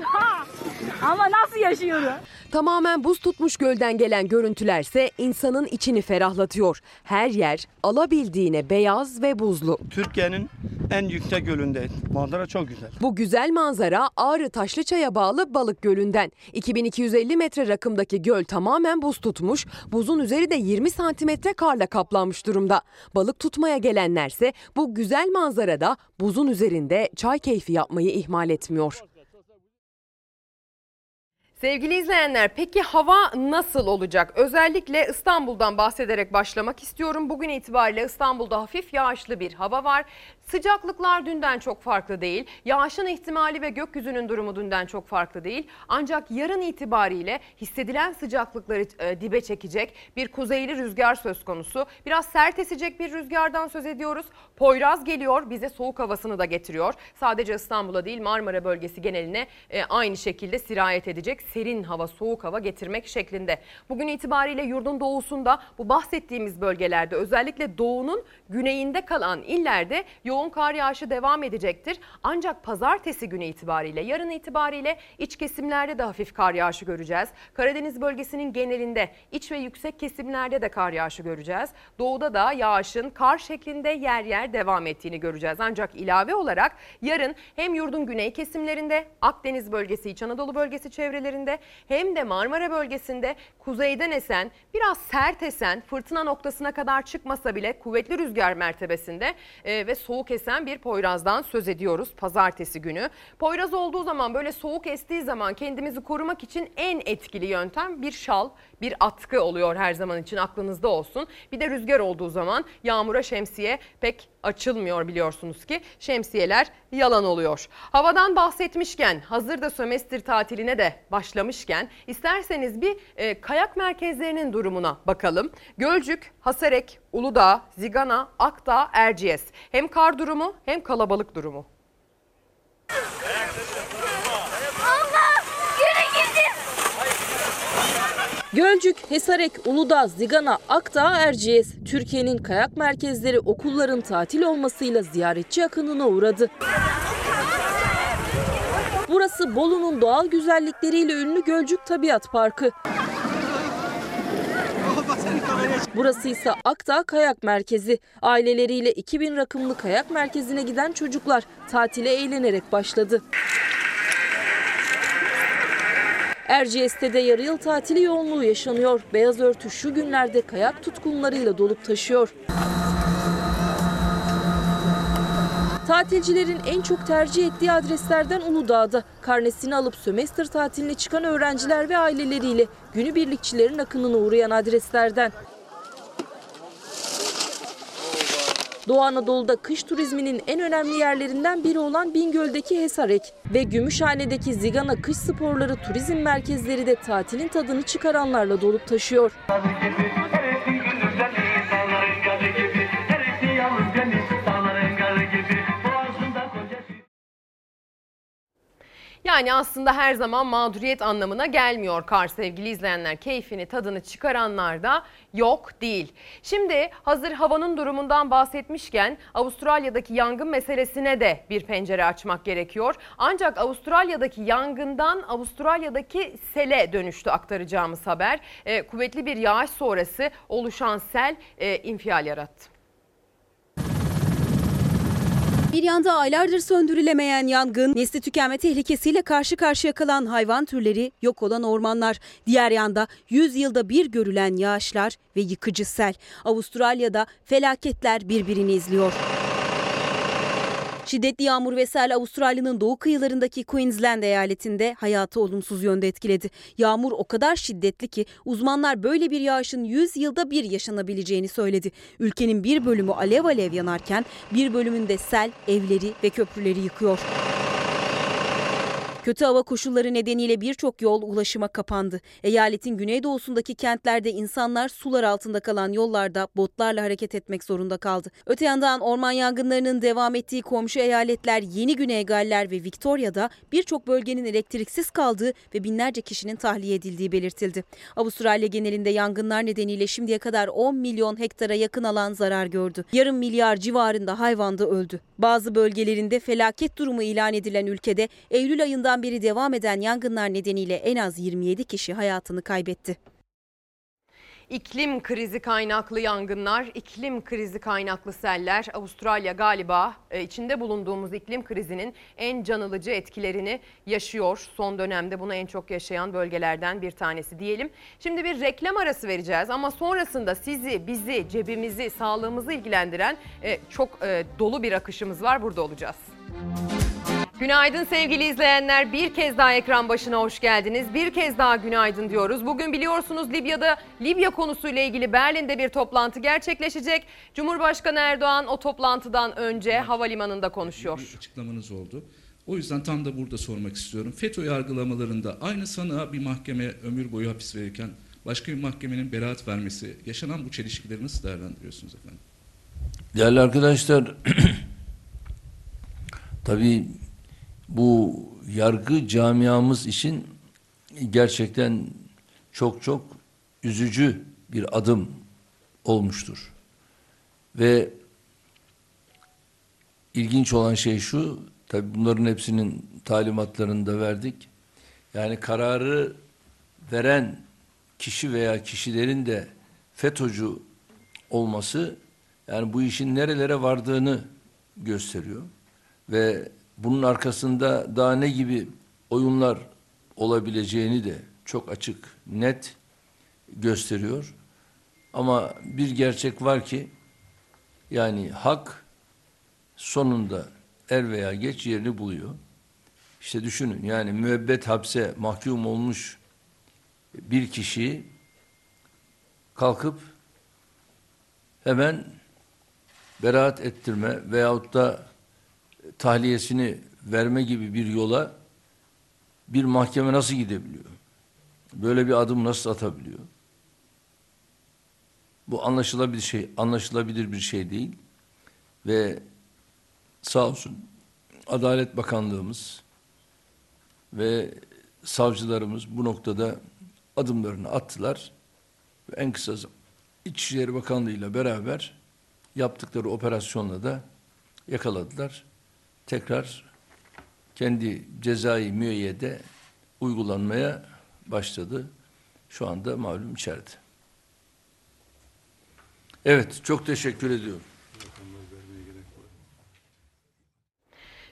Ama nasıl yaşıyorum? Tamamen buz tutmuş gölden gelen görüntülerse insanın içini ferahlatıyor. Her yer alabildiğine beyaz ve buzlu. Türkiye'nin en yüksek gölündeyiz. Manzara çok güzel. Bu güzel manzara Ağrı Taşlıçay'a bağlı Balık Gölü'nden. 2250 metre rakımdaki göl tamamen buz tutmuş, buzun üzeri de 20 santimetre karla kaplanmış durumda. Balık tutmaya gelenlerse bu güzel manzarada buzun üzerinde çay keyfi yapmayı ihmal etmiyor. Sevgili izleyenler peki hava nasıl olacak? Özellikle İstanbul'dan bahsederek başlamak istiyorum. Bugün itibariyle İstanbul'da hafif yağışlı bir hava var. Sıcaklıklar dünden çok farklı değil. Yağışın ihtimali ve gökyüzünün durumu dünden çok farklı değil. Ancak yarın itibariyle hissedilen sıcaklıkları e, dibe çekecek bir kuzeyli rüzgar söz konusu. Biraz sert esecek bir rüzgardan söz ediyoruz. Poyraz geliyor bize soğuk havasını da getiriyor. Sadece İstanbul'a değil Marmara bölgesi geneline e, aynı şekilde sirayet edecek serin hava, soğuk hava getirmek şeklinde. Bugün itibariyle yurdun doğusunda bu bahsettiğimiz bölgelerde özellikle doğunun güneyinde kalan illerde yoğun kar yağışı devam edecektir. Ancak pazartesi günü itibariyle, yarın itibariyle iç kesimlerde de hafif kar yağışı göreceğiz. Karadeniz bölgesinin genelinde iç ve yüksek kesimlerde de kar yağışı göreceğiz. Doğuda da yağışın kar şeklinde yer yer devam ettiğini göreceğiz. Ancak ilave olarak yarın hem yurdun güney kesimlerinde, Akdeniz bölgesi, İç Anadolu bölgesi çevrelerinde hem de Marmara bölgesinde kuzeyden esen, biraz sert esen, fırtına noktasına kadar çıkmasa bile kuvvetli rüzgar mertebesinde e, ve soğuk esen bir Poyraz'dan söz ediyoruz pazartesi günü. Poyraz olduğu zaman böyle soğuk estiği zaman kendimizi korumak için en etkili yöntem bir şal, bir atkı oluyor her zaman için aklınızda olsun. Bir de rüzgar olduğu zaman yağmura şemsiye pek açılmıyor biliyorsunuz ki şemsiyeler yalan oluyor. Havadan bahsetmişken hazır da sömestr tatiline de başlamışken isterseniz bir e, kayak merkezlerinin durumuna bakalım. Gölcük, Hasarek, Uludağ, Zigana, Akdağ, Erciyes. Hem kar durumu hem kalabalık durumu. Gölcük, Hesarek, Uludağ, Zigana, Akdağ, Erciyes, Türkiye'nin kayak merkezleri okulların tatil olmasıyla ziyaretçi akınına uğradı. Burası Bolu'nun doğal güzellikleriyle ünlü Gölcük Tabiat Parkı. Burası ise Akdağ Kayak Merkezi. Aileleriyle 2000 rakımlı kayak merkezine giden çocuklar tatile eğlenerek başladı. Erciyes'te de yarı yıl tatili yoğunluğu yaşanıyor. Beyaz örtü şu günlerde kayak tutkunlarıyla dolup taşıyor. Tatilcilerin en çok tercih ettiği adreslerden Uludağ'da. Karnesini alıp sömestr tatiline çıkan öğrenciler ve aileleriyle günübirlikçilerin akınına uğrayan adreslerden. Doğu Anadolu'da kış turizminin en önemli yerlerinden biri olan Bingöl'deki Hesarek ve Gümüşhane'deki Zigana Kış Sporları turizm merkezleri de tatilin tadını çıkaranlarla dolup taşıyor. Yani aslında her zaman mağduriyet anlamına gelmiyor kar sevgili izleyenler. Keyfini tadını çıkaranlar da yok değil. Şimdi hazır havanın durumundan bahsetmişken Avustralya'daki yangın meselesine de bir pencere açmak gerekiyor. Ancak Avustralya'daki yangından Avustralya'daki sele dönüştü aktaracağımız haber. Ee, kuvvetli bir yağış sonrası oluşan sel e, infial yarattı. Bir yanda aylardır söndürülemeyen yangın, nesli tükenme tehlikesiyle karşı karşıya kalan hayvan türleri, yok olan ormanlar. Diğer yanda 100 yılda bir görülen yağışlar ve yıkıcı sel. Avustralya'da felaketler birbirini izliyor. Şiddetli yağmur ve sel Avustralya'nın doğu kıyılarındaki Queensland eyaletinde hayatı olumsuz yönde etkiledi. Yağmur o kadar şiddetli ki uzmanlar böyle bir yağışın 100 yılda bir yaşanabileceğini söyledi. Ülkenin bir bölümü alev alev yanarken bir bölümünde sel evleri ve köprüleri yıkıyor. Kötü hava koşulları nedeniyle birçok yol ulaşıma kapandı. Eyaletin güneydoğusundaki kentlerde insanlar sular altında kalan yollarda botlarla hareket etmek zorunda kaldı. Öte yandan orman yangınlarının devam ettiği komşu eyaletler Yeni Güney Galler ve Victoria'da birçok bölgenin elektriksiz kaldığı ve binlerce kişinin tahliye edildiği belirtildi. Avustralya genelinde yangınlar nedeniyle şimdiye kadar 10 milyon hektara yakın alan zarar gördü. Yarım milyar civarında hayvan da öldü. Bazı bölgelerinde felaket durumu ilan edilen ülkede Eylül ayında Kasım'dan beri devam eden yangınlar nedeniyle en az 27 kişi hayatını kaybetti. İklim krizi kaynaklı yangınlar, iklim krizi kaynaklı seller, Avustralya galiba e, içinde bulunduğumuz iklim krizinin en canılıcı etkilerini yaşıyor. Son dönemde bunu en çok yaşayan bölgelerden bir tanesi diyelim. Şimdi bir reklam arası vereceğiz ama sonrasında sizi, bizi, cebimizi, sağlığımızı ilgilendiren e, çok e, dolu bir akışımız var. Burada olacağız. Günaydın sevgili izleyenler. Bir kez daha ekran başına hoş geldiniz. Bir kez daha günaydın diyoruz. Bugün biliyorsunuz Libya'da Libya konusuyla ilgili Berlin'de bir toplantı gerçekleşecek. Cumhurbaşkanı Erdoğan o toplantıdan önce havalimanında konuşuyor. Bir açıklamanız oldu. O yüzden tam da burada sormak istiyorum. FETÖ yargılamalarında aynı sanığa bir mahkeme ömür boyu hapis verirken başka bir mahkemenin beraat vermesi yaşanan bu çelişkileri nasıl değerlendiriyorsunuz efendim? Değerli arkadaşlar, tabii bu yargı camiamız için gerçekten çok çok üzücü bir adım olmuştur. Ve ilginç olan şey şu, tabii bunların hepsinin talimatlarını da verdik. Yani kararı veren kişi veya kişilerin de FETÖ'cü olması yani bu işin nerelere vardığını gösteriyor. Ve bunun arkasında daha ne gibi oyunlar olabileceğini de çok açık, net gösteriyor. Ama bir gerçek var ki yani hak sonunda er veya geç yerini buluyor. İşte düşünün yani müebbet hapse mahkum olmuş bir kişiyi kalkıp hemen beraat ettirme veyahut da tahliyesini verme gibi bir yola bir mahkeme nasıl gidebiliyor? Böyle bir adım nasıl atabiliyor? Bu anlaşılabilir şey, anlaşılabilir bir şey değil. Ve sağ olsun Adalet Bakanlığımız ve savcılarımız bu noktada adımlarını attılar. Ve en kısa İçişleri Bakanlığı ile beraber yaptıkları operasyonla da yakaladılar. Tekrar kendi cezai müeyyide uygulanmaya başladı. Şu anda malum içeride. Evet, çok teşekkür ediyorum.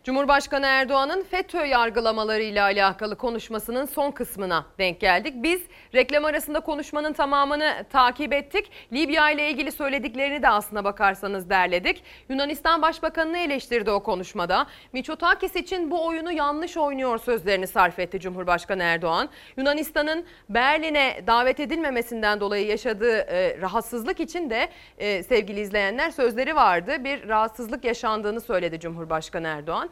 Cumhurbaşkanı Erdoğan'ın FETÖ yargılamalarıyla alakalı konuşmasının son kısmına denk geldik. Biz reklam arasında konuşmanın tamamını takip ettik. Libya ile ilgili söylediklerini de aslına bakarsanız derledik. Yunanistan Başbakanı'nı eleştirdi o konuşmada. Miçotakis için bu oyunu yanlış oynuyor sözlerini sarf etti Cumhurbaşkanı Erdoğan. Yunanistan'ın Berlin'e davet edilmemesinden dolayı yaşadığı e, rahatsızlık için de e, sevgili izleyenler sözleri vardı. Bir rahatsızlık yaşandığını söyledi Cumhurbaşkanı Erdoğan.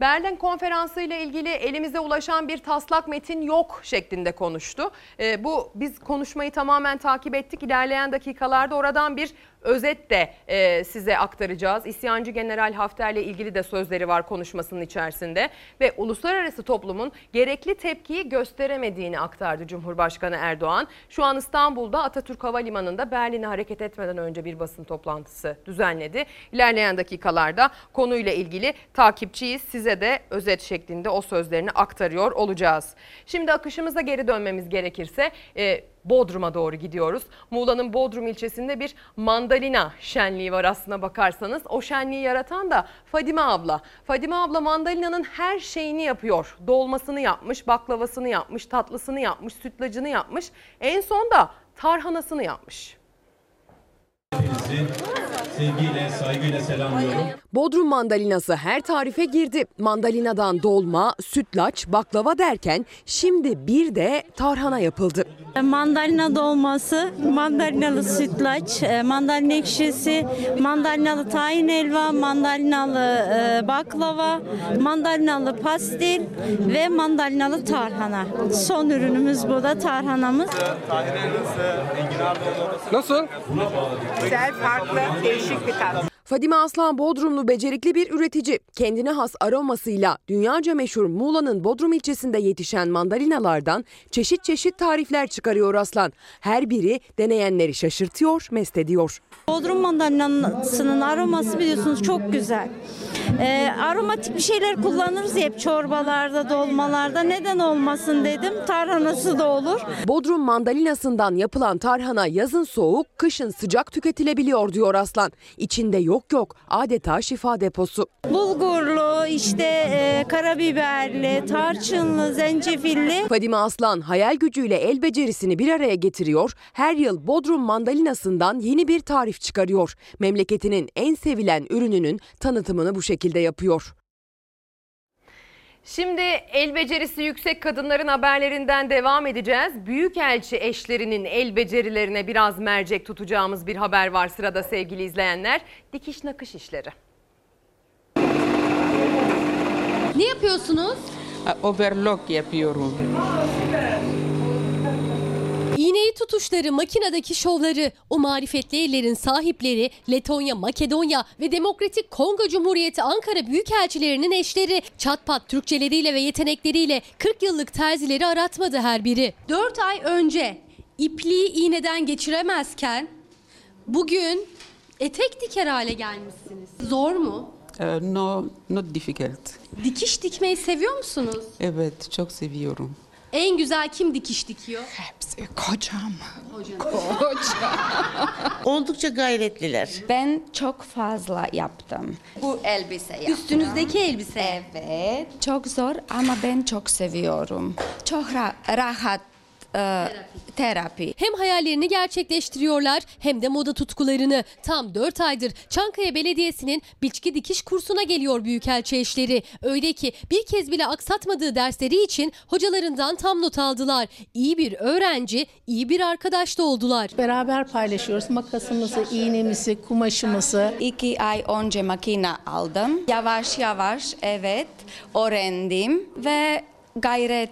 Berlin konferansı ile ilgili elimize ulaşan bir taslak metin yok şeklinde konuştu. E, bu biz konuşmayı tamamen takip ettik. İlerleyen dakikalarda oradan bir özet de e, size aktaracağız. İsyancı General Hafter'le ilgili de sözleri var konuşmasının içerisinde ve uluslararası toplumun gerekli tepkiyi gösteremediğini aktardı Cumhurbaşkanı Erdoğan. Şu an İstanbul'da Atatürk Havalimanı'nda Berlin'e hareket etmeden önce bir basın toplantısı düzenledi. İlerleyen dakikalarda konuyla ilgili takipçiyiz. Size de özet şeklinde o sözlerini aktarıyor olacağız. Şimdi akışımıza geri dönmemiz gerekirse e, Bodrum'a doğru gidiyoruz. Muğla'nın Bodrum ilçesinde bir mandalina şenliği var aslına bakarsanız. O şenliği yaratan da Fadime abla. Fadime abla mandalinanın her şeyini yapıyor. Dolmasını yapmış, baklavasını yapmış, tatlısını yapmış, sütlacını yapmış. En son da tarhanasını yapmış. Sevgiyle, saygıyla selamlıyorum. Bodrum mandalinası her tarife girdi. Mandalinadan dolma, sütlaç, baklava derken şimdi bir de tarhana yapıldı. Mandalina dolması, mandalinalı sütlaç, e, mandalina ekşisi, mandalinalı tahin helva, mandalinalı e, baklava, mandalinalı pastil ve mandalinalı tarhana. Son ürünümüz bu da tarhanamız. Nasıl? Güzel, farklı, değişik bir. Fadime Aslan Bodrumlu becerikli bir üretici. Kendine has aromasıyla dünyaca meşhur Muğla'nın Bodrum ilçesinde yetişen mandalinalardan çeşit çeşit tarifler çıkarıyor Aslan. Her biri deneyenleri şaşırtıyor, mest ediyor. Bodrum mandalinasının aroması biliyorsunuz çok güzel. E, aromatik bir şeyler kullanırız hep çorbalarda, dolmalarda. Neden olmasın dedim. Tarhanası da olur. Bodrum mandalinasından yapılan tarhana yazın soğuk, kışın sıcak tüketilebiliyor diyor Aslan. İçinde yok yok adeta şifa deposu. Bulgurlu, işte e, karabiberli, tarçınlı, zencefilli. Fadime Aslan hayal gücüyle el becerisini bir araya getiriyor. Her yıl Bodrum mandalinasından yeni bir tarif çıkarıyor. Memleketinin en sevilen ürününün tanıtımını bu şekilde yapıyor. Şimdi el becerisi yüksek kadınların haberlerinden devam edeceğiz. Büyükelçi eşlerinin el becerilerine biraz mercek tutacağımız bir haber var sırada sevgili izleyenler. Dikiş nakış işleri. Ne yapıyorsunuz? Overlock yapıyorum. İğneyi tutuşları, makinedeki şovları, o marifetli ellerin sahipleri Letonya, Makedonya ve Demokratik Kongo Cumhuriyeti Ankara Büyükelçilerinin eşleri çatpat Türkçeleriyle ve yetenekleriyle 40 yıllık terzileri aratmadı her biri. 4 ay önce ipliği iğneden geçiremezken bugün etek diker hale gelmişsiniz. Zor mu? Uh, no, not difficult. Dikiş dikmeyi seviyor musunuz? Evet, çok seviyorum. En güzel kim dikiş dikiyor? Hepsi kocam. Oldukça gayretliler. Ben çok fazla yaptım. Bu elbise yaptım. Üstünüzdeki elbise. Evet. Çok zor ama ben çok seviyorum. Çok ra- rahat e, terapi. Hem hayallerini gerçekleştiriyorlar hem de moda tutkularını. Tam 4 aydır Çankaya Belediyesi'nin biçki dikiş kursuna geliyor büyükelçi eşleri. Öyle ki bir kez bile aksatmadığı dersleri için hocalarından tam not aldılar. İyi bir öğrenci, iyi bir arkadaş da oldular. Beraber paylaşıyoruz makasımızı, iğnemizi, kumaşımızı. İki ay önce makine aldım. Yavaş yavaş evet öğrendim ve gayret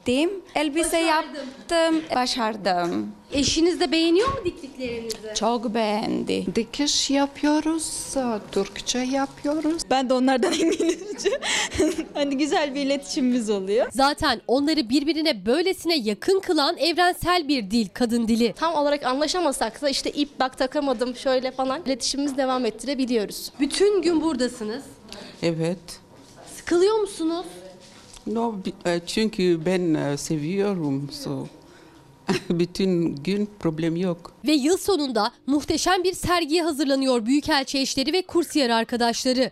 ettim. Elbise yaptım, başardım. Eşiniz de beğeniyor mu diktiklerinizi? Çok beğendi. Dikiş yapıyoruz, Türkçe yapıyoruz. Ben de onlardan İngilizce. hani güzel bir iletişimimiz oluyor. Zaten onları birbirine böylesine yakın kılan evrensel bir dil, kadın dili. Tam olarak anlaşamasak da işte ip bak takamadım şöyle falan iletişimimizi devam ettirebiliyoruz. Bütün gün buradasınız. Evet. Sıkılıyor musunuz? No, e, çünkü ben e, seviyorum. So. Bütün gün problem yok. Ve yıl sonunda muhteşem bir sergiye hazırlanıyor Büyükelçi eşleri ve kursiyer arkadaşları.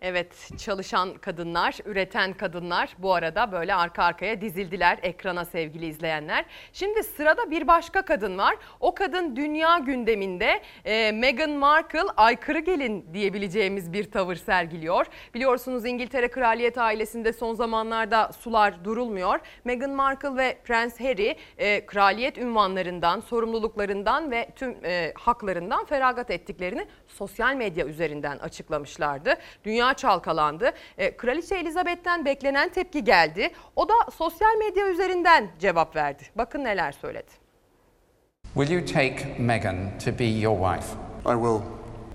Evet çalışan kadınlar, üreten kadınlar bu arada böyle arka arkaya dizildiler ekrana sevgili izleyenler. Şimdi sırada bir başka kadın var. O kadın dünya gündeminde e, Meghan Markle aykırı gelin diyebileceğimiz bir tavır sergiliyor. Biliyorsunuz İngiltere kraliyet ailesinde son zamanlarda sular durulmuyor. Meghan Markle ve Prens Harry e, kraliyet ünvanlarından, sorumluluklarından ve tüm e, haklarından feragat ettiklerini sosyal medya üzerinden açıklamışlardı. Dünya çalkalandı. E, Kraliçe Elizabeth'ten beklenen tepki geldi. O da sosyal medya üzerinden cevap verdi. Bakın neler söyledi. Will you take Meghan to be your wife? I will.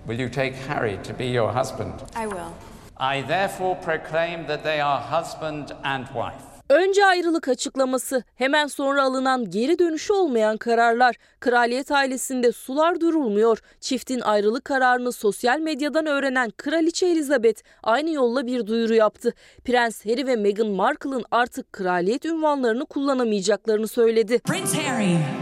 Will you take Harry to be your husband? I will. I therefore proclaim that they are husband and wife. Önce ayrılık açıklaması, hemen sonra alınan geri dönüşü olmayan kararlar. Kraliyet ailesinde sular durulmuyor. Çiftin ayrılık kararını sosyal medyadan öğrenen Kraliçe Elizabeth aynı yolla bir duyuru yaptı. Prens Harry ve Meghan Markle'ın artık kraliyet ünvanlarını kullanamayacaklarını söyledi. Prince Harry.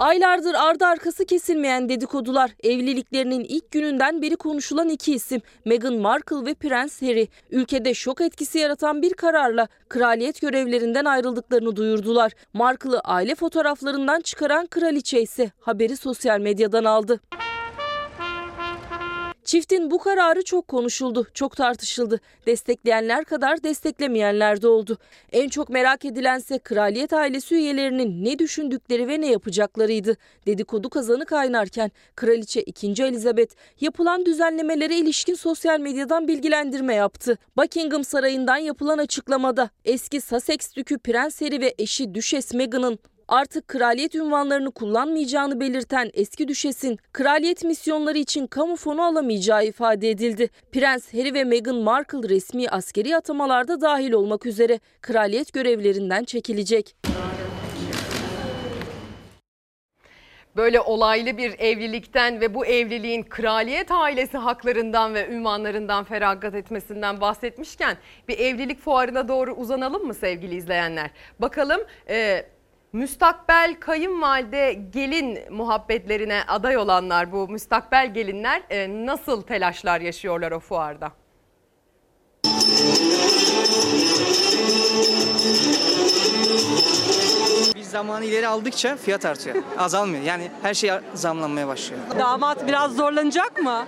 Aylardır ardı arkası kesilmeyen dedikodular, evliliklerinin ilk gününden beri konuşulan iki isim Meghan Markle ve Prens Harry ülkede şok etkisi yaratan bir kararla kraliyet görevlerinden ayrıldıklarını duyurdular. Markle'ı aile fotoğraflarından çıkaran kraliçe ise haberi sosyal medyadan aldı. Çiftin bu kararı çok konuşuldu, çok tartışıldı. Destekleyenler kadar desteklemeyenler de oldu. En çok merak edilense kraliyet ailesi üyelerinin ne düşündükleri ve ne yapacaklarıydı. Dedikodu kazanı kaynarken kraliçe 2. Elizabeth yapılan düzenlemelere ilişkin sosyal medyadan bilgilendirme yaptı. Buckingham Sarayı'ndan yapılan açıklamada eski Sussex Dükü Prens Harry ve eşi Düşes Meghan'ın artık kraliyet ünvanlarını kullanmayacağını belirten eski düşesin kraliyet misyonları için kamu fonu alamayacağı ifade edildi. Prens Harry ve Meghan Markle resmi askeri atamalarda dahil olmak üzere kraliyet görevlerinden çekilecek. Böyle olaylı bir evlilikten ve bu evliliğin kraliyet ailesi haklarından ve ünvanlarından feragat etmesinden bahsetmişken bir evlilik fuarına doğru uzanalım mı sevgili izleyenler? Bakalım e, müstakbel kayınvalide gelin muhabbetlerine aday olanlar bu müstakbel gelinler e, nasıl telaşlar yaşıyorlar o fuarda? Biz zamanı ileri aldıkça fiyat artıyor. Azalmıyor. Yani her şey zamlanmaya başlıyor. Damat biraz zorlanacak mı?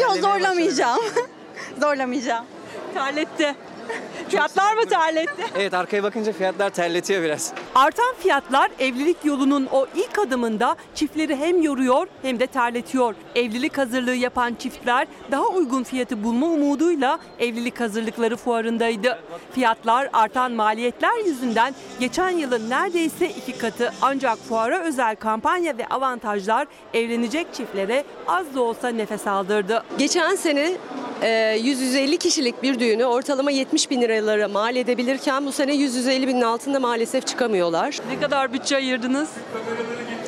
Yok, zorlamayacağım. Zorlamayacağım. Terletti. Fiyatlar mı terletti? Evet arkaya bakınca fiyatlar terletiyor biraz. Artan fiyatlar evlilik yolunun o ilk adımında çiftleri hem yoruyor hem de terletiyor. Evlilik hazırlığı yapan çiftler daha uygun fiyatı bulma umuduyla evlilik hazırlıkları fuarındaydı. Fiyatlar artan maliyetler yüzünden geçen yılın neredeyse iki katı ancak fuara özel kampanya ve avantajlar evlenecek çiftlere az da olsa nefes aldırdı. Geçen sene e, 100-150 kişilik bir düğünü ortalama 70 bin liralara mal edebilirken bu sene 100-150 binin altında maalesef çıkamıyorlar. Ne kadar bütçe ayırdınız?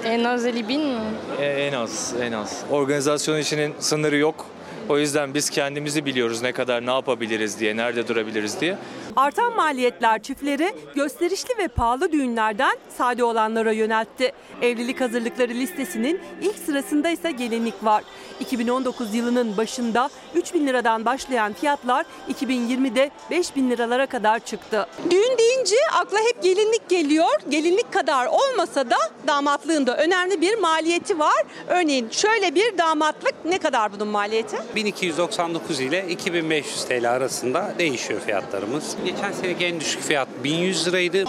En az 50 bin mi? E, en az, en az. Organizasyon işinin sınırı yok. O yüzden biz kendimizi biliyoruz ne kadar ne yapabiliriz diye, nerede durabiliriz diye. Artan maliyetler çiftleri gösterişli ve pahalı düğünlerden sade olanlara yöneltti. Evlilik hazırlıkları listesinin ilk sırasında ise gelinlik var. 2019 yılının başında 3 bin liradan başlayan fiyatlar 2020'de 5 bin liralara kadar çıktı. Düğün deyince akla hep gelinlik geliyor. Gelinlik kadar olmasa da damatlığında önemli bir maliyeti var. Örneğin şöyle bir damatlık ne kadar bunun maliyeti? 1299 ile 2500 TL arasında değişiyor fiyatlarımız. Geçen seneki en düşük fiyat 1100 liraydı.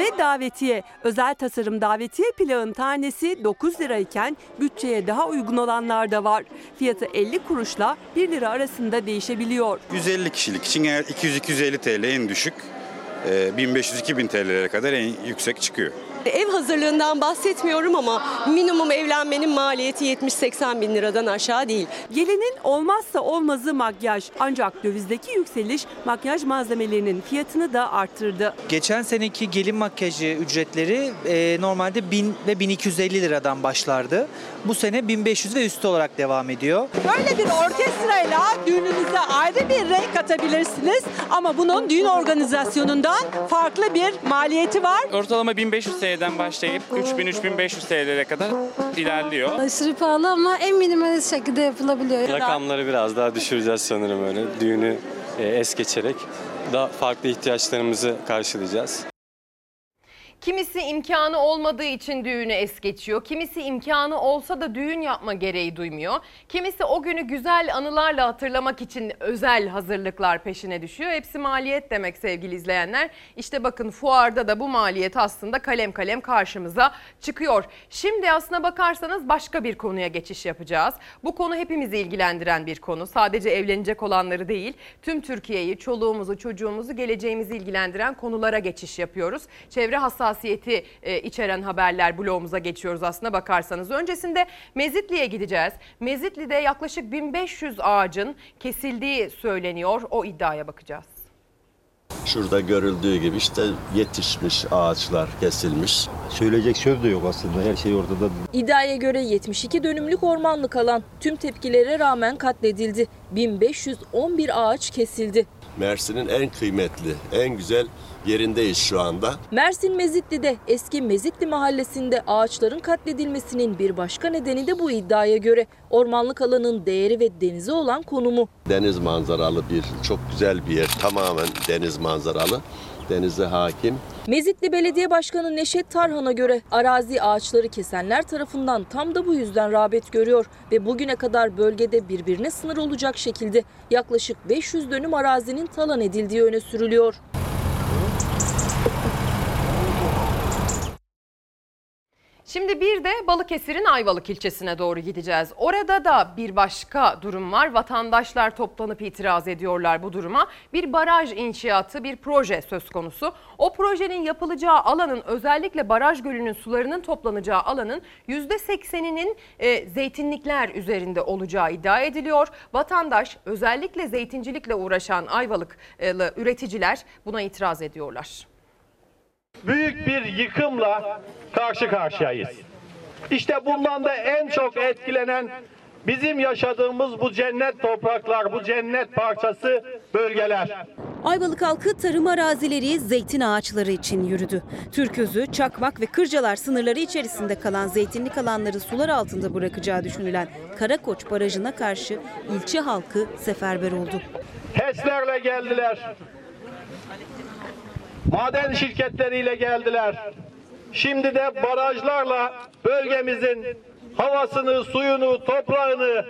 Ve davetiye. Özel tasarım davetiye plağın tanesi 9 lirayken bütçeye daha uygun olanlar da var. Fiyatı 50 kuruşla 1 lira arasında değişebiliyor. 150 kişilik için eğer 200-250 TL en düşük, e, 1500-2000 TL'lere kadar en yüksek çıkıyor. Ev hazırlığından bahsetmiyorum ama minimum evlenmenin maliyeti 70-80 bin liradan aşağı değil. Gelinin olmazsa olmazı makyaj. Ancak dövizdeki yükseliş makyaj malzemelerinin fiyatını da arttırdı. Geçen seneki gelin makyajı ücretleri e, normalde 1000 ve 1250 liradan başlardı. Bu sene 1500 ve üstü olarak devam ediyor. Böyle bir orkestrayla düğününüze ayrı bir renk katabilirsiniz ama bunun düğün organizasyonundan farklı bir maliyeti var. Ortalama 1500 TL'den başlayıp 3000-3500 TL'lere kadar ilerliyor. Aşırı pahalı ama en minimalist şekilde yapılabiliyor. Rakamları biraz daha düşüreceğiz sanırım öyle. Düğünü e, es geçerek daha farklı ihtiyaçlarımızı karşılayacağız. Kimisi imkanı olmadığı için düğünü es geçiyor. Kimisi imkanı olsa da düğün yapma gereği duymuyor. Kimisi o günü güzel anılarla hatırlamak için özel hazırlıklar peşine düşüyor. Hepsi maliyet demek sevgili izleyenler. İşte bakın fuarda da bu maliyet aslında kalem kalem karşımıza çıkıyor. Şimdi aslına bakarsanız başka bir konuya geçiş yapacağız. Bu konu hepimizi ilgilendiren bir konu. Sadece evlenecek olanları değil, tüm Türkiye'yi, çoluğumuzu, çocuğumuzu, geleceğimizi ilgilendiren konulara geçiş yapıyoruz. Çevre hassasiyeti e, içeren haberler bloğumuza geçiyoruz aslına bakarsanız. Öncesinde Mezitli'ye gideceğiz. Mezitli'de yaklaşık 1500 ağacın kesildiği söyleniyor. O iddiaya bakacağız. Şurada görüldüğü gibi işte yetişmiş ağaçlar kesilmiş. Söyleyecek söz de yok aslında her şey ortada. İddiaya göre 72 dönümlük ormanlık alan tüm tepkilere rağmen katledildi. 1511 ağaç kesildi. Mersin'in en kıymetli, en güzel yerindeyiz şu anda. Mersin Mezitli'de eski Mezitli mahallesinde ağaçların katledilmesinin bir başka nedeni de bu iddiaya göre ormanlık alanın değeri ve denize olan konumu. Deniz manzaralı bir, çok güzel bir yer. Tamamen deniz manzaralı. Denize hakim. Mezitli Belediye Başkanı Neşet Tarhan'a göre arazi ağaçları kesenler tarafından tam da bu yüzden rağbet görüyor ve bugüne kadar bölgede birbirine sınır olacak şekilde yaklaşık 500 dönüm arazinin talan edildiği öne sürülüyor. Şimdi bir de Balıkesir'in Ayvalık ilçesine doğru gideceğiz. Orada da bir başka durum var. Vatandaşlar toplanıp itiraz ediyorlar bu duruma. Bir baraj inşaatı, bir proje söz konusu. O projenin yapılacağı alanın özellikle baraj gölünün sularının toplanacağı alanın %80'inin e, zeytinlikler üzerinde olacağı iddia ediliyor. Vatandaş özellikle zeytincilikle uğraşan Ayvalıklı üreticiler buna itiraz ediyorlar. Büyük bir yıkımla karşı karşıyayız. İşte bundan da en çok etkilenen bizim yaşadığımız bu cennet topraklar, bu cennet parçası bölgeler. Ayvalık halkı tarım arazileri, zeytin ağaçları için yürüdü. Türközü, Çakmak ve Kırcalar sınırları içerisinde kalan zeytinlik alanları sular altında bırakacağı düşünülen Karakoç Barajı'na karşı ilçe halkı seferber oldu. HES'lerle geldiler. Maden şirketleriyle geldiler. Şimdi de barajlarla bölgemizin havasını, suyunu, toprağını,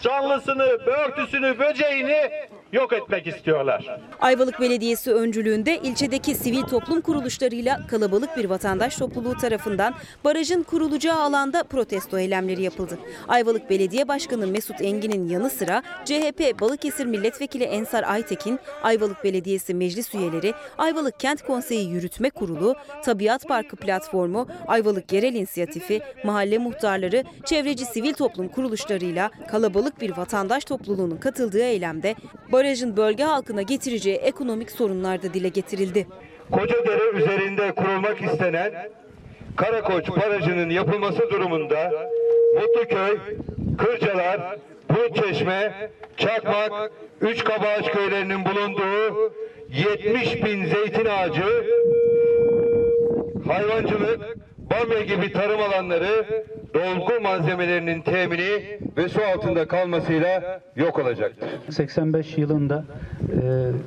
canlısını, börtüsünü, böceğini yok etmek istiyorlar. Ayvalık Belediyesi öncülüğünde ilçedeki sivil toplum kuruluşlarıyla kalabalık bir vatandaş topluluğu tarafından barajın kurulacağı alanda protesto eylemleri yapıldı. Ayvalık Belediye Başkanı Mesut Engin'in yanı sıra CHP Balıkesir Milletvekili Ensar Aytekin, Ayvalık Belediyesi meclis üyeleri, Ayvalık Kent Konseyi Yürütme Kurulu, Tabiat Parkı Platformu, Ayvalık Yerel İnisiyatifi, mahalle muhtarları, çevreci sivil toplum kuruluşlarıyla kalabalık bir vatandaş topluluğunun katıldığı eylemde barajın bölge halkına getireceği ekonomik sorunlar da dile getirildi. Kocadere üzerinde kurulmak istenen Karakoç Barajı'nın yapılması durumunda Mutluköy, Kırcalar, Bulutçeşme, Çakmak, Üçkabaağaç köylerinin bulunduğu 70 bin zeytin ağacı, hayvancılık, bamya gibi tarım alanları dolgu malzemelerinin temini ve su altında kalmasıyla yok olacaktır. 85 yılında e,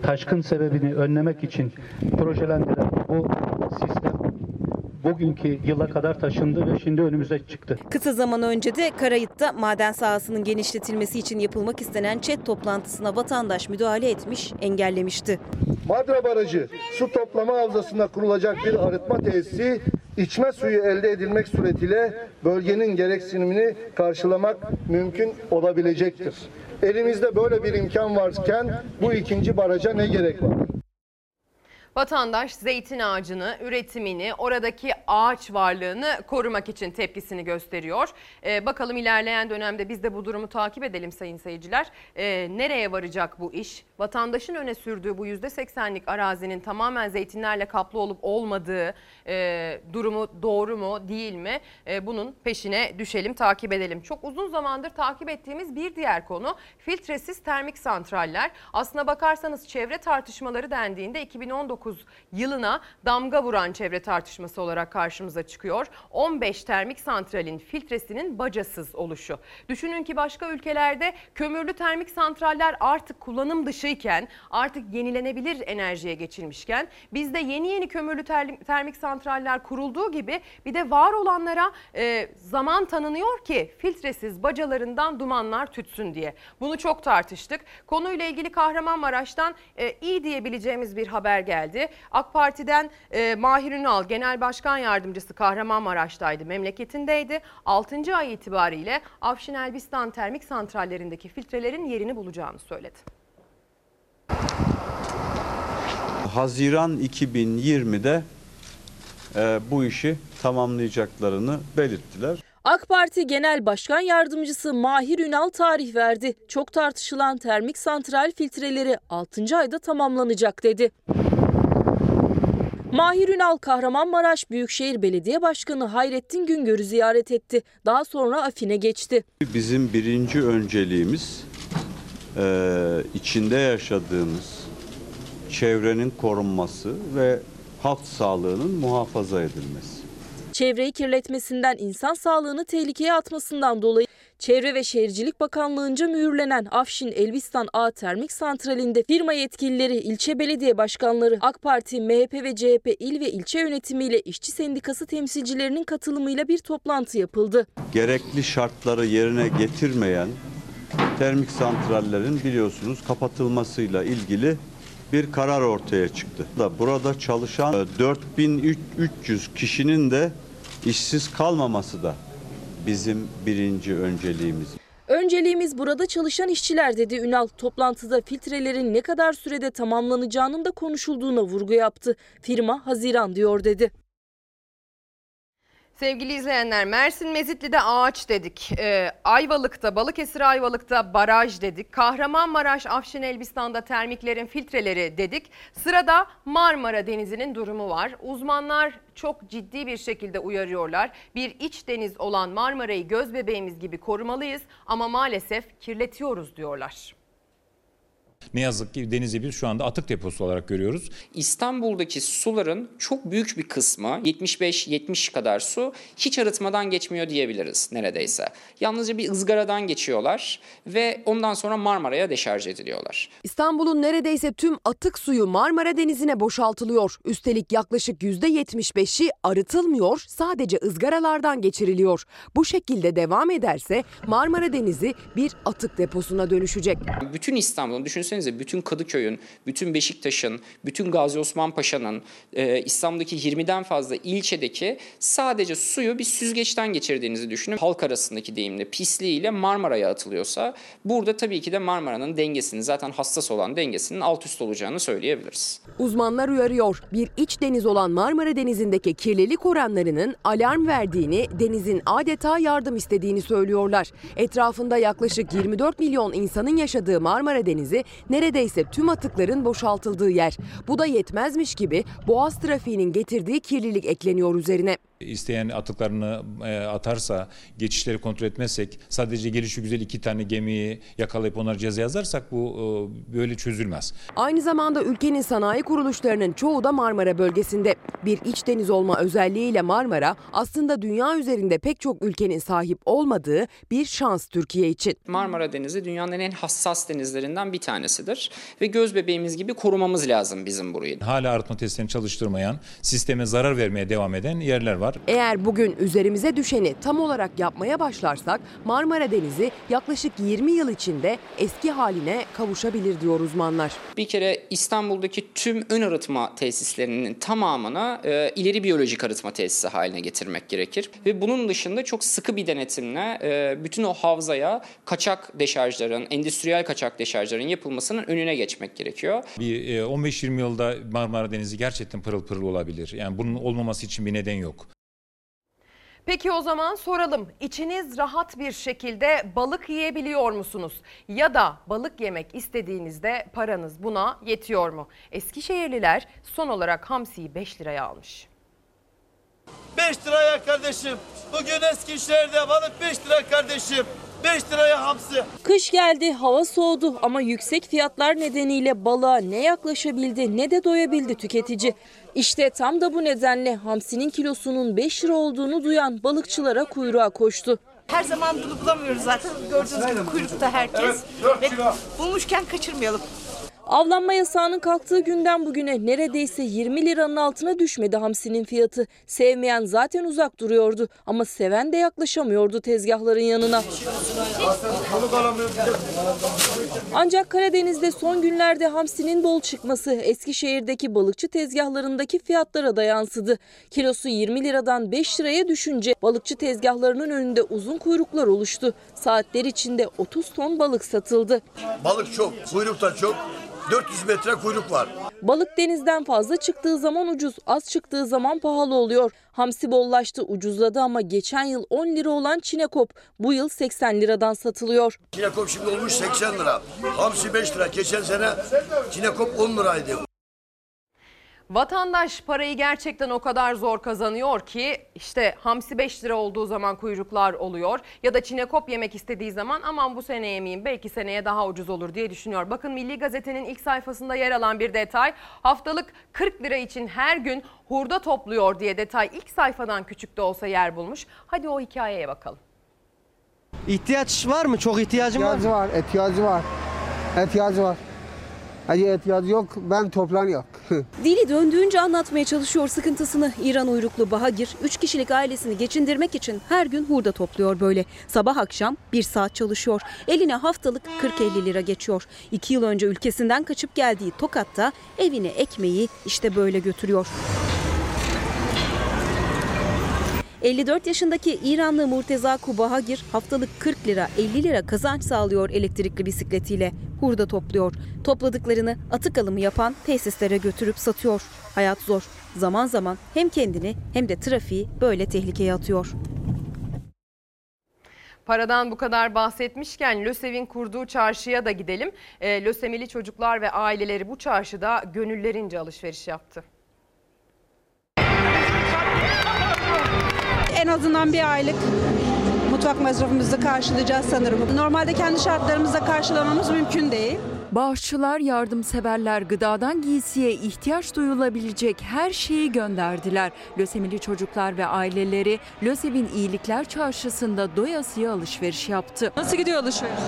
taşkın sebebini önlemek için projelendirilen bu sistem bugünkü yıla kadar taşındı ve şimdi önümüze çıktı. Kısa zaman önce de Karayıt'ta maden sahasının genişletilmesi için yapılmak istenen ÇED toplantısına vatandaş müdahale etmiş, engellemişti. Madra Barajı su toplama havzasında kurulacak bir arıtma tesisi içme suyu elde edilmek suretiyle bölgenin gereksinimini karşılamak mümkün olabilecektir. Elimizde böyle bir imkan varken bu ikinci baraja ne gerek var? Vatandaş zeytin ağacını, üretimini, oradaki ağaç varlığını korumak için tepkisini gösteriyor. Ee, bakalım ilerleyen dönemde biz de bu durumu takip edelim sayın seyirciler. Ee, nereye varacak bu iş? Vatandaşın öne sürdüğü bu %80'lik arazinin tamamen zeytinlerle kaplı olup olmadığı e, durumu doğru mu değil mi? E, bunun peşine düşelim, takip edelim. Çok uzun zamandır takip ettiğimiz bir diğer konu filtresiz termik santraller. Aslına bakarsanız çevre tartışmaları dendiğinde 2019 yılına damga vuran çevre tartışması olarak karşımıza çıkıyor. 15 termik santralin filtresinin bacasız oluşu. Düşünün ki başka ülkelerde kömürlü termik santraller artık kullanım dışıyken artık yenilenebilir enerjiye geçilmişken bizde yeni yeni kömürlü ter- termik santraller kurulduğu gibi bir de var olanlara e, zaman tanınıyor ki filtresiz bacalarından dumanlar tütsün diye. Bunu çok tartıştık. Konuyla ilgili Kahramanmaraş'tan e, iyi diyebileceğimiz bir haber geldi. AK Parti'den e, Mahir Ünal Genel Başkan Yardımcısı Kahramanmaraş'taydı, memleketindeydi. 6. ay itibariyle Afşin Elbistan termik santrallerindeki filtrelerin yerini bulacağını söyledi. Haziran 2020'de e, bu işi tamamlayacaklarını belirttiler. AK Parti Genel Başkan Yardımcısı Mahir Ünal tarih verdi. Çok tartışılan termik santral filtreleri 6. ayda tamamlanacak dedi. Mahir Ünal Kahramanmaraş Büyükşehir Belediye Başkanı Hayrettin Güngör'ü ziyaret etti. Daha sonra Afine geçti. Bizim birinci önceliğimiz e, içinde yaşadığımız çevrenin korunması ve halk sağlığının muhafaza edilmesi. Çevreyi kirletmesinden insan sağlığını tehlikeye atmasından dolayı Çevre ve Şehircilik Bakanlığı'nca mühürlenen Afşin Elbistan A Termik Santrali'nde firma yetkilileri, ilçe belediye başkanları, AK Parti, MHP ve CHP il ve ilçe yönetimiyle işçi sendikası temsilcilerinin katılımıyla bir toplantı yapıldı. Gerekli şartları yerine getirmeyen termik santrallerin biliyorsunuz kapatılmasıyla ilgili bir karar ortaya çıktı. Da Burada çalışan e, 4300 kişinin de işsiz kalmaması da bizim birinci önceliğimiz. Önceliğimiz burada çalışan işçiler dedi Ünal. Toplantıda filtrelerin ne kadar sürede tamamlanacağının da konuşulduğuna vurgu yaptı. Firma Haziran diyor dedi. Sevgili izleyenler Mersin Mezitli'de ağaç dedik. Ee, Ayvalık'ta Balıkesir Ayvalık'ta baraj dedik. Kahramanmaraş Afşin Elbistan'da termiklerin filtreleri dedik. Sırada Marmara Denizi'nin durumu var. Uzmanlar çok ciddi bir şekilde uyarıyorlar. Bir iç deniz olan Marmara'yı göz bebeğimiz gibi korumalıyız ama maalesef kirletiyoruz diyorlar. Ne yazık ki denizi biz şu anda atık deposu olarak görüyoruz. İstanbul'daki suların çok büyük bir kısmı 75-70 kadar su hiç arıtmadan geçmiyor diyebiliriz neredeyse. Yalnızca bir ızgaradan geçiyorlar ve ondan sonra Marmara'ya deşarj ediliyorlar. İstanbul'un neredeyse tüm atık suyu Marmara Denizi'ne boşaltılıyor. Üstelik yaklaşık %75'i arıtılmıyor, sadece ızgaralardan geçiriliyor. Bu şekilde devam ederse Marmara Denizi bir atık deposuna dönüşecek. Bütün İstanbul'un düşünsenize bütün Kadıköy'ün, bütün Beşiktaş'ın, bütün Gazi Osman Paşa'nın, e, İstanbul'daki 20'den fazla ilçedeki sadece suyu bir süzgeçten geçirdiğinizi düşünün. Halk arasındaki deyimle pisliğiyle Marmara'ya atılıyorsa burada tabii ki de Marmara'nın dengesinin zaten hassas olan dengesinin alt üst olacağını söyleyebiliriz. Uzmanlar uyarıyor. Bir iç deniz olan Marmara Denizi'ndeki kirlilik oranlarının alarm verdiğini, denizin adeta yardım istediğini söylüyorlar. Etrafında yaklaşık 24 milyon insanın yaşadığı Marmara Denizi neredeyse tüm atıkların boşaltıldığı yer. Bu da yetmezmiş gibi boğaz trafiğinin getirdiği kirlilik ekleniyor üzerine. İsteyen atıklarını e, atarsa, geçişleri kontrol etmezsek, sadece gelişi güzel iki tane gemiyi yakalayıp onları ceza yazarsak bu e, böyle çözülmez. Aynı zamanda ülkenin sanayi kuruluşlarının çoğu da Marmara bölgesinde. Bir iç deniz olma özelliğiyle Marmara aslında dünya üzerinde pek çok ülkenin sahip olmadığı bir şans Türkiye için. Marmara Denizi dünyanın en hassas denizlerinden bir tanesidir ve göz bebeğimiz gibi korumamız lazım bizim burayı. Hala arıtma testlerini çalıştırmayan, sisteme zarar vermeye devam eden yerler var. Eğer bugün üzerimize düşeni tam olarak yapmaya başlarsak Marmara Denizi yaklaşık 20 yıl içinde eski haline kavuşabilir diyor uzmanlar. Bir kere İstanbul'daki tüm ön arıtma tesislerinin tamamına e, ileri biyolojik arıtma tesisi haline getirmek gerekir. Ve bunun dışında çok sıkı bir denetimle e, bütün o havzaya kaçak deşarjların, endüstriyel kaçak deşarjların yapılmasının önüne geçmek gerekiyor. Bir e, 15-20 yılda Marmara Denizi gerçekten pırıl pırıl olabilir. Yani bunun olmaması için bir neden yok. Peki o zaman soralım. İçiniz rahat bir şekilde balık yiyebiliyor musunuz? Ya da balık yemek istediğinizde paranız buna yetiyor mu? Eskişehirliler son olarak hamsiyi 5 liraya almış. 5 liraya kardeşim. Bugün Eskişehir'de balık 5 lira kardeşim. 5 liraya hamsi. Kış geldi, hava soğudu ama yüksek fiyatlar nedeniyle balığa ne yaklaşabildi ne de doyabildi tüketici. İşte tam da bu nedenle hamsinin kilosunun 5 lira olduğunu duyan balıkçılara kuyruğa koştu. Her zaman bunu bulamıyoruz zaten. Gördüğünüz gibi kuyrukta herkes. Ve bulmuşken kaçırmayalım. Avlanma yasağının kalktığı günden bugüne neredeyse 20 liranın altına düşmedi hamsinin fiyatı. Sevmeyen zaten uzak duruyordu ama seven de yaklaşamıyordu tezgahların yanına. Ancak Karadeniz'de son günlerde hamsinin bol çıkması Eskişehir'deki balıkçı tezgahlarındaki fiyatlara da yansıdı. Kilosu 20 liradan 5 liraya düşünce balıkçı tezgahlarının önünde uzun kuyruklar oluştu. Saatler içinde 30 ton balık satıldı. Balık çok, kuyruk da çok. 400 metre kuyruk var. Balık denizden fazla çıktığı zaman ucuz, az çıktığı zaman pahalı oluyor. Hamsi bollaştı, ucuzladı ama geçen yıl 10 lira olan çinekop bu yıl 80 liradan satılıyor. Çinekop şimdi olmuş 80 lira. Hamsi 5 lira. Geçen sene çinekop 10 liraydı. Vatandaş parayı gerçekten o kadar zor kazanıyor ki işte hamsi 5 lira olduğu zaman kuyruklar oluyor ya da çinekop yemek istediği zaman aman bu sene yemeyeyim belki seneye daha ucuz olur diye düşünüyor. Bakın Milli Gazete'nin ilk sayfasında yer alan bir detay haftalık 40 lira için her gün hurda topluyor diye detay ilk sayfadan küçük de olsa yer bulmuş. Hadi o hikayeye bakalım. İhtiyaç var mı? Çok ihtiyacım var. İhtiyacı var, ihtiyacı var. İhtiyacı var. Hadi ihtiyacı yok, ben toplanıyor. Dili döndüğünce anlatmaya çalışıyor sıkıntısını. İran uyruklu Bahagir 3 kişilik ailesini geçindirmek için her gün hurda topluyor böyle. Sabah akşam bir saat çalışıyor. Eline haftalık 40-50 lira geçiyor. 2 yıl önce ülkesinden kaçıp geldiği Tokat'ta evine ekmeği işte böyle götürüyor. 54 yaşındaki İranlı Murteza Kubahagir haftalık 40 lira 50 lira kazanç sağlıyor elektrikli bisikletiyle. Hurda topluyor. Topladıklarını atık alımı yapan tesislere götürüp satıyor. Hayat zor. zaman zaman hem kendini hem de trafiği böyle tehlikeye atıyor. Paradan bu kadar bahsetmişken LÖSEV'in kurduğu çarşıya da gidelim. E, lösemili çocuklar ve aileleri bu çarşıda gönüllerince alışveriş yaptı. En azından bir aylık mutfak masrafımızı karşılayacağız sanırım. Normalde kendi şartlarımızda karşılamamız mümkün değil. Bağışçılar, yardımseverler gıdadan giysiye ihtiyaç duyulabilecek her şeyi gönderdiler. Lösemili çocuklar ve aileleri Lösev'in İyilikler Çarşısı'nda doyasıya alışveriş yaptı. Nasıl gidiyor alışveriş?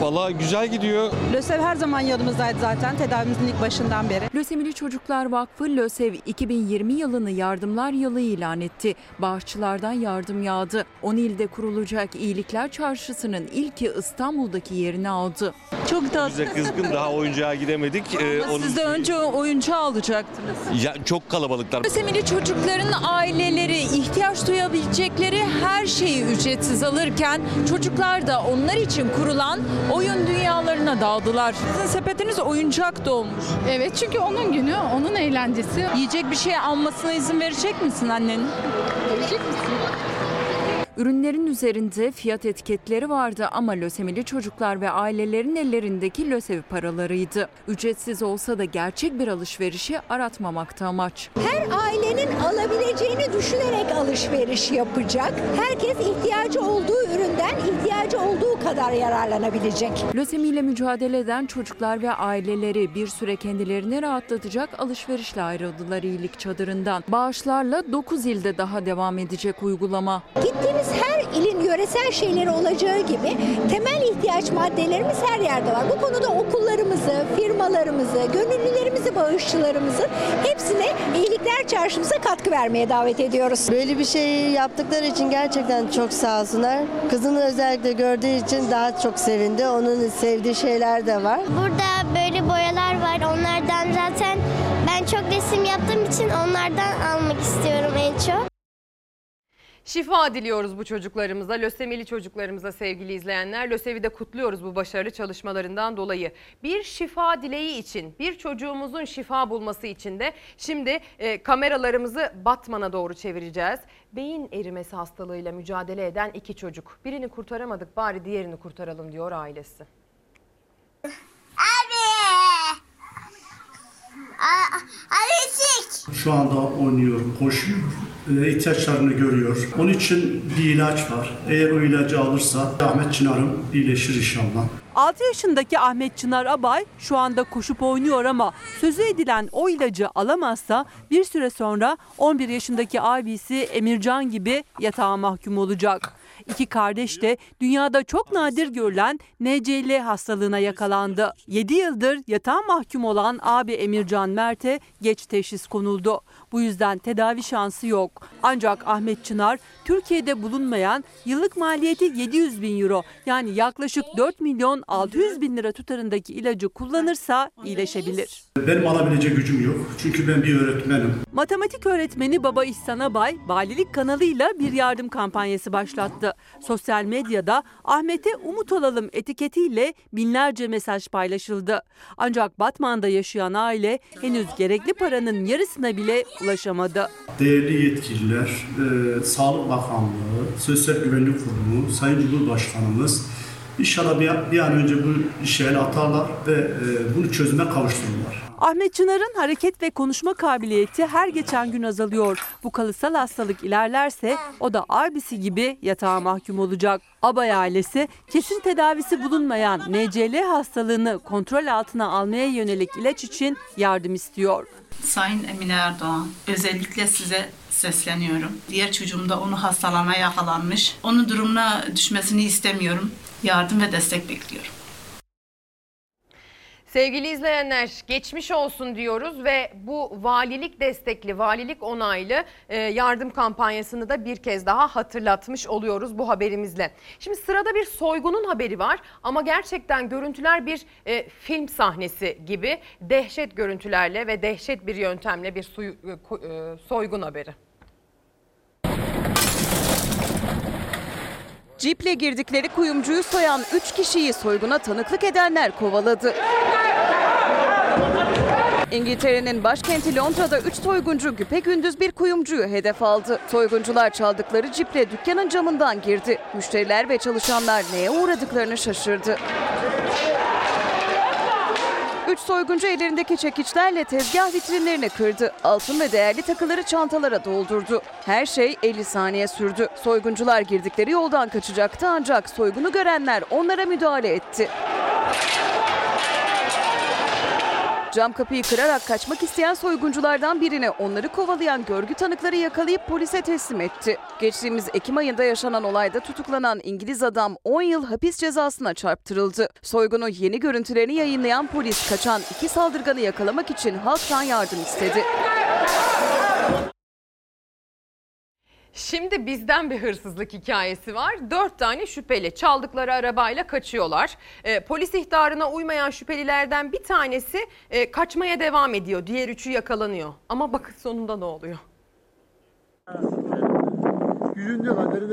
Valla güzel gidiyor. LÖSEV her zaman yanımızdaydı zaten tedavimizin ilk başından beri. Lösemili Çocuklar Vakfı LÖSEV 2020 yılını yardımlar yılı ilan etti. Bağışçılardan yardım yağdı. 10 ilde kurulacak İyilikler Çarşısı'nın ilki İstanbul'daki yerini aldı. Çok tatlı. Kızgın daha oyuncağa gidemedik. Ee, onun- Siz de önce oyuncağı alacaktınız. Ya, çok kalabalıklar. Lösemili çocukların aileleri ihtiyaç duyabilecekleri her şeyi ücretsiz alırken çocuklar da onlar için kurulan oyun dünyalarına daldılar. Sizin sepetiniz oyuncak dolmuş. Evet çünkü onun günü, onun eğlencesi. Yiyecek bir şey almasına izin verecek misin annenin? Verecek misin? Ürünlerin üzerinde fiyat etiketleri vardı ama lösemili çocuklar ve ailelerin ellerindeki lösev paralarıydı. Ücretsiz olsa da gerçek bir alışverişi aratmamakta amaç. Her ailenin alabileceğini düşünerek alışveriş yapacak. Herkes ihtiyacı olduğu üründen ihtiyacı olduğu kadar yararlanabilecek. Lösemiyle mücadele eden çocuklar ve aileleri bir süre kendilerini rahatlatacak alışverişle ayrıldılar iyilik çadırından. Bağışlarla 9 ilde daha devam edecek uygulama. Gittiğimiz her ilin yöresel şeyleri olacağı gibi temel ihtiyaç maddelerimiz her yerde var. Bu konuda okullarımızı, firmalarımızı, gönüllülerimizi, bağışçılarımızı hepsine iyilikler çarşımıza katkı vermeye davet ediyoruz. Böyle bir şey yaptıkları için gerçekten çok sağ olsunlar. Kızını özellikle gördüğü için daha çok sevindi. Onun sevdiği şeyler de var. Burada böyle boyalar var. Onlardan zaten ben çok resim yaptığım için onlardan almak istiyorum en çok. Şifa diliyoruz bu çocuklarımıza, lösemili çocuklarımıza sevgili izleyenler. LÖSEV'i de kutluyoruz bu başarılı çalışmalarından dolayı. Bir şifa dileği için, bir çocuğumuzun şifa bulması için de şimdi e, kameralarımızı Batman'a doğru çevireceğiz. Beyin erimesi hastalığıyla mücadele eden iki çocuk. Birini kurtaramadık bari diğerini kurtaralım diyor ailesi. Şu anda oynuyor, koşuyor, e, ihtiyaçlarını görüyor. Onun için bir ilaç var. Eğer o ilacı alırsa Ahmet Çınar'ım iyileşir inşallah. 6 yaşındaki Ahmet Çınar Abay şu anda koşup oynuyor ama sözü edilen o ilacı alamazsa bir süre sonra 11 yaşındaki abisi Emircan gibi yatağa mahkum olacak. İki kardeş de dünyada çok nadir görülen NCL hastalığına yakalandı. 7 yıldır yatağa mahkum olan abi Emircan Mert'e geç teşhis konuldu. Bu yüzden tedavi şansı yok. Ancak Ahmet Çınar Türkiye'de bulunmayan yıllık maliyeti 700 bin euro yani yaklaşık 4 milyon 600 bin lira tutarındaki ilacı kullanırsa iyileşebilir. Benim alabilecek gücüm yok. Çünkü ben bir öğretmenim. Matematik öğretmeni Baba İhsan Abay, valilik kanalıyla bir yardım kampanyası başlattı. Sosyal medyada Ahmet'e umut olalım etiketiyle binlerce mesaj paylaşıldı. Ancak Batman'da yaşayan aile henüz gerekli paranın yarısına bile ulaşamadı. Değerli yetkililer, e, Sağlık Bakanlığı, Sosyal Güvenlik Kurumu, Sayın Cumhurbaşkanımız inşallah bir, bir an önce bu işe el atarlar ve e, bunu çözüme kavuştururlar. Ahmet Çınar'ın hareket ve konuşma kabiliyeti her geçen gün azalıyor. Bu kalıtsal hastalık ilerlerse o da abisi gibi yatağa mahkum olacak. Abay ailesi kesin tedavisi bulunmayan NCL hastalığını kontrol altına almaya yönelik ilaç için yardım istiyor. Sayın Emine Erdoğan, özellikle size sesleniyorum. Diğer çocuğum da onu hastalığına yakalanmış. Onun durumuna düşmesini istemiyorum. Yardım ve destek bekliyorum. Sevgili izleyenler geçmiş olsun diyoruz ve bu valilik destekli, valilik onaylı e, yardım kampanyasını da bir kez daha hatırlatmış oluyoruz bu haberimizle. Şimdi sırada bir soygunun haberi var ama gerçekten görüntüler bir e, film sahnesi gibi dehşet görüntülerle ve dehşet bir yöntemle bir e, soygun haberi. Ciple girdikleri kuyumcuyu soyan 3 kişiyi soyguna tanıklık edenler kovaladı. İngiltere'nin başkenti Londra'da 3 soyguncu güpegündüz bir kuyumcuyu hedef aldı. Soyguncular çaldıkları ciple dükkanın camından girdi. Müşteriler ve çalışanlar neye uğradıklarını şaşırdı. Üç soyguncu ellerindeki çekiçlerle tezgah vitrinlerini kırdı. Altın ve değerli takıları çantalara doldurdu. Her şey 50 saniye sürdü. Soyguncular girdikleri yoldan kaçacaktı ancak soygunu görenler onlara müdahale etti. Cam kapıyı kırarak kaçmak isteyen soygunculardan birini onları kovalayan görgü tanıkları yakalayıp polise teslim etti. Geçtiğimiz Ekim ayında yaşanan olayda tutuklanan İngiliz adam 10 yıl hapis cezasına çarptırıldı. Soygunun yeni görüntülerini yayınlayan polis kaçan iki saldırganı yakalamak için halktan yardım istedi. Şimdi bizden bir hırsızlık hikayesi var. Dört tane şüpheli çaldıkları arabayla kaçıyorlar. Ee, polis ihtarına uymayan şüphelilerden bir tanesi e, kaçmaya devam ediyor. Diğer üçü yakalanıyor. Ama bakın sonunda ne oluyor?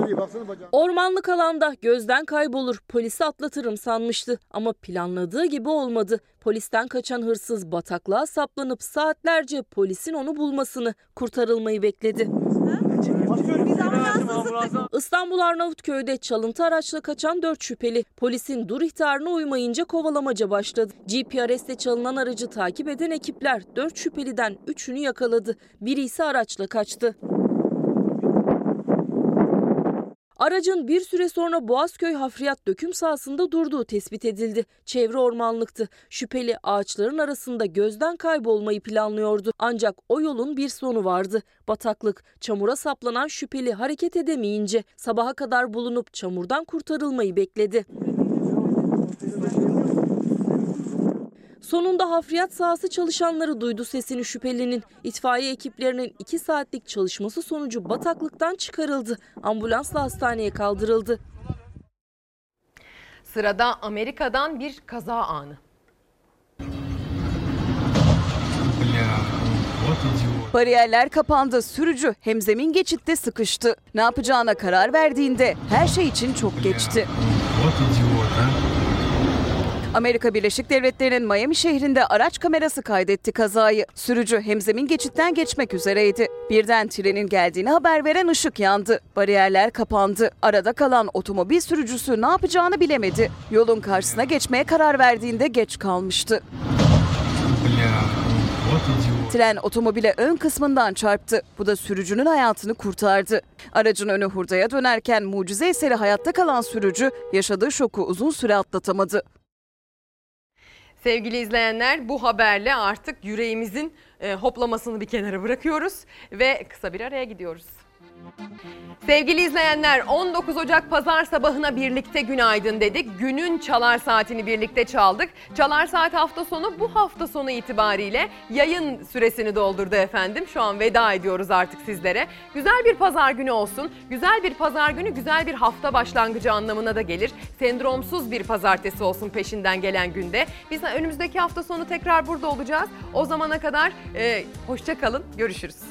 Değil baksana bacağına. Ormanlık alanda gözden kaybolur. Polisi atlatırım sanmıştı ama planladığı gibi olmadı. Polisten kaçan hırsız bataklığa saplanıp saatlerce polisin onu bulmasını, kurtarılmayı bekledi. İstanbul Arnavutköy'de çalıntı araçla kaçan 4 şüpheli polisin dur ihtarına uymayınca kovalamaca başladı. GPRS'te çalınan aracı takip eden ekipler 4 şüpheliden 3'ünü yakaladı. Biri ise araçla kaçtı. Aracın bir süre sonra Boğazköy hafriyat döküm sahasında durduğu tespit edildi. Çevre ormanlıktı. Şüpheli ağaçların arasında gözden kaybolmayı planlıyordu. Ancak o yolun bir sonu vardı. Bataklık. Çamura saplanan şüpheli hareket edemeyince sabaha kadar bulunup çamurdan kurtarılmayı bekledi. Sonunda hafriyat sahası çalışanları duydu sesini şüphelinin. İtfaiye ekiplerinin 2 saatlik çalışması sonucu bataklıktan çıkarıldı. Ambulansla hastaneye kaldırıldı. Sırada Amerika'dan bir kaza anı. Bariyerler kapandı. Sürücü hemzemin geçitte sıkıştı. Ne yapacağına karar verdiğinde her şey için çok geçti. Amerika Birleşik Devletleri'nin Miami şehrinde araç kamerası kaydetti kazayı. Sürücü hemzemin geçitten geçmek üzereydi. Birden trenin geldiğini haber veren ışık yandı. Bariyerler kapandı. Arada kalan otomobil sürücüsü ne yapacağını bilemedi. Yolun karşısına geçmeye karar verdiğinde geç kalmıştı. Tren otomobile ön kısmından çarptı. Bu da sürücünün hayatını kurtardı. Aracın önü hurdaya dönerken mucize eseri hayatta kalan sürücü yaşadığı şoku uzun süre atlatamadı. Sevgili izleyenler bu haberle artık yüreğimizin e, hoplamasını bir kenara bırakıyoruz ve kısa bir araya gidiyoruz. Sevgili izleyenler 19 Ocak pazar sabahına birlikte günaydın dedik. Günün çalar saatini birlikte çaldık. Çalar saat hafta sonu bu hafta sonu itibariyle yayın süresini doldurdu efendim. Şu an veda ediyoruz artık sizlere. Güzel bir pazar günü olsun. Güzel bir pazar günü güzel bir hafta başlangıcı anlamına da gelir. Sendromsuz bir pazartesi olsun peşinden gelen günde. Biz önümüzdeki hafta sonu tekrar burada olacağız. O zamana kadar e, hoşça kalın. Görüşürüz.